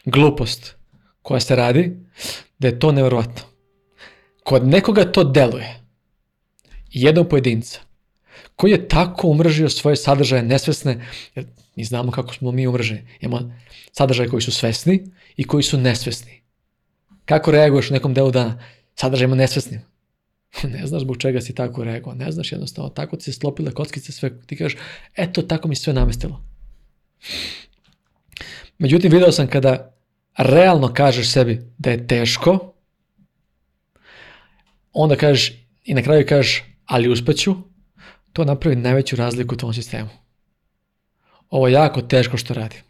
glupost koja se radi, da je to nevjerojatno. Kod nekoga to deluje. Jednog pojedinca koji je tako umržio svoje sadržaje nesvesne, jer mi znamo kako smo mi umrženi. Imamo sadržaje koji su svesni i koji su nesvesni. Kako reaguješ u nekom delu dana? Sadržajima nesvesnim. ne znaš zbog čega si tako reagovao, ne znaš jednostavno, tako ti se slopile kockice sve, ti kažeš, eto, tako mi sve namestilo. Međutim, video sam kada realno kažeš sebi da je teško, onda kažeš i na kraju kažeš, ali uspeću, to napravi najveću razliku u tom sistemu. Ovo je jako teško što radim.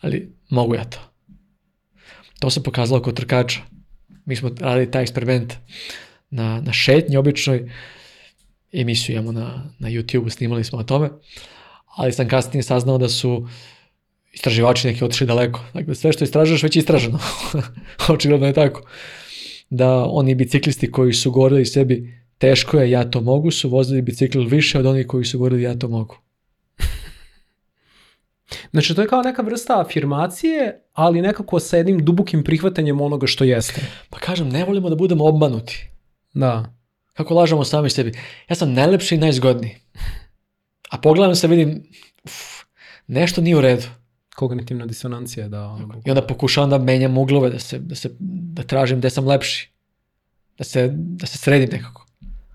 Ali mogu ja to. To se pokazalo kod trkača. Mi smo radili taj eksperiment na, na šetnji običnoj. Emisiju imamo na, na YouTube, snimali smo o tome. Ali sam kasnije saznao da su istraživači neki otišli daleko. Dakle, sve što istražuješ već je istraženo. Očigledno je tako da oni biciklisti koji su govorili sebi teško je, ja to mogu, su vozili bicikl više od onih koji su govorili ja to mogu. Znači, to je kao neka vrsta afirmacije, ali nekako sa jednim dubokim prihvatanjem onoga što jeste. Pa kažem, ne volimo da budemo obmanuti. Da. Kako lažemo sami sebi. Ja sam najlepši i najzgodniji. A pogledam se, vidim, uf, nešto nije u redu kognitivna disonancija da... Ono, I onda da- pokušavam da menjam uglove, da, se, da, se, da tražim gde sam lepši, da se, da se sredim nekako.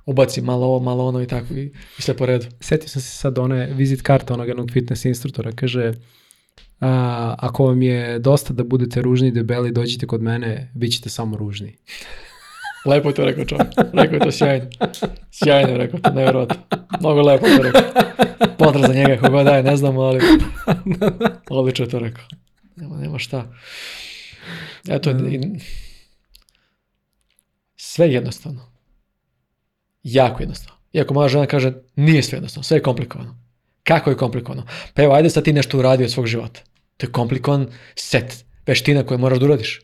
ubaci malo ovo, malo ono i tako i, i sve po redu. Setio sam se sad one vizit karta onog jednog fitness instruktora, kaže a, ako vam je dosta da budete ružni i debeli, dođite kod mene, bit ćete samo ružni. lepo je to rekao čovjek, rekao je to sjajno. Sjajno je rekao, to nevjerojatno. Mnogo lepo je to rekao. Pozdrav za njega koga daje, ne znamo, ali odlično je to rekao. Nema, nema šta. Eto, da. i, sve jednostavno. Jako jednostavno. Iako moja žena kaže, nije sve jednostavno, sve je komplikovano. Kako je komplikovano? Pa evo, ajde sad ti nešto uradi od svog života. To je komplikovan set veština koje moraš da uradiš.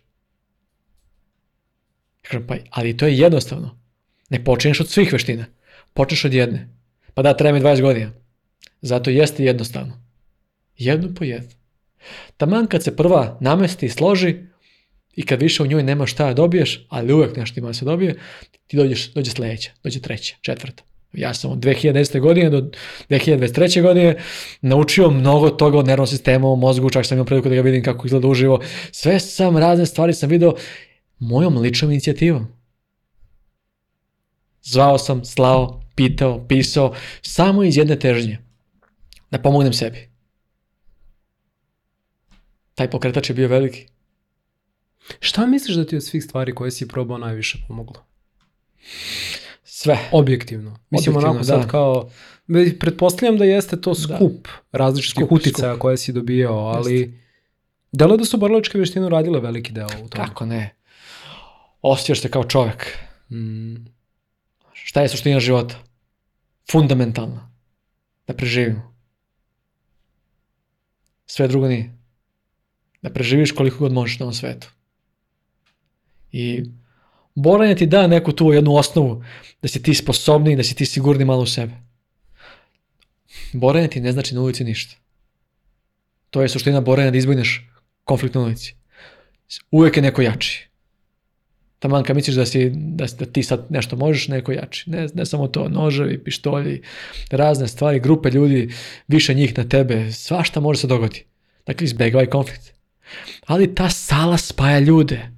pa, ali to je jednostavno. Ne počinješ od svih veština. Počneš od jedne. Pa da, treba mi 20 godina. Zato jeste jednostavno. Jedno po jedno. Taman kad se prva namesti i složi i kad više u njoj nema šta da dobiješ, ali uvek nešto ima da se dobije, ti dođeš, dođe sledeća, dođe treća, četvrta. Ja sam od 2010. godine do 2023. godine naučio mnogo toga o nervnom sistemu, o mozgu, čak sam imao priliku da ga vidim kako izgleda uživo. Sve sam razne stvari sam video mojom ličnom inicijativom. Zvao sam, slao, pitao, pisao, samo iz jedne težnje – da pomognem sebi. Taj pokretač je bio veliki. Šta misliš da ti od svih stvari koje si probao najviše pomoglo? Sve. Objektivno. Mislim Objektivno, onako sad da. kao, pretpostavljam da jeste to da. skup da. različitih skup, uticaja skup. koje si dobijao, ali jeste. delo da su borilačke veštine radile veliki deo u tome. Kako ne? Osjećaš se kao čovek. Mm. Šta je suština života? Fundamentalna. Da preživimo. Sve drugo nije. Da preživiš koliko god možeš na ovom svetu. I boranje ti da neku tu jednu osnovu, da si ti sposobni, da si ti sigurni malo u sebe. Boranje ti ne znači na ulici ništa. To je suština boranja da izbjegneš konflikt na ulici. Uvek je neko jači taman kad misliš da, si, da, da, ti sad nešto možeš, neko jači. Ne, ne samo to, noževi, pištolji, razne stvari, grupe ljudi, više njih na tebe, svašta može se dogoditi. Dakle, izbjegavaj konflikt. Ali ta sala spaja ljude.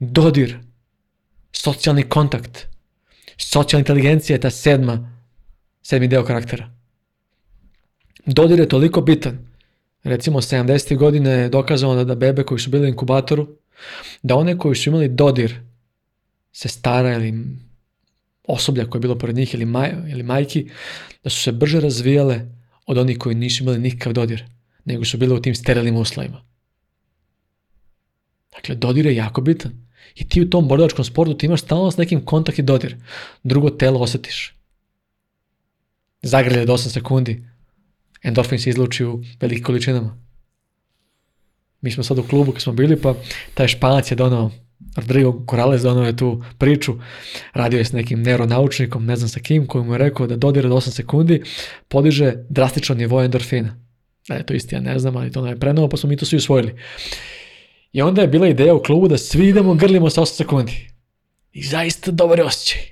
Dodir, socijalni kontakt, socijalna inteligencija je ta sedma, sedmi deo karaktera. Dodir je toliko bitan. Recimo, 70. godine je dokazano da, da bebe koji su bili u inkubatoru, da one koji su imali dodir se sestara ili osoblja koje je bilo pored njih ili, maj, ili majki, da su se brže razvijale od onih koji nisu imali nikakav dodir, nego su bile u tim sterilnim uslovima. Dakle, dodir je jako bitan. I ti u tom borilačkom sportu ti imaš stalno s nekim kontakt i dodir. Drugo telo osetiš. Zagrlje od 8 sekundi. Endorfin se izluči u velikim količinama mi smo sad u klubu kad smo bili, pa taj Španac je donao, Rodrigo Corrales donao je tu priču, radio je s nekim neuronaučnikom, ne znam sa kim, koji mu je rekao da dodir od 8 sekundi podiže drastično nivo endorfina. E, to isti ja ne znam, ali to nam je prenao, pa smo mi to svi usvojili. I onda je bila ideja u klubu da svi idemo grlimo sa 8 sekundi. I zaista dobar je osjećaj.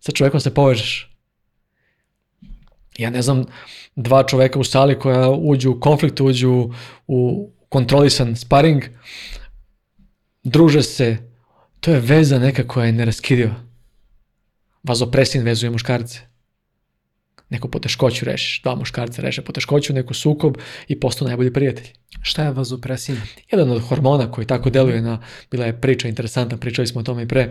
Sa čovjekom se povežeš. Ja ne znam, dva čoveka u sali koja uđu u konflikt, uđu u kontrolisan sparing, druže se, to je veza neka koja je neraskidiva. Vazopresin vezuje muškarce neku poteškoću rešiš, dva muškarca reše poteškoću, neku sukob i postao najbolji prijatelj. Šta je vazopresin? Jedan od hormona koji tako deluje na, bila je priča interesantna, pričali smo o tome i pre,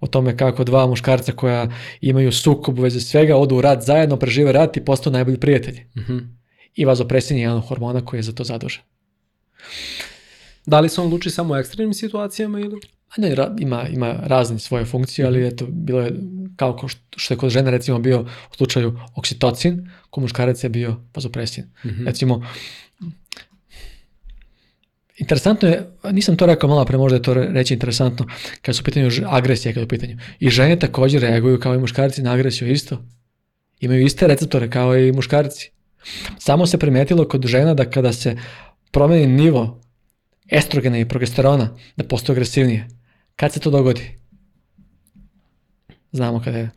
o tome kako dva muškarca koja imaju sukob u vezi svega, odu u rat zajedno, prežive rat i postao najbolji prijatelji. Uh mhm. -huh. I vazopresin je jedan od hormona koji je za to zadužen. Da li se on luči samo u ekstremnim situacijama ili? a ne, ima, ima razne svoje funkcije, ali eto, bilo je kao ko što je kod žena recimo bio u slučaju oksitocin, kod muškaraca je bio vazopresin. Mm -hmm. Recimo, interesantno je, nisam to rekao malo pre, možda je to reći interesantno, kad su u pitanju agresije, kad je u pitanju. I žene takođe reaguju kao i muškarci na agresiju isto. Imaju iste receptore kao i muškarci. Samo se primetilo kod žena da kada se promeni nivo estrogena i progesterona, da postoje agresivnije. Kad se to dogodi? Znamo kada je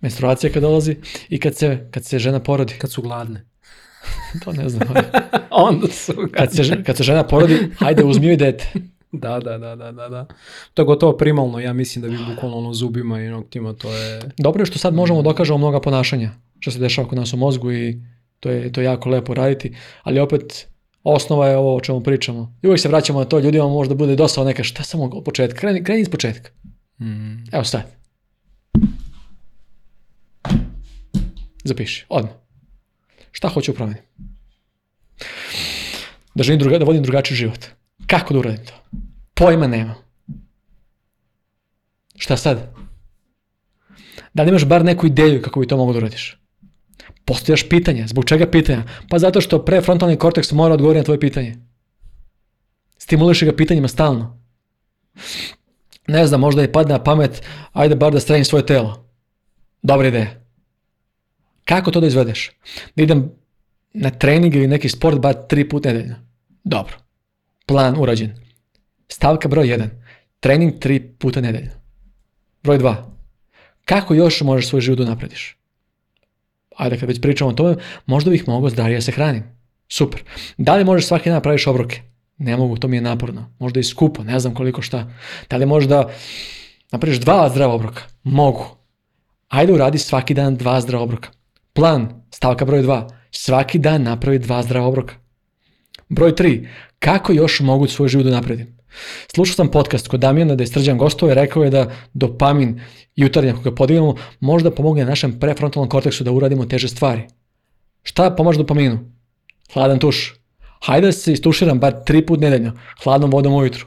menstruacija kad dolazi i kad se, kad se žena porodi. Kad su gladne. to ne znam. Onda su gladne. Kad se, kad se žena porodi, hajde uzmi joj dete. Da, da, da, da, da, da. To je gotovo primalno, ja mislim da bi bukvalno ono zubima i noktima, to je... Dobro je što sad možemo da dokažemo mnoga ponašanja, što se dešava kod nas u mozgu i to je, to je jako lepo raditi, ali opet Osnova je ovo o čemu pričamo. I uvijek se vraćamo na to, ljudima možda bude dosta neka šta samo od početka, kreni, kreni iz početka. Mm. Evo stavi. Zapiši, odmah. Šta hoću promijeniti? Da želim druga, da vodim drugačiji život. Kako da uradim to? Pojma nema. Šta sad? Da li imaš bar neku ideju kako bi to mogao da uradiš? postavljaš pitanje. Zbog čega pitanja? Pa zato što prefrontalni korteks mora odgovoriti na tvoje pitanje. Stimuliši ga pitanjima stalno. Ne znam, možda je padne na pamet, ajde bar da strenim svoje telo. Dobra ideja. Kako to da izvedeš? Da idem na trening ili neki sport bar tri puta nedeljno. Dobro. Plan urađen. Stavka broj 1. Trening tri puta nedeljno. Broj 2. Kako još možeš svoj život da naprediš? ajde kad već pričamo o tome, možda bih mogao zdravije ja da se hranim. Super. Da li možeš svaki dan da praviš obroke? Ne mogu, to mi je naporno. Možda i skupo, ne znam koliko šta. Da li možda napraviš dva zdrava obroka? Mogu. Ajde uradi svaki dan dva zdrava obroka. Plan, stavka broj 2. Svaki dan napravi dva zdrava obroka. Broj 3. Kako još mogu svoj život da napredim? Slušao sam podcast kod Damjana da je Srđan i rekao je da dopamin jutarnja koga podignemo možda pomogne našem prefrontalnom korteksu da uradimo teže stvari. Šta pomaže dopaminu? Hladan tuš. Hajde da se istuširam bar tri put nedeljno, hladnom vodom ujutru.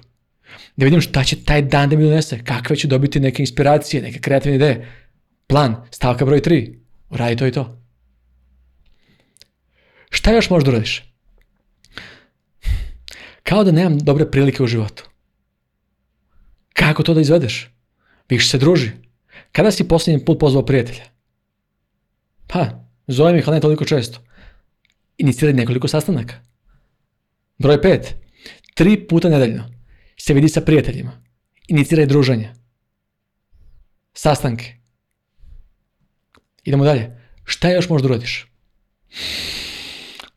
Da vidim šta će taj dan da mi donese, kakve ću dobiti neke inspiracije, neke kreativne ideje. Plan, stavka broj 3, uradi to i to. Šta još možeš da uradiš? Kao da nemam dobre prilike u životu. Kako to da izvedeš? Više se druži. Kada si posljednji put pozvao prijatelja? Pa, zovem ih, ali ne toliko često. Iniciraj nekoliko sastanaka. Broj 5. Tri puta nedeljno se vidi sa prijateljima. Iniciraj druženje. Sastanke. Idemo dalje. Šta još možda uradiš?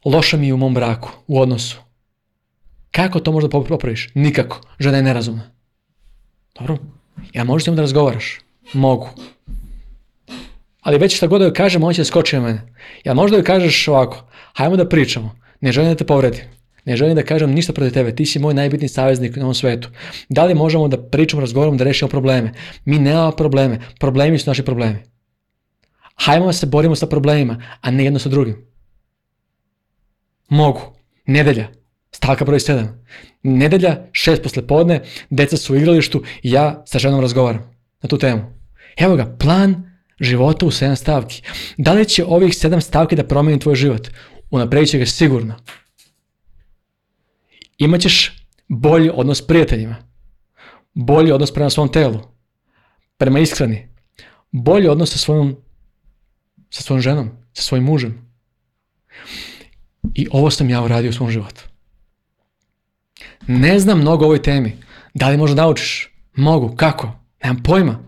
Loša mi je u mom braku, u odnosu. Kako to možda popraviš? Nikako. Žena je nerazumna. Dobro. Ja možeš s njom da razgovaraš? Mogu. Ali već šta god da joj kažem, on će da skočiti na mene. Ja možda joj kažeš ovako, hajmo da pričamo. Ne želim da te povredim. Ne želim da kažem ništa protiv tebe, ti si moj najbitniji saveznik na ovom svetu. Da li možemo da pričamo, razgovaramo, da rešimo probleme? Mi nemamo probleme, problemi su naši problemi. Hajmo da se borimo sa problemima, a ne jedno sa drugim. Mogu. Nedelja. Stavka broj 7. Nedelja, 6 posle podne, deca su u igralištu i ja sa ženom razgovaram na tu temu. Evo ga, plan života u 7 stavki. Da li će ovih 7 stavki da promeni tvoj život? Unapredit će ga sigurno. Imaćeš bolji odnos s prijateljima, bolji odnos prema svom telu, prema ishrani, bolji odnos sa svojom, sa svojom ženom, sa svojim mužem. I ovo sam ja uradio u svom životu. Ne znam mnogo o ovoj temi. Da li možda naučiš? Mogu. Kako? Nemam pojma.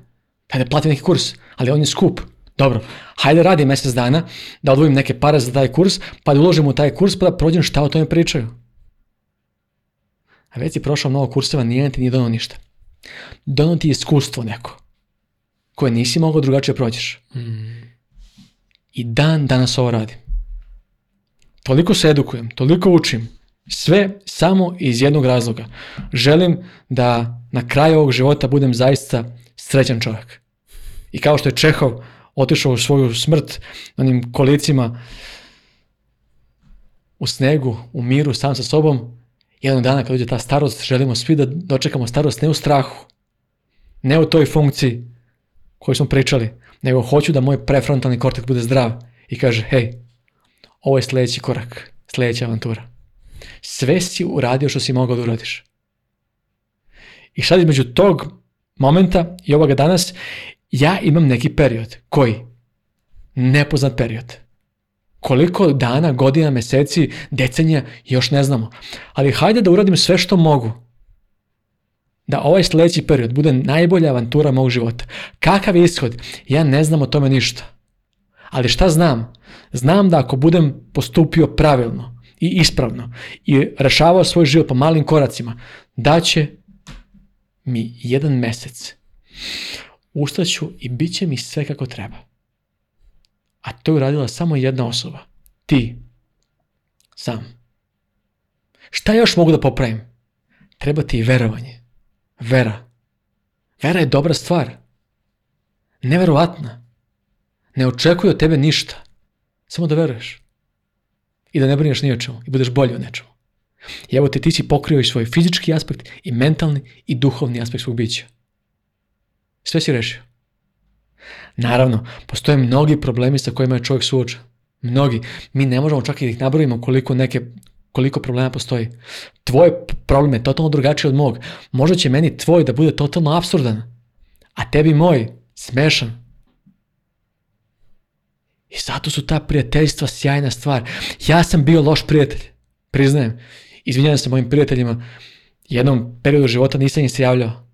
Hajde platim neki kurs, ali on je skup. Dobro, hajde radim mjesec dana da odvojim neke pare za taj kurs, pa da uložim u taj kurs pa da prođem šta o tome pričaju. A već si prošao mnogo kurseva, nije ti nije donao ništa. Donao ti iskustvo neko koje nisi mogao drugačije prođeš. Mm. I dan danas ovo radim. Toliko se edukujem, toliko učim, Sve samo iz jednog razloga. Želim da na kraju ovog života budem zaista srećan čovjek. I kao što je Čehov otišao u svoju smrt na njim kolicima u snegu, u miru, sam sa sobom, jednog dana kad uđe ta starost, želimo svi da dočekamo starost ne u strahu, ne u toj funkciji koju smo pričali, nego hoću da moj prefrontalni korteks bude zdrav i kaže, hej, ovo je sledeći korak, sledeća avantura. Sve si uradio što si mogao da uradiš. I sad između tog momenta i ovoga danas, ja imam neki period. Koji? Nepoznat period. Koliko dana, godina, meseci, decenija, još ne znamo. Ali hajde da uradim sve što mogu. Da ovaj sledeći period bude najbolja avantura mog života. Kakav je ishod? Ja ne znam o tome ništa. Ali šta znam? Znam da ako budem postupio pravilno, i ispravno i rešavao svoj život po malim koracima, da će mi jedan mesec. Ustaću i bit će mi sve kako treba. A to je uradila samo jedna osoba. Ti. Sam. Šta još mogu da popravim? Treba ti i verovanje. Vera. Vera je dobra stvar. Neverovatna. Ne očekuje od tebe ništa. Samo da veruješ i da ne brineš ni o čemu i budeš bolji u nečemu. I evo te ti si pokrio i svoj fizički aspekt i mentalni i duhovni aspekt svog bića. Sve si rešio. Naravno, postoje mnogi problemi sa kojima je čovjek suočen. Mnogi. Mi ne možemo čak i da ih nabrojimo koliko neke koliko problema postoji. Tvoj problem je totalno drugačiji od mog. Možda će meni tvoj da bude totalno absurdan, a tebi moj smešan. I zato su ta prijateljstva sjajna stvar. Ja sam bio loš prijatelj, priznajem. Izvinjavam se mojim prijateljima. Jednom periodu života nisam im se javljao.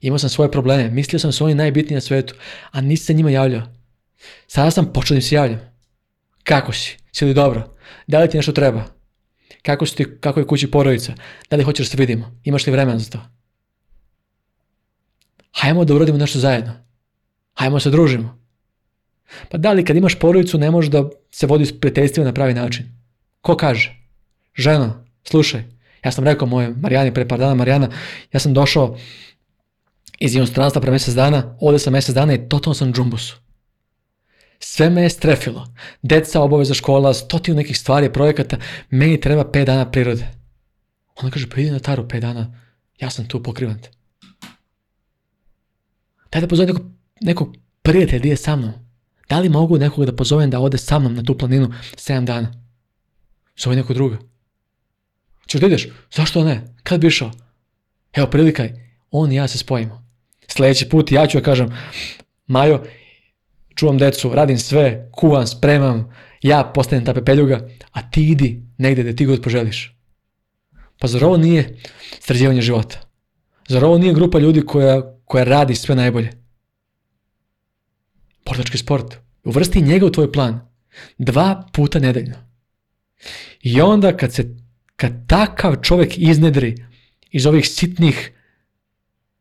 Imao sam svoje probleme. Mislio sam da su oni najbitniji na svetu, a nisam se njima javljao. Sada sam počeo da im se javljam. Kako si? Si li dobro? Da li ti nešto treba? Kako, si ti, kako je kući porodica? Da li hoćeš da se vidimo? Imaš li vremena za to? Hajmo da uradimo nešto zajedno. Hajmo da se družimo. Pa da li kad imaš porodicu ne možeš da se vodi s prijateljstvima na pravi način? Ko kaže? Ženo, slušaj, ja sam rekao moje Marijani pre par dana, Marijana, ja sam došao iz inostranstva pre mesec dana, ovde sam mesec dana i totalno sam džumbusu. Sve me je strefilo. Deca, obaveza škola, stotinu nekih stvari, projekata, meni treba 5 dana prirode. Ona kaže, pa idi na taru 5 dana, ja sam tu pokrivan te. Daj da pozove nekog, nekog prijatelja, je da sa mnom. Da li mogu nekoga da pozovem da ode sa mnom na tu planinu 7 dana? Zove neko druga. Češ da ideš? Zašto ne? Kad bi išao? Evo prilika On i ja se spojimo. Sljedeći put ja ću da kažem, Majo, čuvam decu, radim sve, kuvam, spremam, ja postanem ta pepeljuga, a ti idi negde gde ti god poželiš. Pa zar ovo nije sređivanje života? Zar ovo nije grupa ljudi koja, koja radi sve najbolje? borilački sport. Uvrsti njega u tvoj plan. Dva puta nedeljno. I onda kad se kad takav čovjek iznedri iz ovih sitnih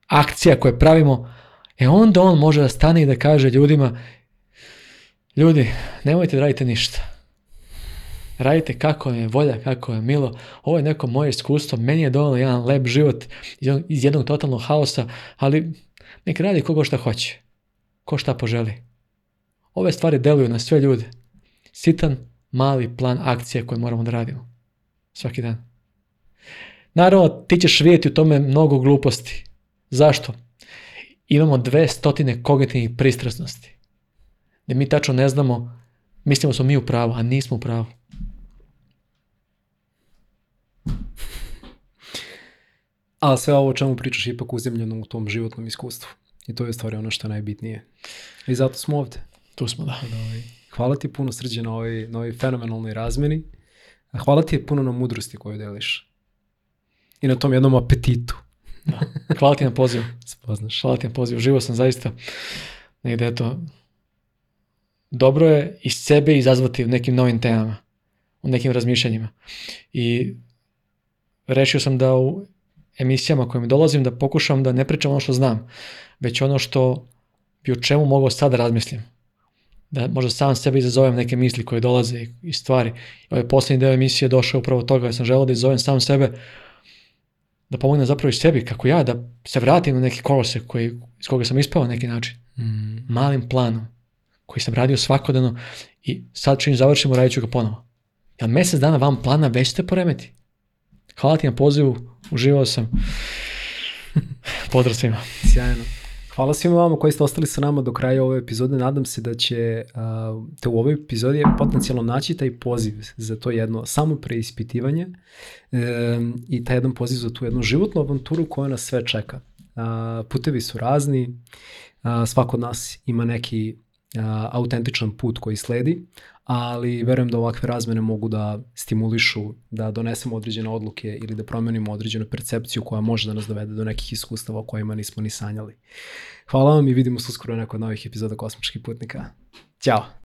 akcija koje pravimo, e onda on može da stane i da kaže ljudima ljudi, nemojte da radite ništa. Radite kako je volja, kako je milo. Ovo je neko moje iskustvo, meni je dovoljno jedan lep život iz jednog totalnog haosa, ali nek radi kogo šta hoće, ko šta poželi. Ove stvari deluju na sve ljude. Sitan, mali plan akcije koje moramo da radimo. Svaki dan. Naravno, ti ćeš vidjeti u tome mnogo gluposti. Zašto? Imamo dve stotine kognitivnih pristrasnosti. Da mi tačno ne znamo, mislimo da smo mi u pravu, a nismo u pravu. A sve ovo čemu pričaš ipak uzemljeno u tom životnom iskustvu. I to je stvari ono što je najbitnije. I zato smo ovde. Tu smo, da. Ovaj. Hvala ti puno, Srđe, na ovoj, na ovoj fenomenalnoj razmeni. Hvala ti puno na mudrosti koju deliš. I na tom jednom apetitu. da. Hvala ti na pozivu. Spoznaš. Hvala ti na pozivu. Živo sam zaista negde, eto, dobro je iz sebe izazvati u nekim novim temama, u nekim razmišljanjima. I rešio sam da u emisijama kojim dolazim da pokušam da ne pričam ono što znam, već ono što bi o čemu mogao sad da razmislim da možda sam sebe izazovem neke misli koje dolaze i stvari. Ovaj posljednji deo emisije došao upravo toga, ja sam želeo da izazovem sam sebe, da pomognem zapravo i sebi, kako ja, da se vratim u neki kolosek koji, iz koga sam ispao na neki način. Mm. Malim planom, koji sam radio svakodnevno i sad čim završimo, radit ću ga ponovo. Jer mesec dana vam plana već ste poremeti. Hvala ti na pozivu, uživao sam. Pozdrav Sjajno. Hvala svima vama koji ste ostali sa nama do kraja ove epizode. Nadam se da će uh, te u ovoj epizodi potencijalno naći taj poziv za to jedno samo preispitivanje um, i taj jedan poziv za tu jednu životnu avanturu koja nas sve čeka. Uh, putevi su razni, uh, svako od nas ima neki autentičan put koji sledi, ali verujem da ovakve razmene mogu da stimulišu, da donesemo određene odluke ili da promenimo određenu percepciju koja može da nas dovede do nekih iskustava o kojima nismo ni sanjali. Hvala vam i vidimo se uskoro u nekoj od novih epizoda Kosmičkih putnika. Ćao!